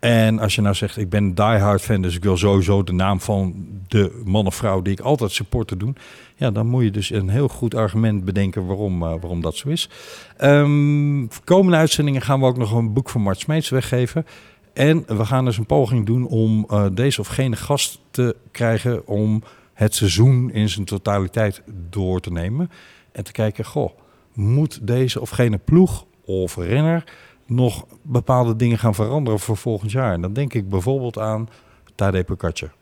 [SPEAKER 4] En als je nou zegt, ik ben een diehard fan, dus ik wil sowieso de naam van de man of vrouw die ik altijd supporter doen. Ja, dan moet je dus een heel goed argument bedenken waarom, eh, waarom dat zo is. Ehm komende uitzendingen gaan we ook nog een boek van Mart Smeets weggeven. En we gaan dus een poging doen om eh, deze of gene gast te krijgen om het seizoen in zijn totaliteit door te nemen. En te kijken, goh, moet deze of gene ploeg of renner nog bepaalde dingen gaan veranderen voor volgend jaar? En dan denk ik bijvoorbeeld aan Tadej Pogacar.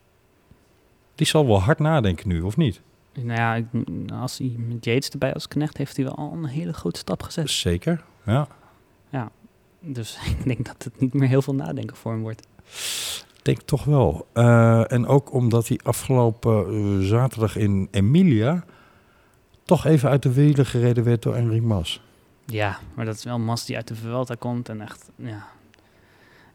[SPEAKER 4] Die zal wel hard nadenken nu, of niet?
[SPEAKER 5] Nou ja, als hij met Yates erbij als knecht heeft hij wel al een hele grote stap gezet.
[SPEAKER 4] Zeker, ja.
[SPEAKER 5] Dus [laughs] ik denk dat het niet meer heel veel nadenken voor hem wordt.
[SPEAKER 4] Ik denk toch wel. Eh, en ook omdat hij afgelopen eh, zaterdag in Emilia toch even uit de wielen gereden werd door Enric Mas.
[SPEAKER 5] Ja, maar dat is wel Mas die uit de Vuelta komt en echt, ja.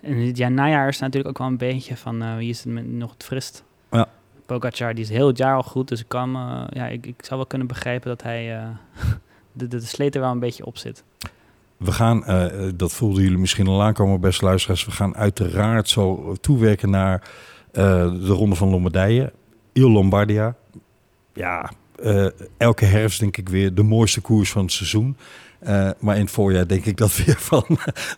[SPEAKER 5] En dit jaar najaar is natuurlijk ook wel een beetje van eh, wie is het nog het frist.
[SPEAKER 4] Ja.
[SPEAKER 5] Pogacar, die is heel het jaar al goed, dus ik kan, ja, ik, ik zou wel kunnen begrijpen dat hij [laughs] de, de, de sleet er wel een beetje op zit.
[SPEAKER 4] We gaan, eh, dat voelden jullie misschien al aankomen, beste luisteraars. We gaan uiteraard zo toewerken naar eh, de Ronde van Lombardije. Il Lombardia. Ja, eh, elke herfst denk ik weer de mooiste koers van het seizoen. Maar in het voorjaar denk ik dat weer [laughs] van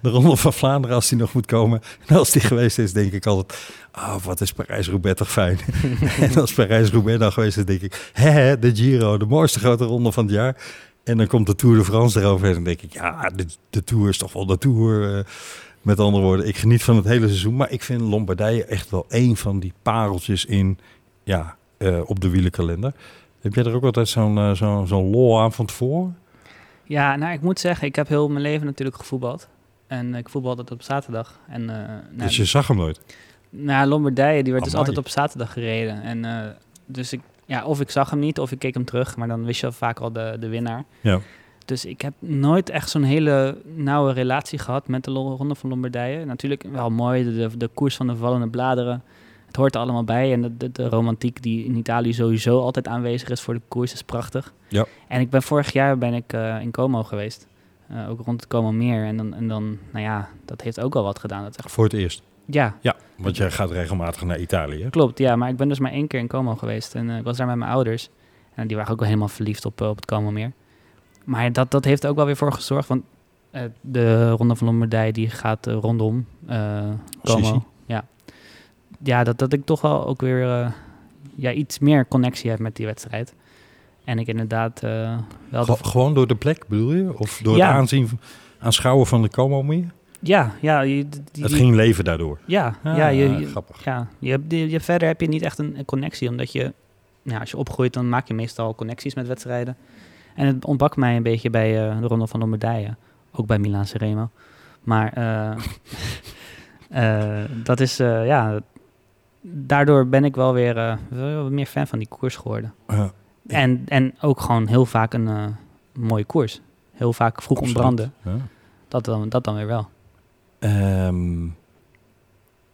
[SPEAKER 4] de Ronde van Vlaanderen als die nog moet komen. En als die geweest is, denk ik altijd, ah, wat is Parijs-Roubaix toch fijn. [laughs] en als Parijs-Roubaix dan geweest is, denk ik, hè, de Giro, de mooiste grote ronde van het jaar. En dan komt de Tour de France erover en dan denk ik, ja, de, de Tour is toch wel de Tour. eh. met andere woorden, ik geniet van het hele seizoen. Maar ik vind Lombardije echt wel een van die pareltjes in, ja, eh, op de wielenkalender. Heb jij er ook altijd zo'n eh, zo'n zo'n lol aan van tevoren?
[SPEAKER 5] Ja, nou, ik moet zeggen, ik heb heel mijn leven natuurlijk gevoetbald. En ik voetbalde altijd op zaterdag. En, nou,
[SPEAKER 4] dus je zag hem nooit.
[SPEAKER 5] Nou, Lombardije, die werd dus altijd op zaterdag gereden. En dus ik Ja, of ik zag hem niet, of ik keek hem terug, maar dan wist je vaak al de, de winnaar.
[SPEAKER 4] Ja.
[SPEAKER 5] Dus ik heb nooit echt zo'n hele nauwe relatie gehad met de Ronde van Lombardije. Natuurlijk wel mooi, de, de, koers van de vallende bladeren. Het hoort er allemaal bij. En de, de, de romantiek die in Italië sowieso altijd aanwezig is voor de koers is prachtig.
[SPEAKER 4] Ja.
[SPEAKER 5] En ik ben vorig jaar ben ik eh, in Como geweest. Eh, ook rond het Como meer. En dan, en dan, nou ja, dat heeft ook al wat gedaan. Dat echt,
[SPEAKER 4] Voor het eerst.
[SPEAKER 5] Ja,
[SPEAKER 4] Ja, want jij gaat regelmatig naar Italië.
[SPEAKER 5] Klopt, ja, maar ik ben dus maar één keer in Como geweest. En eh, ik was daar met mijn ouders. En die waren ook wel helemaal verliefd op, eh, op het Como meer. Maar dat, dat heeft er ook wel weer voor gezorgd. Want eh, de Ronde van Lombardije die gaat rondom Como. Ja, ja dat, dat ik toch wel ook weer ja, iets meer connectie heb met die wedstrijd. En ik inderdaad wel...
[SPEAKER 4] gewoon door de plek bedoel je? Of door
[SPEAKER 5] Ja.
[SPEAKER 4] het aanzien, aanschouwen van de Como meer?
[SPEAKER 5] Ja, ja, je, die-
[SPEAKER 4] Het ging leven daardoor.
[SPEAKER 5] ja,
[SPEAKER 4] Ah,
[SPEAKER 5] ja, je, je-
[SPEAKER 4] grappig.
[SPEAKER 5] Ja, je hebt, je, je- verder heb je niet echt een, een connectie, omdat je, ja, als je opgroeit, dan maak je meestal connecties met wedstrijden. En het ontbrak mij een beetje bij eh, de Ronde van Lombardije, ook bij Milaan Remo. Maar eh, [laughs] eh, dat is, eh, ja, daardoor ben ik wel weer eh, wel wat meer fan van die koers geworden.
[SPEAKER 4] Ja,
[SPEAKER 5] En, en ook gewoon heel vaak een mooie koers. Heel vaak vroeg
[SPEAKER 4] absoluut.
[SPEAKER 5] ontbranden.
[SPEAKER 4] Ja.
[SPEAKER 5] Dat dan, dat dan weer wel.
[SPEAKER 4] Ehm,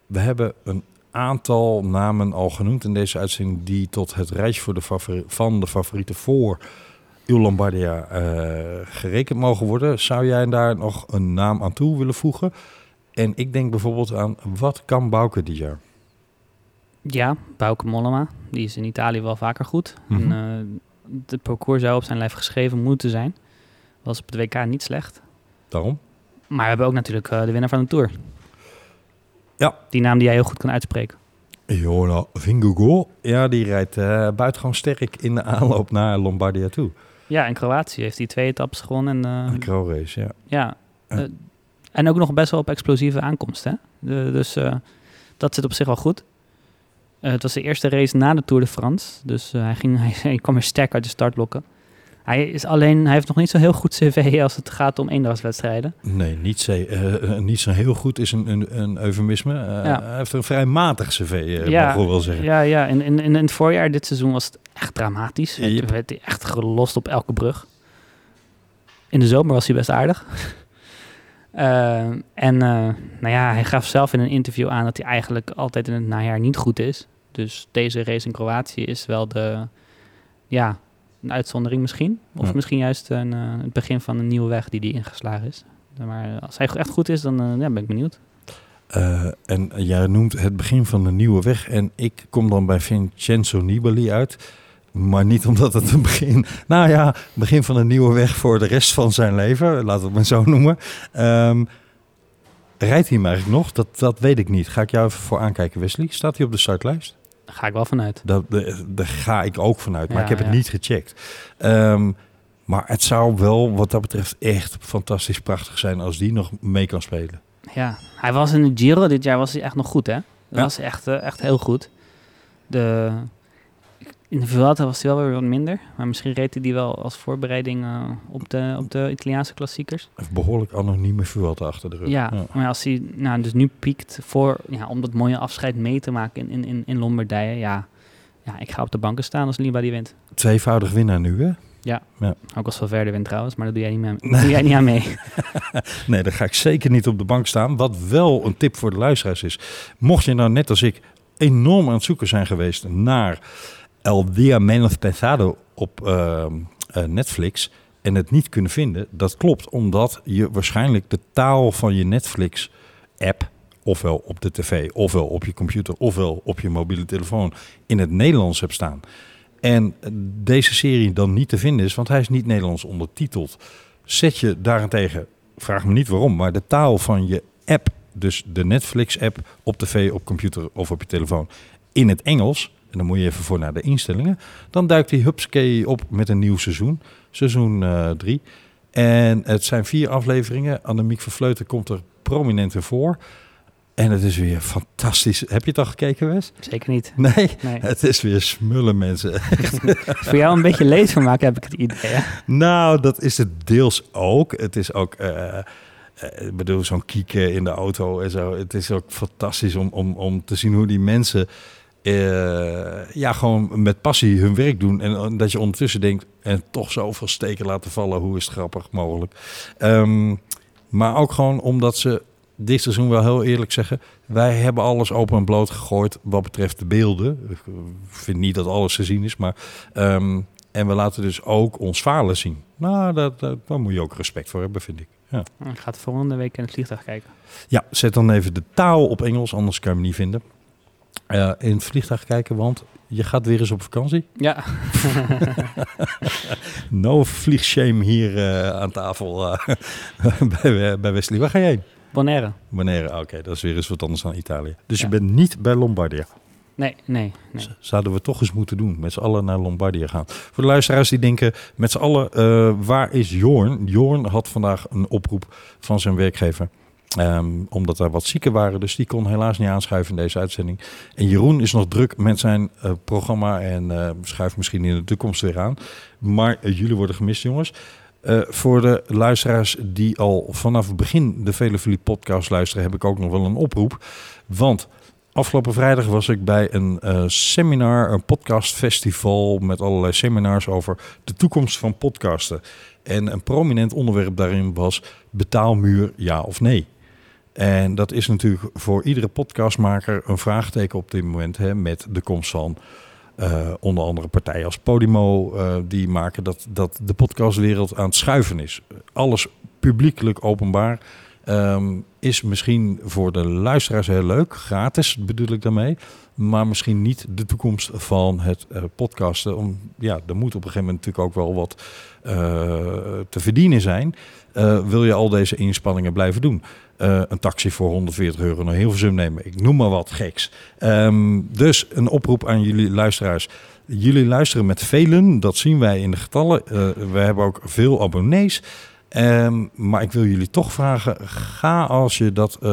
[SPEAKER 4] we hebben een aantal namen al genoemd in deze uitzending die tot het rijtje voor de van de favorieten voor Il Lombardia eh, gerekend mogen worden. Zou jij daar nog een naam aan toe willen voegen? En ik denk bijvoorbeeld aan wat kan Bouke dit jaar?
[SPEAKER 5] Ja, Bauke Mollema. Die is in Italië wel vaker goed.
[SPEAKER 4] Mhm.
[SPEAKER 5] En, eh, het parcours zou op zijn lijf geschreven moeten zijn. Was op het WK niet slecht.
[SPEAKER 4] Daarom?
[SPEAKER 5] Maar we hebben ook natuurlijk eh, de winnaar van de Tour.
[SPEAKER 4] Ja.
[SPEAKER 5] Die naam die jij heel goed kan uitspreken.
[SPEAKER 4] Jona Vingegaard. Ja, die rijdt eh buitengewoon sterk in de aanloop naar Lombardia toe.
[SPEAKER 5] Ja, in Kroatië heeft hij twee etappes gewonnen. En, eh,
[SPEAKER 4] Een race, ja.
[SPEAKER 5] ja, en ook nog best wel op explosieve aankomst. Hè? De- dus dat zit op zich wel goed. Het was de eerste race na de Tour de France. Dus hij, ging, hij, [laughs] hij kwam weer sterk uit de startblokken. Hij, is alleen, hij heeft nog niet zo heel goed cv als het gaat om eendagswedstrijden.
[SPEAKER 4] Nee, niet, zo, eh, niet zo heel goed is een, een, een eufemisme. Eh,
[SPEAKER 5] Ja.
[SPEAKER 4] Hij heeft een vrij matig cv, eh,
[SPEAKER 5] Ja,
[SPEAKER 4] mogen we wel zeggen.
[SPEAKER 5] Ja, ja. In, in, in het voorjaar dit seizoen was het echt dramatisch.
[SPEAKER 4] Yep.
[SPEAKER 5] Het werd echt gelost op elke brug. In de zomer was hij best aardig. [laughs] En nou ja, hij gaf zelf in een interview aan dat hij eigenlijk altijd in het najaar niet goed is. Dus deze race in Kroatië is wel de, ja, een uitzondering misschien. Of
[SPEAKER 4] Ja.
[SPEAKER 5] misschien juist een, eh, het begin van een nieuwe weg die hij ingeslagen is. Maar als hij echt goed is, dan eh, ja, ben ik benieuwd.
[SPEAKER 4] Eh, en jij noemt het begin van een nieuwe weg. En ik kom dan bij Vincenzo Nibali uit. Maar niet omdat het een begin... Nou ja, begin van een nieuwe weg voor de rest van zijn leven. Laten we het maar zo noemen. Ehm, rijdt hij hem eigenlijk nog? Dat, dat weet ik niet. Ga ik jou even voor aankijken, Wesley. Staat hij op de startlijst?
[SPEAKER 5] Daar ga ik wel vanuit.
[SPEAKER 4] Daar, daar, ga ik ook vanuit, maar
[SPEAKER 5] Ja,
[SPEAKER 4] ik heb het niet gecheckt. Ehm, maar het zou wel wat dat betreft echt fantastisch prachtig zijn als die nog mee kan spelen.
[SPEAKER 5] Ja, hij was in de Giro dit jaar was hij echt nog goed, hè? Dat
[SPEAKER 4] Ja.
[SPEAKER 5] was echt, eh, echt heel goed. De, in de Vuelta was hij wel weer wat minder. Maar misschien reed hij die wel als voorbereiding eh, op, de, op de Italiaanse klassiekers.
[SPEAKER 4] Een behoorlijk anonieme Vuelta achter de rug.
[SPEAKER 5] Ja, maar als hij nou, dus nu piekt voor, ja, om dat mooie afscheid mee te maken in, in, in, Lombardije. Ja, ja, ik ga op de banken staan als Liba die wint.
[SPEAKER 4] Tweevoudig winnaar nu, hè?
[SPEAKER 5] Ook als Valverde wint trouwens, maar dat doe jij niet, mee,
[SPEAKER 4] Nee.
[SPEAKER 5] doe jij niet aan mee. [laughs]
[SPEAKER 4] Nee, daar ga ik zeker niet op de bank staan. Wat wel een tip voor de luisteraars is. Mocht je nou net als ik enorm aan het zoeken zijn geweest naar El Dia Menos Pensado op ehm, eh, Netflix en het niet kunnen vinden, dat klopt omdat je waarschijnlijk de taal van je Netflix app ofwel op de tv, ofwel op je computer, ofwel op je mobiele telefoon in het Nederlands hebt staan. En deze serie dan niet te vinden is, want hij is niet Nederlands ondertiteld. Zet je daarentegen, vraag me niet waarom, maar de taal van je app, dus de Netflix-app op tv, op computer of op je telefoon, in het Engels. En dan moet je even voor naar de instellingen. Dan duikt die hupskee op met een nieuw seizoen, seizoen 3. en het zijn vier afleveringen. Annemiek van Vleuten komt er prominent in voor. En het is weer fantastisch. Heb je het al gekeken, Wes?
[SPEAKER 5] Zeker niet.
[SPEAKER 4] Nee,
[SPEAKER 5] Nee.
[SPEAKER 4] het is weer smullen, mensen. [laughs]
[SPEAKER 5] Voor jou een beetje leed van maken heb ik het idee. Hè?
[SPEAKER 4] Nou, dat is het deels ook. Het is ook, eh, eh, ik bedoel, zo'n kieken in de auto en zo. Het is ook fantastisch om, om, om te zien hoe die mensen eh, ja, gewoon met passie hun werk doen. En eh, dat je ondertussen denkt, en toch zoveel steken laten vallen. Hoe is het grappig mogelijk? Ehm, maar ook gewoon omdat ze dit seizoen wel heel eerlijk zeggen... wij hebben alles open en bloot gegooid wat betreft de beelden. Ik vind niet dat alles te zien is, maar... ehm, en we laten dus ook ons falen zien. Nou, dat, dat, daar moet je ook respect voor hebben, vind ik. Ja.
[SPEAKER 5] Ik ga het volgende week in het vliegtuig kijken.
[SPEAKER 4] Ja, zet dan even de taal op Engels, anders kan je hem niet vinden. Eh, in het vliegtuig kijken, want je gaat weer eens op vakantie.
[SPEAKER 5] Ja, [laughs]
[SPEAKER 4] No vliegshame hier eh, aan tafel eh, [laughs] bij, bij Wesley. Waar ga je heen?
[SPEAKER 5] Bonaire.
[SPEAKER 4] Wanneer? Ah, Oké, dat is weer eens wat anders dan Italië. Dus je bent niet bij Lombardia.
[SPEAKER 5] Nee, nee, nee.
[SPEAKER 4] Zouden we toch eens moeten doen. Met z'n allen naar Lombardia gaan. Voor de luisteraars die denken, met z'n allen, waar is Jorn? Jorn had vandaag een oproep van zijn werkgever. Ehm, omdat er wat zieken waren. Dus die kon helaas niet aanschuiven in deze uitzending. En Jeroen is nog druk met zijn eh, programma. En eh, schuift misschien in de toekomst weer aan. Maar eh, jullie worden gemist, jongens. Eh, voor de luisteraars die al vanaf het begin de Vele podcast luisteren, heb ik ook nog wel een oproep. Want afgelopen vrijdag was ik bij een seminar, een podcastfestival met allerlei seminars over de toekomst van podcasten. En een prominent onderwerp daarin was betaalmuur ja of nee. En dat is natuurlijk voor iedere podcastmaker een vraagteken op dit moment hè, met de komst van eh, onder andere partijen als Podimo, eh, die maken dat, dat de podcastwereld aan het schuiven is. Alles publiekelijk openbaar ehm, is misschien voor de luisteraars heel leuk, gratis bedoel ik daarmee, maar misschien niet de toekomst van het eh, podcasten. Om, ja, er moet op een gegeven moment natuurlijk ook wel wat te verdienen zijn. Wil je al deze inspanningen blijven doen? Eh, een taxi voor 140 euro naar Hilversum nemen. Ik noem maar wat geks. Ehm, dus een oproep aan jullie luisteraars. Jullie luisteren met velen, dat zien wij in de getallen. Eh, we hebben ook veel abonnees. Ehm, maar ik wil jullie toch vragen, ga als je dat eh,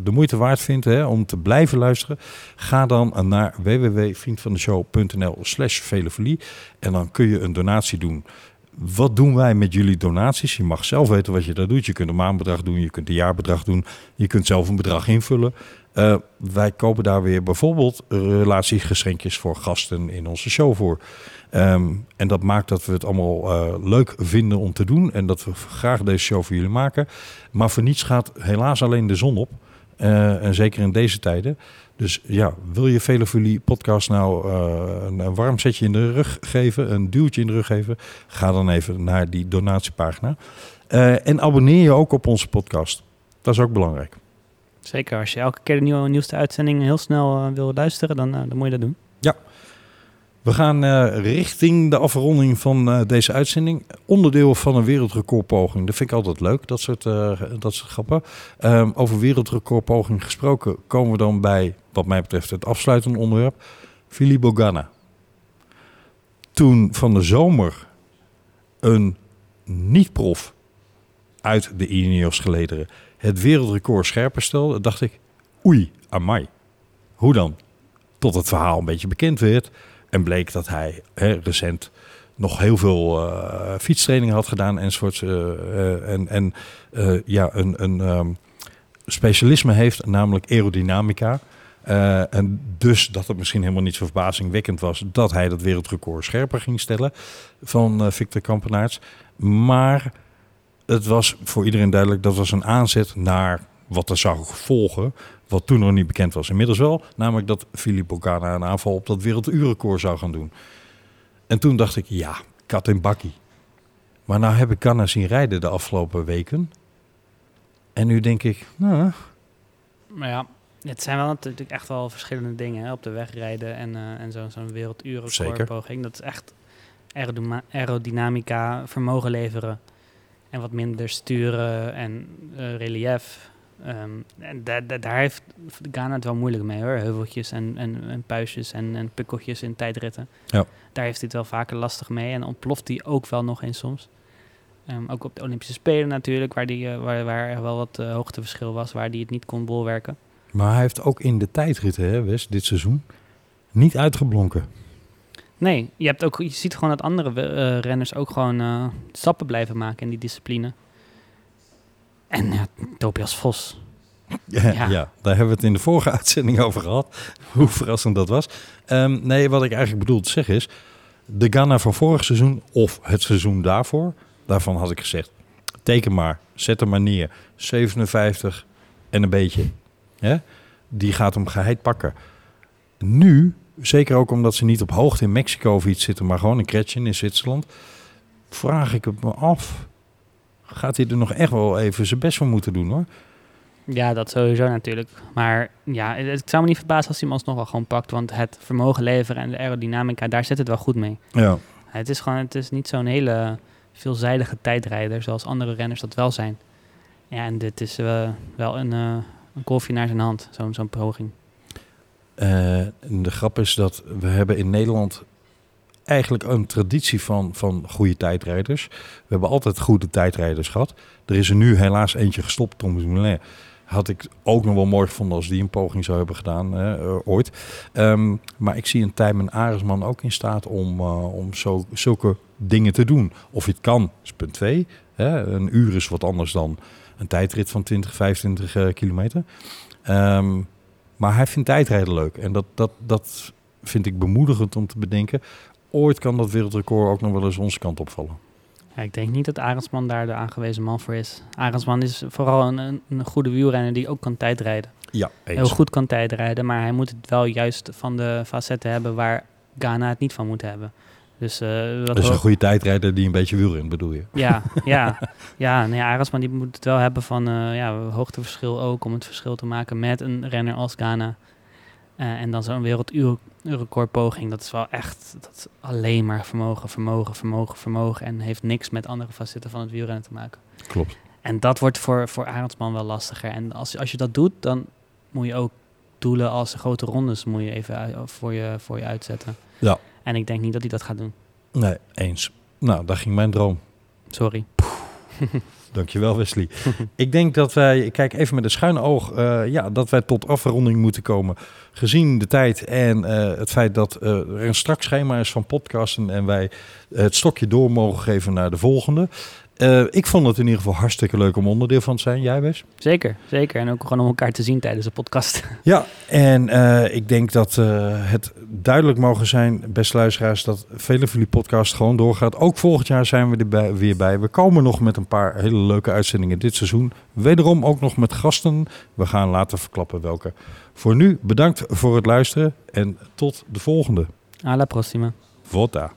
[SPEAKER 4] de moeite waard vindt hè, om te blijven luisteren, ga dan naar www.vriendvandeshow.nl slash velevolie en dan kun je een donatie doen. Wat doen wij met jullie donaties? Je mag zelf weten wat je daar doet. Je kunt een maandbedrag doen, je kunt een jaarbedrag doen. Je kunt zelf een bedrag invullen. Eh, wij kopen daar weer bijvoorbeeld relatiegeschenkjes voor gasten in onze show voor. Ehm, en dat maakt dat we het allemaal eh, leuk vinden om te doen. En dat we graag deze show voor jullie maken. Maar voor niets gaat helaas alleen de zon op. Eh, en zeker in deze tijden. Dus ja, wil je jullie podcast nou eh, een, een warm zetje in de rug geven, een duwtje in de rug geven, ga dan even naar die donatiepagina. Eh, en abonneer je ook op onze podcast. Dat is ook belangrijk.
[SPEAKER 5] Zeker, als je elke keer de nieuwe, nieuwste uitzending heel snel eh, wil luisteren, dan, dan moet je dat doen.
[SPEAKER 4] We gaan eh, richting de afronding van eh, deze uitzending. Onderdeel van een wereldrecordpoging. Dat vind ik altijd leuk, dat soort, eh, dat soort grappen. Ehm, over wereldrecordpoging gesproken komen we dan bij, wat mij betreft, het afsluitende onderwerp. Philippe Bogana. Toen van de zomer een niet-prof uit de Ineos gelederen het wereldrecord scherper stelde, dacht ik, oei, amai. Hoe dan? Tot het verhaal een beetje bekend werd. En bleek dat hij hè, recent nog heel veel eh fietstraining had gedaan enzovoorts. eh, eh, en en ja, een, een ehm, specialisme heeft, namelijk aerodynamica. En dus dat het misschien helemaal niet zo verbazingwekkend was dat hij dat wereldrecord scherper ging stellen van Victor Kampenaerts. Maar het was voor iedereen duidelijk dat was een aanzet naar wat er zou volgen. Wat toen nog niet bekend was. Inmiddels wel, namelijk dat Philippe Bogana een aanval op dat werelduurrecord zou gaan doen. En toen dacht ik, ja, kat en bakkie. Maar nou heb ik Ganna zien rijden de afgelopen weken. En nu denk ik, nou,
[SPEAKER 5] Maar ja, het zijn wel natuurlijk echt wel verschillende dingen. Hè? Op de weg rijden en, eh, en zo- zo'n
[SPEAKER 4] Zeker.
[SPEAKER 5] wereldurenrecordpoging. Dat is echt aerodynamica, vermogen leveren. En wat minder sturen en eh, relief. Ehm, en da- da- daar heeft Ghana het wel moeilijk mee hoor. Heuveltjes en, en, en puistjes en, en pukkeltjes in tijdritten.
[SPEAKER 4] Ja.
[SPEAKER 5] Daar heeft hij het wel vaker lastig mee. En ontploft hij ook wel nog eens soms. Ehm, ook op de Olympische Spelen natuurlijk, waar, die, eh, waar, waar er wel wat eh, hoogteverschil was, waar hij het niet kon bolwerken.
[SPEAKER 4] maar hij heeft ook in de tijdritten, hè, Wes, dit seizoen, niet uitgeblonken.
[SPEAKER 5] Nee, je, hebt ook, je ziet gewoon dat andere eh, renners ook gewoon stappen blijven maken in die discipline. En ja, Tobias Vos.
[SPEAKER 4] Ja,
[SPEAKER 5] Ja.
[SPEAKER 4] ja, daar hebben we het in de vorige [laughs] uitzending over gehad. Hoe verrassend dat was. Ehm, nee, wat ik eigenlijk bedoel te zeggen is... De Ghana van vorig seizoen of het seizoen daarvoor... daarvan had ik gezegd... teken maar, zet hem maar neer. 57 en een beetje. Die gaat hem geheid pakken. Nu, zeker ook omdat ze niet op hoogte in Mexico of iets zitten... maar gewoon in Kretchen in Zwitserland... vraag ik het me af... gaat hij er nog echt wel even zijn best voor moeten doen, hoor.
[SPEAKER 5] Ja, dat sowieso natuurlijk. Maar ja, het, het zou me niet verbazen als hij hem alsnog wel gewoon pakt. Want het vermogen leveren en de aerodynamica, daar zit het wel goed mee.
[SPEAKER 4] Ja.
[SPEAKER 5] Het is gewoon, het is niet zo'n hele veelzijdige tijdrijder zoals andere renners dat wel zijn. Ja, en dit is eh, wel een, eh een kolfje naar zijn hand, zo'n zo'n poging.
[SPEAKER 4] Eh, en de grap is dat we hebben in Nederland eigenlijk een traditie van, van goede tijdrijders. We hebben altijd goede tijdrijders gehad. Er is er nu helaas eentje gestopt, Tom Dumoulin. Had ik ook nog wel mooi gevonden als die een poging zou hebben gedaan, eh, ooit. Ehm, maar ik zie een Tijmen Aresman ook in staat om, eh, om zo, zulke dingen te doen. Of je het kan, is punt 2. Een uur is wat anders dan een tijdrit van 20, 25 eh, kilometer. Ehm, maar hij vindt tijdrijden leuk. En dat, dat, dat vind ik bemoedigend om te bedenken. Ooit kan dat wereldrecord ook nog wel eens onze kant opvallen.
[SPEAKER 5] Ja, ik denk niet dat Arendsman daar de aangewezen man voor is. Arendsman is vooral een, een, een goede wielrenner die ook kan tijdrijden.
[SPEAKER 4] Ja,
[SPEAKER 5] Heel goed kan tijdrijden, maar hij moet het wel juist van de facetten hebben waar Ghana het niet van moet hebben. Dus, eh, wat
[SPEAKER 4] Dat is
[SPEAKER 5] ho-
[SPEAKER 4] een goede tijdrijder die een beetje wielrent, bedoel je?
[SPEAKER 5] Ja, [laughs] ja, ja. Nee, Arendsman die moet het wel hebben van eh, ja, hoogteverschil ook om het verschil te maken met een renner als Ghana. Eh, en dan zo'n wereldrecordpoging, dat is wel echt dat is alleen maar vermogen, vermogen, vermogen, vermogen. En heeft niks met andere facetten van het wielrennen te maken.
[SPEAKER 4] Klopt.
[SPEAKER 5] En dat wordt voor, voor Arendsman wel lastiger. En als, als je dat doet, dan moet je ook doelen als grote rondes moet je even voor, je, voor je uitzetten.
[SPEAKER 4] Ja.
[SPEAKER 5] En ik denk niet dat hij dat gaat doen.
[SPEAKER 4] Nee, eens. Nou, daar ging mijn droom.
[SPEAKER 5] Sorry. [laughs]
[SPEAKER 4] Dankjewel, Wesley. [laughs] ik denk dat wij, ik kijk even met een schuin oog, eh, ja, dat wij tot afronding moeten komen. Gezien de tijd en eh, het feit dat eh, er een strak schema is van podcasten en wij het stokje door mogen geven naar de volgende. Eh, ik vond het in ieder geval hartstikke leuk om onderdeel van te zijn. Jij, Wes?
[SPEAKER 5] Zeker, zeker. En ook gewoon om elkaar te zien tijdens de podcast. [laughs]
[SPEAKER 4] Ja, en eh, ik denk dat eh, het duidelijk mogen zijn, beste luisteraars, dat vele van jullie podcast gewoon doorgaat. Ook volgend jaar zijn we er bij- weer bij. We komen nog met een paar hele leuke uitzendingen dit seizoen. Wederom ook nog met gasten. We gaan later verklappen welke. Voor nu bedankt voor het luisteren en tot de volgende.
[SPEAKER 5] Alla prossima.
[SPEAKER 4] Vota.